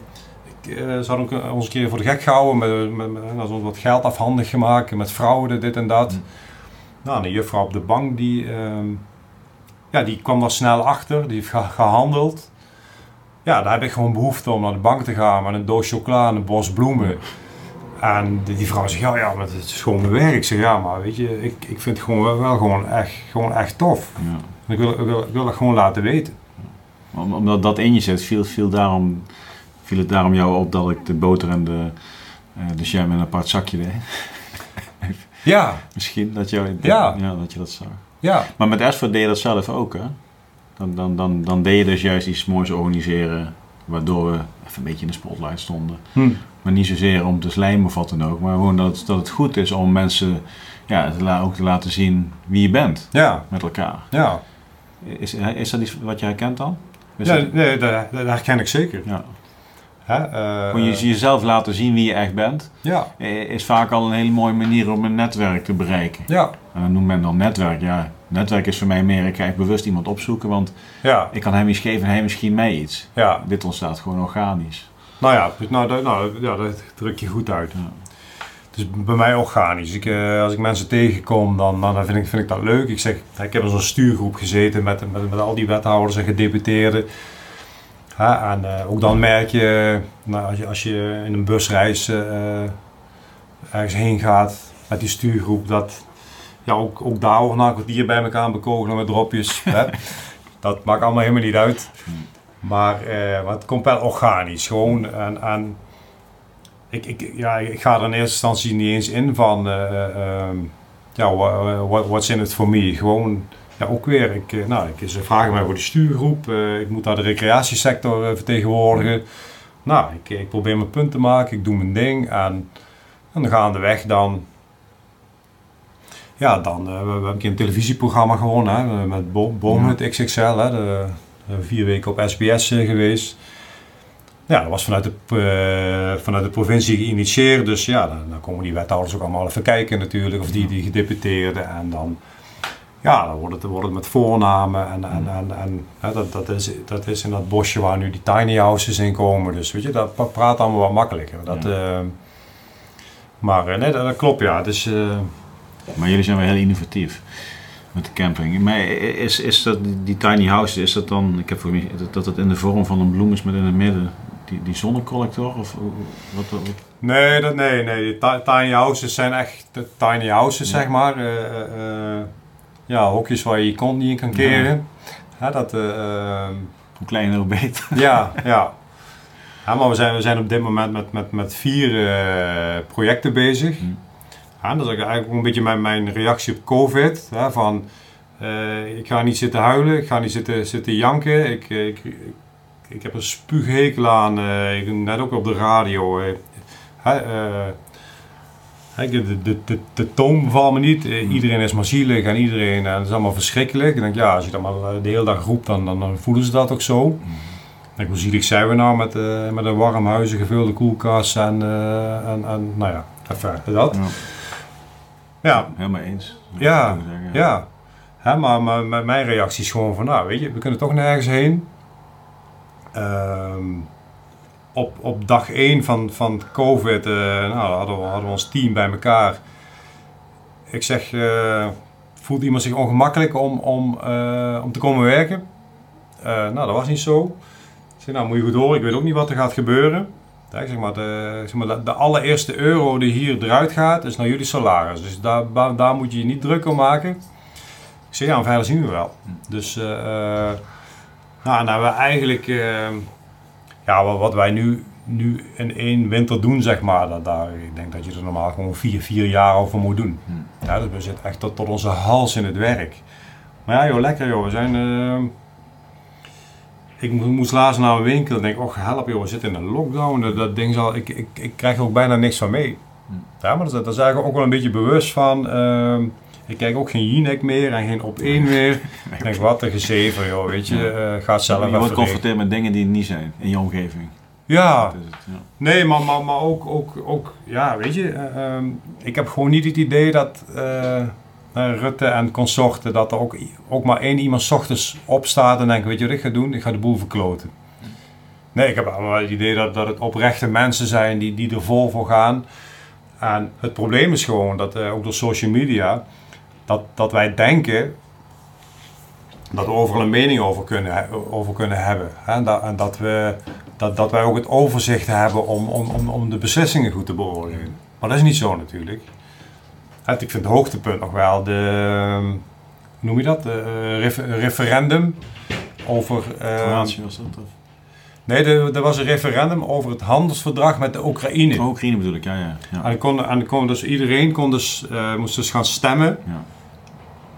Ik, uh, ze hadden ons een keer voor de gek gehouden, met, met, met, met wat geld afhandig gemaakt, met fraude, dit en dat. Mm. Nou, een juffrouw op de bank die, uh, ja, die kwam daar snel achter, die heeft gehandeld. Ja, daar heb ik gewoon behoefte om naar de bank te gaan met een doos chocola en een bos bloemen. En die, vrouw zegt, ja, ja, maar het is gewoon mijn werk. Ik zeg, ja, maar weet je, ik, ik vind het gewoon wel, wel gewoon, echt, gewoon echt tof. Ja. Ik, wil, ik, wil, ik wil gewoon laten weten. Omdat dat in je zit, viel, viel, daarom, viel het daarom jou op dat ik de boter en de, uh, de jam in een apart zakje deed? Ja. Misschien dat, jou, ja. ja. dat je dat zag. Ja. Maar met Esford deed je dat zelf ook, hè? Dan, dan, dan, dan deed je dus juist iets moois organiseren, waardoor we even een beetje in de spotlight stonden. Hm. Maar niet zozeer om te slijmen of wat dan ook, maar gewoon dat, dat het goed is om mensen ja, ook te laten zien wie je bent ja. met elkaar. Ja. Is, is dat iets wat je herkent dan? ja, nee, dat, dat herken ik zeker. Ja. Hè, uh, je jezelf laten zien wie je echt bent, ja. is vaak al een hele mooie manier om een netwerk te bereiken. Ja. En dan noemt men dan netwerk. Ja, netwerk is voor mij meer, ik ga echt bewust iemand opzoeken, want ja. ik kan hem iets geven en hij misschien mij iets. Ja. Dit ontstaat gewoon organisch. Nou ja, dus nou, dat, nou, ja, dat druk je goed uit. Ja. Het is bij mij organisch. Ik, uh, als ik mensen tegenkom, dan, dan vind, ik, vind ik dat leuk. Ik zeg, ik heb in zo'n stuurgroep gezeten met, met, met al die wethouders en gedeputeerden. En uh, ook dan merk je, nou, als, je, als je in een busreis uh, ergens heen gaat met die stuurgroep, dat ja, ook, ook daar wordt na een kwartier bij elkaar bekogelen met dropjes. hè? Dat maakt allemaal helemaal niet uit. Maar, uh, maar het komt wel organisch. Gewoon en, en ik, ik, ja, ik ga er in eerste instantie niet eens in van, eh, ehm, ja, wha- what, what's in it for me? Gewoon, ja, ook weer, ik, eh, nou, ik, ze vragen mij voor de stuurgroep, eh, ik moet daar de recreatiesector eh, vertegenwoordigen. Nou, ik, ik probeer mijn punt te maken, ik doe mijn ding en, en dan gaandeweg dan, ja, dan, eh, we, we hebben een televisieprogramma gewonnen, hè, met Bo Boomhut XXL, hè, de, de vier weken op SBS eh, geweest. Ja, dat was vanuit de, eh, vanuit de provincie geïnitieerd. Dus ja, dan, dan komen die wethouders ook allemaal even kijken natuurlijk. Of die, die gedeputeerden. En dan, ja, dan wordt het, wordt het met voornamen. En, en, en, en hè, dat, dat, is, dat is in dat bosje waar nu die tiny houses in komen. Dus weet je, dat praat allemaal wat makkelijker. Dat, eh, maar eh, nee, dat, dat klopt ja. Dus, Maar jullie zijn wel heel innovatief met de camping. Maar is, is dat die, tiny house, is dat dan, ik heb voor mij dat- het in de vorm van een bloem is met in het midden die, die zonnecollector? Of wat, Nee, dat, nee, nee. Tiny houses zijn echt tiny houses, Ja. zeg maar. Eh, ja, hokjes waar je je kont niet in kan keren. Ja, dat, eh, ehm, hoe kleiner hoe beter. ja, ja. ja. Maar we zijn, we zijn op dit moment met, met, met vier eh, projecten bezig. Hm. Ja, dat is eigenlijk ook een beetje mijn, mijn reactie op COVID. Hè, van, eh, ik ga niet zitten huilen, ik ga niet zitten, zitten janken. Ik, ik, ik, ik heb een spuughekel aan, eh, ik, net ook op de radio. hè, de, de, de, de toon bevalt me niet. Eh, iedereen is maar zielig en iedereen, en dat is allemaal verschrikkelijk. Ik denk, ja, als je dat maar eh, de hele dag roept, dan, dan, dan voelen ze dat ook zo. Ik denk, hoe zielig zijn we nou met, eh, met een warm huis, een gevulde koelkast en, eh, en, en nou ja, even dat. Ja, Ja, helemaal eens. Ja, zeggen. ja. Hè, maar, maar, maar mijn reactie is gewoon van, nou weet je, we kunnen toch nergens heen. Ehm, op, op dag 1 van, van COVID uh, nou, hadden, we, hadden we ons team bij elkaar. Ik zeg, uh, voelt iemand zich ongemakkelijk om, om, uh, om te komen werken? Nou, dat was niet zo. Ik zeg, nou moet je goed horen, ik weet ook niet wat er gaat gebeuren. Zeg maar, de, zeg maar de, allereerste euro die hier eruit gaat, is naar jullie salaris. Dus daar, daar moet je je niet druk om maken. Ik zeg, ja, verder zien we wel. Dus, nou, hebben we eigenlijk, ja, wat, wij nu, nu in één winter doen, zeg maar, dat, daar, ik denk dat je er normaal gewoon vier, vier jaar over moet doen. Hmm. Ja, dus we zitten echt tot, tot onze hals in het werk. Maar ja, joh, lekker joh, we zijn... Uh, ik moest laatst naar een winkel en denk, oh help joh, we zitten in een lockdown. Dat, dat ding zal, ik, ik, ik krijg er ook bijna niks van mee. Ja, maar daar zijn ik ook wel een beetje bewust van. Uh, ik kijk ook geen Jinek meer en geen op één meer. ik denk, wat een gezever joh, weet je. Uh, gaat zelf Je wordt geconfronteerd met dingen die niet zijn in je omgeving. Ja, het, ja. nee, maar, maar, maar ook, ook, ook, ja, weet je. Uh, ik heb gewoon niet het idee dat... Uh, Rutte en consorten, dat er ook, ook maar één iemand 's ochtends opstaat en denkt, weet je wat ik ga doen? Ik ga de boel verkloten. Nee, ik heb allemaal het idee dat, dat het oprechte mensen zijn die, die er vol voor gaan. En het probleem is gewoon dat, uh, ook door social media, dat, dat wij denken dat we overal een mening over kunnen, over kunnen hebben. En, dat, we, dat, dat wij ook het overzicht hebben om, om, om, om de beslissingen goed te beoordelen. Maar dat is niet zo natuurlijk. Ik vind het hoogtepunt nog wel de, hoe noem je dat, de refer referendum over... Kroatië was dat? Of? Nee, er, er was een referendum over het handelsverdrag met de Oekraïne. Oh, Oekraïne bedoel ik, ja. ja, ja. En, kon, en kon dus, iedereen kon dus, uh, moest dus gaan stemmen. Ja.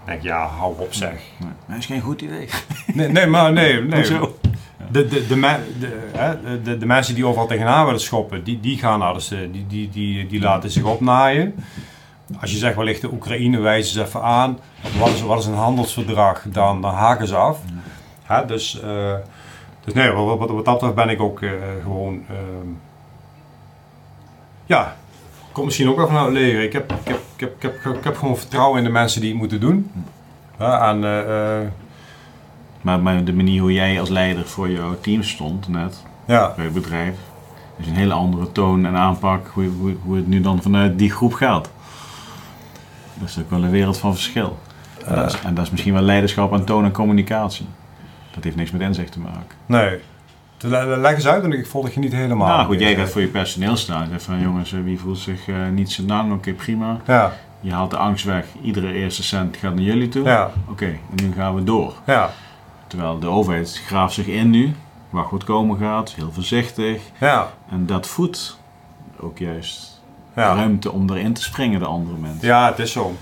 Ik denk, ja, hou op zeg. Nee, dat is geen goed idee. Nee, nee maar nee. nee. Zo. De, de, de, de, de, de, de mensen die overal tegenaan willen schoppen, die, die gaan nou dus, die, die, die, die laten zich opnaaien. Als je zegt, wellicht de Oekraïne wijzen ze even aan. Wat is, wat is een handelsverdrag? Dan, dan haken ze af. Ja, dus, uh, dus nee, wat, wat, wat dat betreft ben ik ook uh, gewoon... Uh, ja, komt misschien ook wel vanuit het leger. Ik heb, ik, heb, ik, heb, ik, heb, ik heb gewoon vertrouwen in de mensen die het moeten doen. Ja, en, uh, maar, maar de manier hoe jij als leider voor jouw team stond net, ja. bij het bedrijf, is een hele andere toon en aanpak hoe, hoe, hoe het nu dan vanuit die groep gaat. Dat is ook wel een wereld van verschil. Uh, en, dat is, en, dat is, misschien wel leiderschap aan toon en communicatie. Dat heeft niks met inzicht te maken. Nee. Leg eens uit, want ik volg je niet helemaal. Nou goed, jij gaat voor je personeel staan. Zeg van jongens, wie voelt zich uh, niet zo lang? Oké, okay, prima. Ja. Je haalt de angst weg. Iedere eerste cent gaat naar jullie toe. Ja. Oké, okay, en nu gaan we door. Ja. Terwijl de overheid graaft zich in nu. Wacht wat komen gaat. Heel voorzichtig. Ja. En dat voedt ook juist Ja. ruimte om erin te springen, de andere mensen. Ja, het is zo.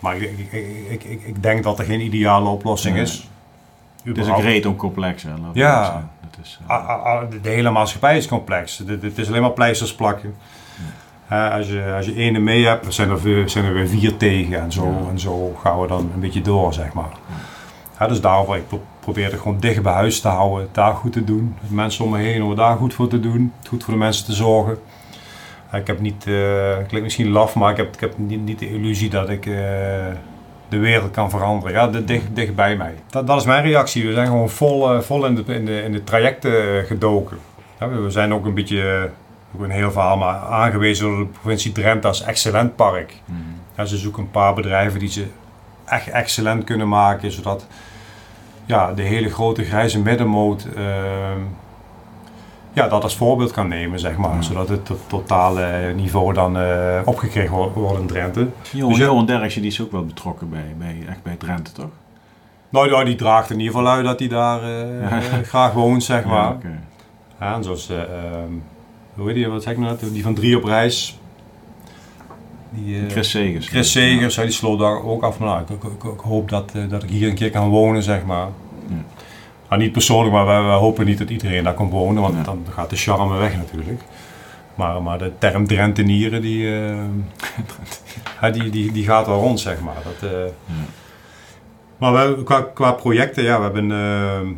Maar ik, ik, ik, ik, denk dat er geen ideale oplossing Nee. is. Het is ook om complex, hè. Ja. Het is, eh, ah, De hele maatschappij is complex. Het is alleen maar pleisters plakken. Hè, als, je, als je ene mee hebt, zijn er, weer- zijn er weer vier tegen. En zo, Ja. en zo gaan we dan een beetje door, zeg maar. Ja, dus daarvoor, ik pro- probeer het gewoon dicht bij huis te houden. Het daar goed te doen. De mensen om me heen om het daar goed voor te doen. Goed voor de mensen te zorgen. Ik heb niet, eh het klinkt misschien laf, maar ik heb, ik heb niet, niet de illusie dat ik eh, de wereld kan veranderen. Ja, dit- dicht, dicht bij mij. Dat, dat is mijn reactie. We zijn gewoon vol, eh, vol in, de, in, de, in de trajecten eh, gedoken. Ja, we zijn ook een beetje, eh, ook een heel verhaal, maar aangewezen door de provincie Drenthe als excellent park. mhm. Ja, ze zoeken een paar bedrijven die ze echt excellent kunnen maken, zodat ja, de hele grote grijze middenmoot ehm, ja, dat als voorbeeld kan nemen, zeg maar. Ja. Zodat het to- totale niveau dan eh, opgekregen wordt, in Drenthe. Johan, Dus Johan Derksen die is ook wel betrokken bij, bij, echt bij Drenthe, toch? Nou, ja, die draagt in ieder geval uit dat hij daar eh, Ja. graag woont, zeg maar. Ja, oké. Ja, en zoals, ehm, hoe heet die, wat zeg ik nou die van drie op reis. Die, eh, Chris Segers. Chris Segers, die sloot daar ook af. Nou, ik, ik, ik, hoop dat, dat ik hier een keer kan wonen, zeg maar. Nou, niet persoonlijk, maar wij, wij hopen niet dat iedereen daar kan wonen, want Ja. dan gaat de charme weg natuurlijk. Maar, maar de term Drentenieren, die, eh, die, die, die gaat wel rond, zeg maar. Dat, eh, Ja. Maar wij, qua, qua projecten, ja, we hebben... ehm,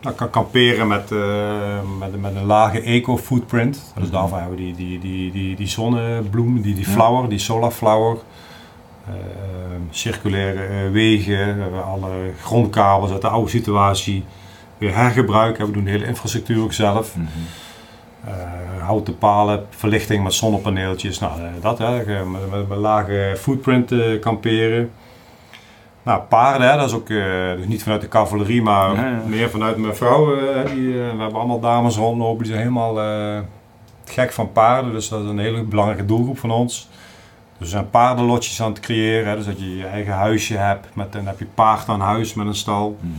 nou, kan kamperen met, eh, met, met een lage eco-footprint. Dus daarvoor hebben we die, die, die, die, die zonnebloem, die, die flower, die solar flower. Eh, circulaire eh, wegen, we hebben alle grondkabels uit de oude situatie weer hergebruiken. We doen de hele infrastructuur ook zelf. Mhm. Eh, houten palen, verlichting met zonnepaneeltjes. Nou, eh, dat hè, eh, met, met, met lage footprint eh, kamperen. Nou, paarden, hè, dat is ook eh, dus niet vanuit de cavalerie, maar Ja, ja. meer vanuit mijn vrouw. eh, die, eh, we hebben allemaal dames rondlopen, die zijn helemaal eh, gek van paarden. Dus dat is een hele belangrijke doelgroep van ons. Dus we zijn paardenlotjes aan het creëren. Hè, dus dat je je eigen huisje hebt. Met, dan heb je paard aan huis met een stal. Mhm.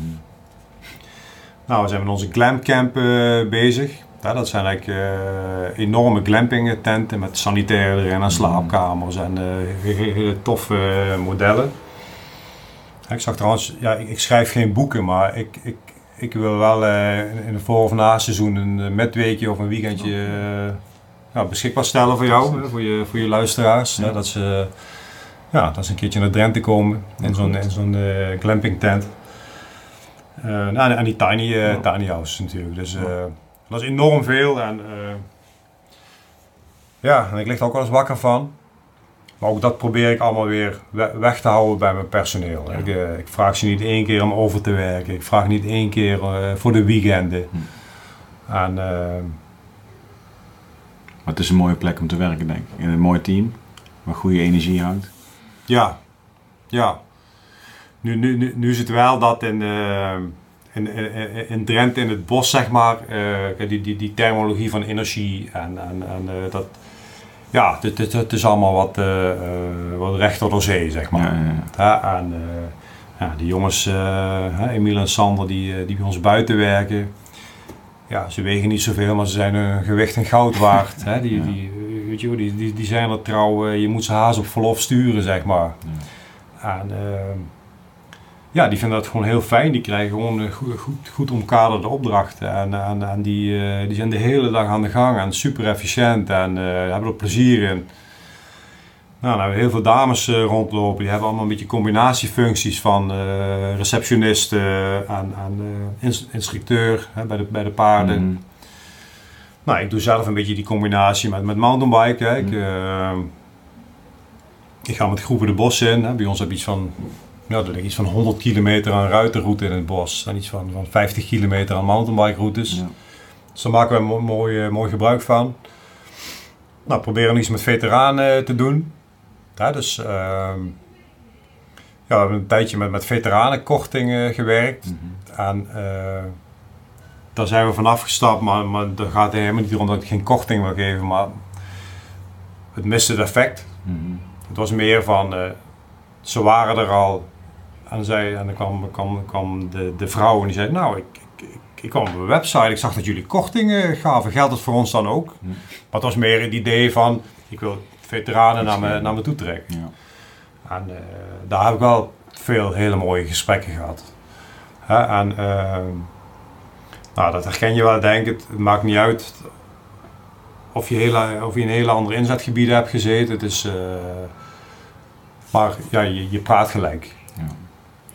Nou, we zijn met onze glamcamp eh bezig. Ja, dat zijn eigenlijk eh, enorme glamping tenten met sanitair erin en slaapkamers en eh, hele, toffe modellen. Ja, Ik zag trouwens, ja, ik, ik schrijf geen boeken, maar ik, ik, ik wil wel in het voor- of na-seizoen een midweekje of een weekendje ja, beschikbaar stellen voor jou, voor, je, voor je luisteraars. Ja. Hè, dat, ze, ja, dat ze een keertje naar Drenthe komen in zo'n in zo'n eh, glamping tent. Eh, nou, en die tiny, eh, tiny houses natuurlijk. Dus dat is enorm veel. En, ja, en ik lig er ook wel eens wakker van. Maar ook dat probeer ik allemaal weer we- weg te houden bij mijn personeel. Ja. Ik, ik vraag ze niet één keer om over te werken. Ik vraag niet één keer voor de weekenden. Hm. En, Maar het is een mooie plek om te werken, denk ik. In een mooi team, waar goede energie hangt. Ja, ja. Nu, nu, nu, nu is het wel dat in, eh, in, in, in Drenthe, in het bos, zeg maar, eh, die, die, die terminologie van energie en, en, en eh, dat. Ja, het, het, het is allemaal wat, wat rechter door zee, zeg maar. Ja, ja, ja. Ja, en ja, die jongens, Emiel en Sander, die, die bij ons buiten werken. Ja, ze wegen niet zoveel, maar ze zijn hun gewicht in goud waard. hè. Die, Ja. die, eh, weet je, die, die, die zijn er trouw, eh, je moet ze haast op verlof sturen, zeg maar. En eh, ja, die vinden dat gewoon heel fijn. Die krijgen gewoon een goed, goed, goed omkaderde opdrachten. En, en, en die, eh, die zijn de hele dag aan de gang en super efficiënt en eh, hebben er plezier in. Nou, hebben we heel veel dames eh, rondlopen. Die hebben allemaal een beetje combinatiefuncties van eh receptionist en, en eh, ins- instructeur hè, bij, de, bij de paarden. Mhm. Nou, ik doe zelf een beetje die combinatie met, met mountainbiken. Hè. Ik, Mm. eh, ik ga met groepen de bossen in. Hè. Bij ons heb je iets van, ja, er iets van 100 kilometer aan ruitenroute in het bos. En iets van, van 50 kilometer aan mountainbike routes. Ja. Dus daar maken we mo- mooi, mooi gebruik van. Nou, proberen iets met veteranen te doen. Ja, dus ehm, ja, we hebben een tijdje met, met veteranenkorting eh, gewerkt. Mhm. En eh, daar zijn we vanaf gestapt, maar, maar daar gaat het helemaal niet om dat ik geen korting wil geven, maar het miste het effect. Mhm. Het was meer van, eh, ze waren er al en, zei, en dan kwam, kwam, kwam de, de vrouw en die zei, nou, ik, ik, kwam op een website, ik zag dat jullie kortingen gaven. Geldt dat voor ons dan ook? Hm. Maar het was meer het idee van, ik wil veteranen naar me, naar me toe trekken. Ja. En eh, daar heb ik wel veel hele mooie gesprekken gehad. Hè, en ehm, nou, dat herken je wel, denk ik. Het maakt niet uit of je, hele, of je in hele andere inzetgebieden hebt gezeten. Het is, eh, maar ja, je, je praat gelijk. Ja.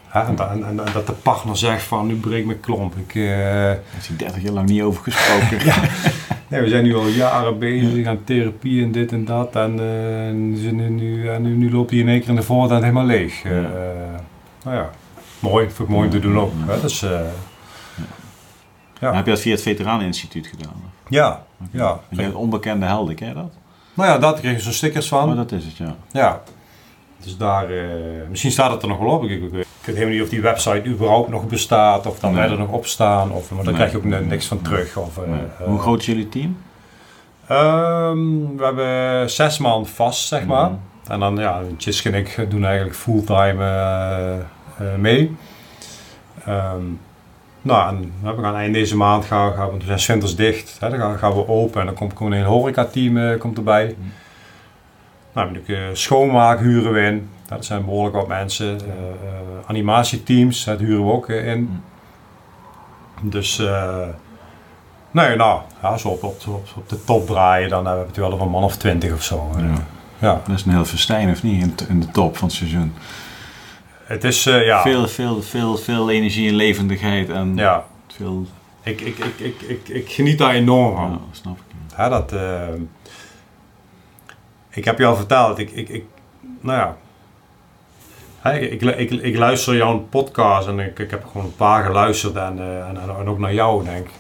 Hè, en, da- en, en dat de partner zegt van, nu breek mijn klomp. Ik, eh, Daar is hij 30 jaar lang niet over gesproken. Nee, we zijn nu al jaren bezig aan therapie en dit en dat. En, eh, nu, nu, nu, en nu, nu loopt hij in één keer in de voortuin helemaal leeg. Eh, Ja. nou ja, mooi. Vind ik mooi om te doen ook. Ja. Hè? Dus, Dan heb je dat via het Veteraneninstituut gedaan? ja, Oké. ja. En je hebt onbekende helden, ken je dat? Nou ja, daar kreeg je zo'n stickers van. Oh, dat is het, ja. Ja. Dus daar, eh, misschien staat het er nog wel op. Ik, ik, ik weet helemaal niet of die website überhaupt nog bestaat. Of dan Nee. wij er nog op staan. Of, maar daar Nee. krijg je ook ni- niks van terug. Of, eh, Nee. eh, Hoe groot is jullie team? Ehm, we hebben zes man vast, zeg maar. Mhm. En dan, ja, Tjisk en ik doen eigenlijk fulltime mee. Ehm, nou, en we gaan eind deze maand gaan, gaan we, zijn winters dicht. Hè, dan gaan, gaan we open en dan komt gewoon een heel horecateam eh, komt erbij. Mhm. Nou, natuurlijk uh, schoonmaak huren we in. Dat zijn behoorlijk wat mensen. Eh, eh, animatieteams, dat huren we ook eh, in. Dus, eh, nee, nou, ja, zo op, op, op, op de top draaien, dan hebben we het wel over een man of twintig of zo. eh. Ja. ja. Dat is een heel festijn, of niet? In, in de top van het seizoen. Het is, eh, ja. Veel, veel, veel, veel energie en levendigheid. En ja. veel... Ik, ik, ik, ik, ik, ik geniet daar enorm van. Ja, snap ik. ja. Dat, eh, ik heb je al verteld, ik, ik, ik nou ja. Ik, ik, ik, luister jouw podcast en ik, ik heb gewoon een paar geluisterd en, eh, en, en, ook naar jou, denk ik.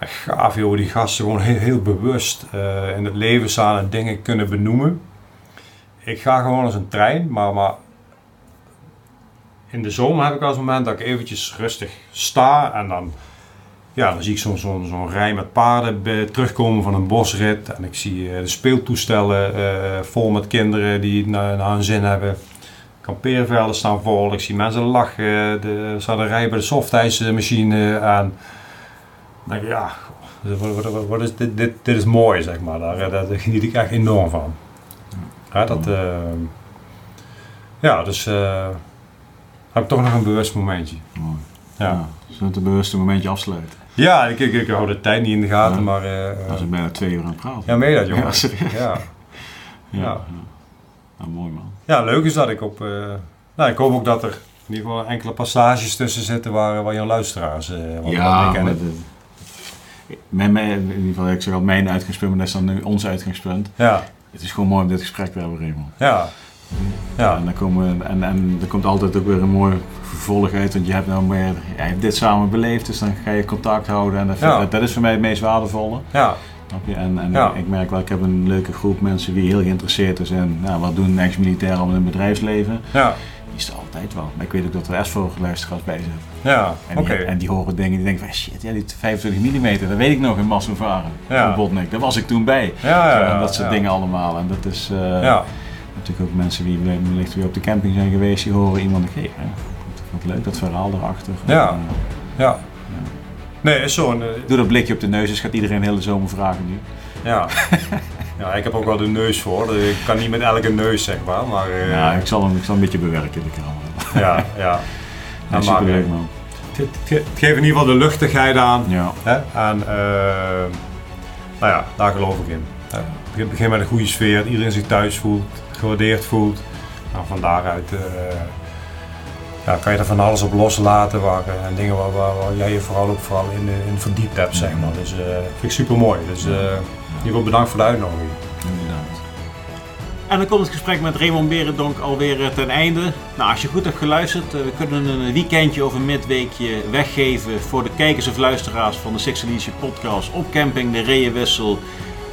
Gaaf, joh, die gasten gewoon heel, heel bewust eh, in het leven staan en dingen kunnen benoemen. Ik ga gewoon als een trein, maar, maar in de zomer heb ik als moment dat ik eventjes rustig sta en dan ja, dan zie ik zo'n zo'n zo'n rij met paarden terugkomen van een bosrit. En ik zie eh, de speeltoestellen eh, vol met kinderen die het naar, naar hun zin hebben. Kampeervelden staan vol. Ik zie mensen lachen. De, er een rij bij de softijsmachine aan. Dan denk ik, ja, wat, wat, is dit, dit, dit is mooi, zeg maar. Daar, eh, daar geniet ik echt enorm van. Ja, dat, ja dus heb ik toch nog een bewust momentje. Mooi. Ja. Ja. Zullen we het een bewuste momentje afsluiten? Ja, ik, ik, ik hou de tijd niet in de gaten, Ja. maar... Dan zijn we bijna twee uur aan het praten. ja, meen je dat, jongen? Ja. Ja. Nou, mooi man. ja, leuk is dat ik op... eh, nou, ik hoop ook dat er in ieder geval enkele passages tussen zitten waar, waar jouw luisteraars eh wat, wat ja, kennen. de- mijn, mijn, in ieder geval, ik zeg mijn uitgangspunt, maar dat is dan nu ons uitgangspunt. Ja, Het is gewoon mooi om dit gesprek te hebben, Raymond. ja, ja, En, dan komen, en, en er komt altijd ook weer een mooi vervolg uit, want je hebt nou meer, ja, je hebt dit samen beleefd, dus dan ga je contact houden. En dat, vind- Ja. dat, dat is voor mij het meest waardevolle. ja? En, en Ja. ik, merk wel, ik heb een leuke groep mensen die heel geïnteresseerd is in nou, wat doen ex-militairen in het bedrijfsleven. ja, Die is er altijd wel. Maar ik weet ook dat er best veel luisteraars bij zitten. ja, En, die, en die horen dingen die denken van shit, ja, die 25 mm, dat weet ik nog in Massenvaren. Ja. Botnik, daar was ik toen bij. Ja, ja, en dat soort dingen allemaal. En dat is eh, Ja, natuurlijk ook mensen die wellicht weer op de camping zijn geweest, die horen iemand wat leuk, dat verhaal erachter. Ja. En, eh, ja. Nee, is zo. eh, doe dat blikje op de neus, dus gaat iedereen de hele zomer vragen nu. ja. ja, ik heb ook wel de neus voor. dus Ik kan niet met elke neus, zeg maar. Maar eh, Ja, ik zal hem, ik zal een beetje bewerken, de camera. ja, ja. Ja, superleuk eh, man. Het, het, het geeft in ieder geval de luchtigheid aan. Ja. Hè? En eh, nou ja, daar geloof ik in. Hè. Begin, met een goede sfeer, dat iedereen zich thuis voelt, gewaardeerd voelt. Nou, van daaruit eh, ja, kan je er van alles op loslaten waar, eh, en dingen waar, waar, waar jij je vooral ook vooral in, eh, in verdiept hebt, zeg maar. Dus eh vind ik super mooi. Dus eh, in ieder geval bedankt voor de uitnodiging. Inderdaad. En dan komt het gesprek met Raymond Berendonk alweer ten einde. Nou, als je goed hebt geluisterd, we kunnen een weekendje of een midweekje weggeven voor de kijkers of luisteraars van de Six podcast op camping de Reeënwissel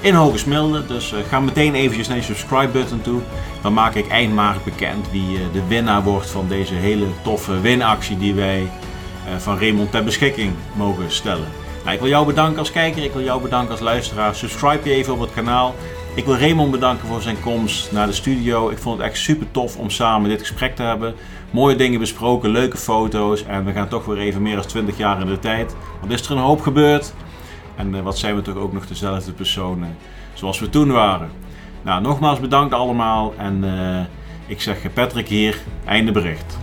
in Hogesmilde. Dus eh, ga meteen eventjes naar je subscribe button toe. Dan maak ik eind maart bekend wie eh, de winnaar wordt van deze hele toffe winactie die wij eh, van Raymond ter beschikking mogen stellen. Nou, ik wil jou bedanken als kijker, ik wil jou bedanken als luisteraar. Subscribe je even op het kanaal. Ik wil Raymond bedanken voor zijn komst naar de studio. Ik vond het echt super tof om samen dit gesprek te hebben. Mooie dingen besproken, leuke foto's. En we gaan toch weer even meer dan 20 jaar in de tijd. Wat is er een hoop gebeurd? En uh, wat zijn we toch ook nog dezelfde personen zoals we toen waren. Nou, nogmaals bedankt allemaal. En uh, ik zeg Patrick hier, einde bericht.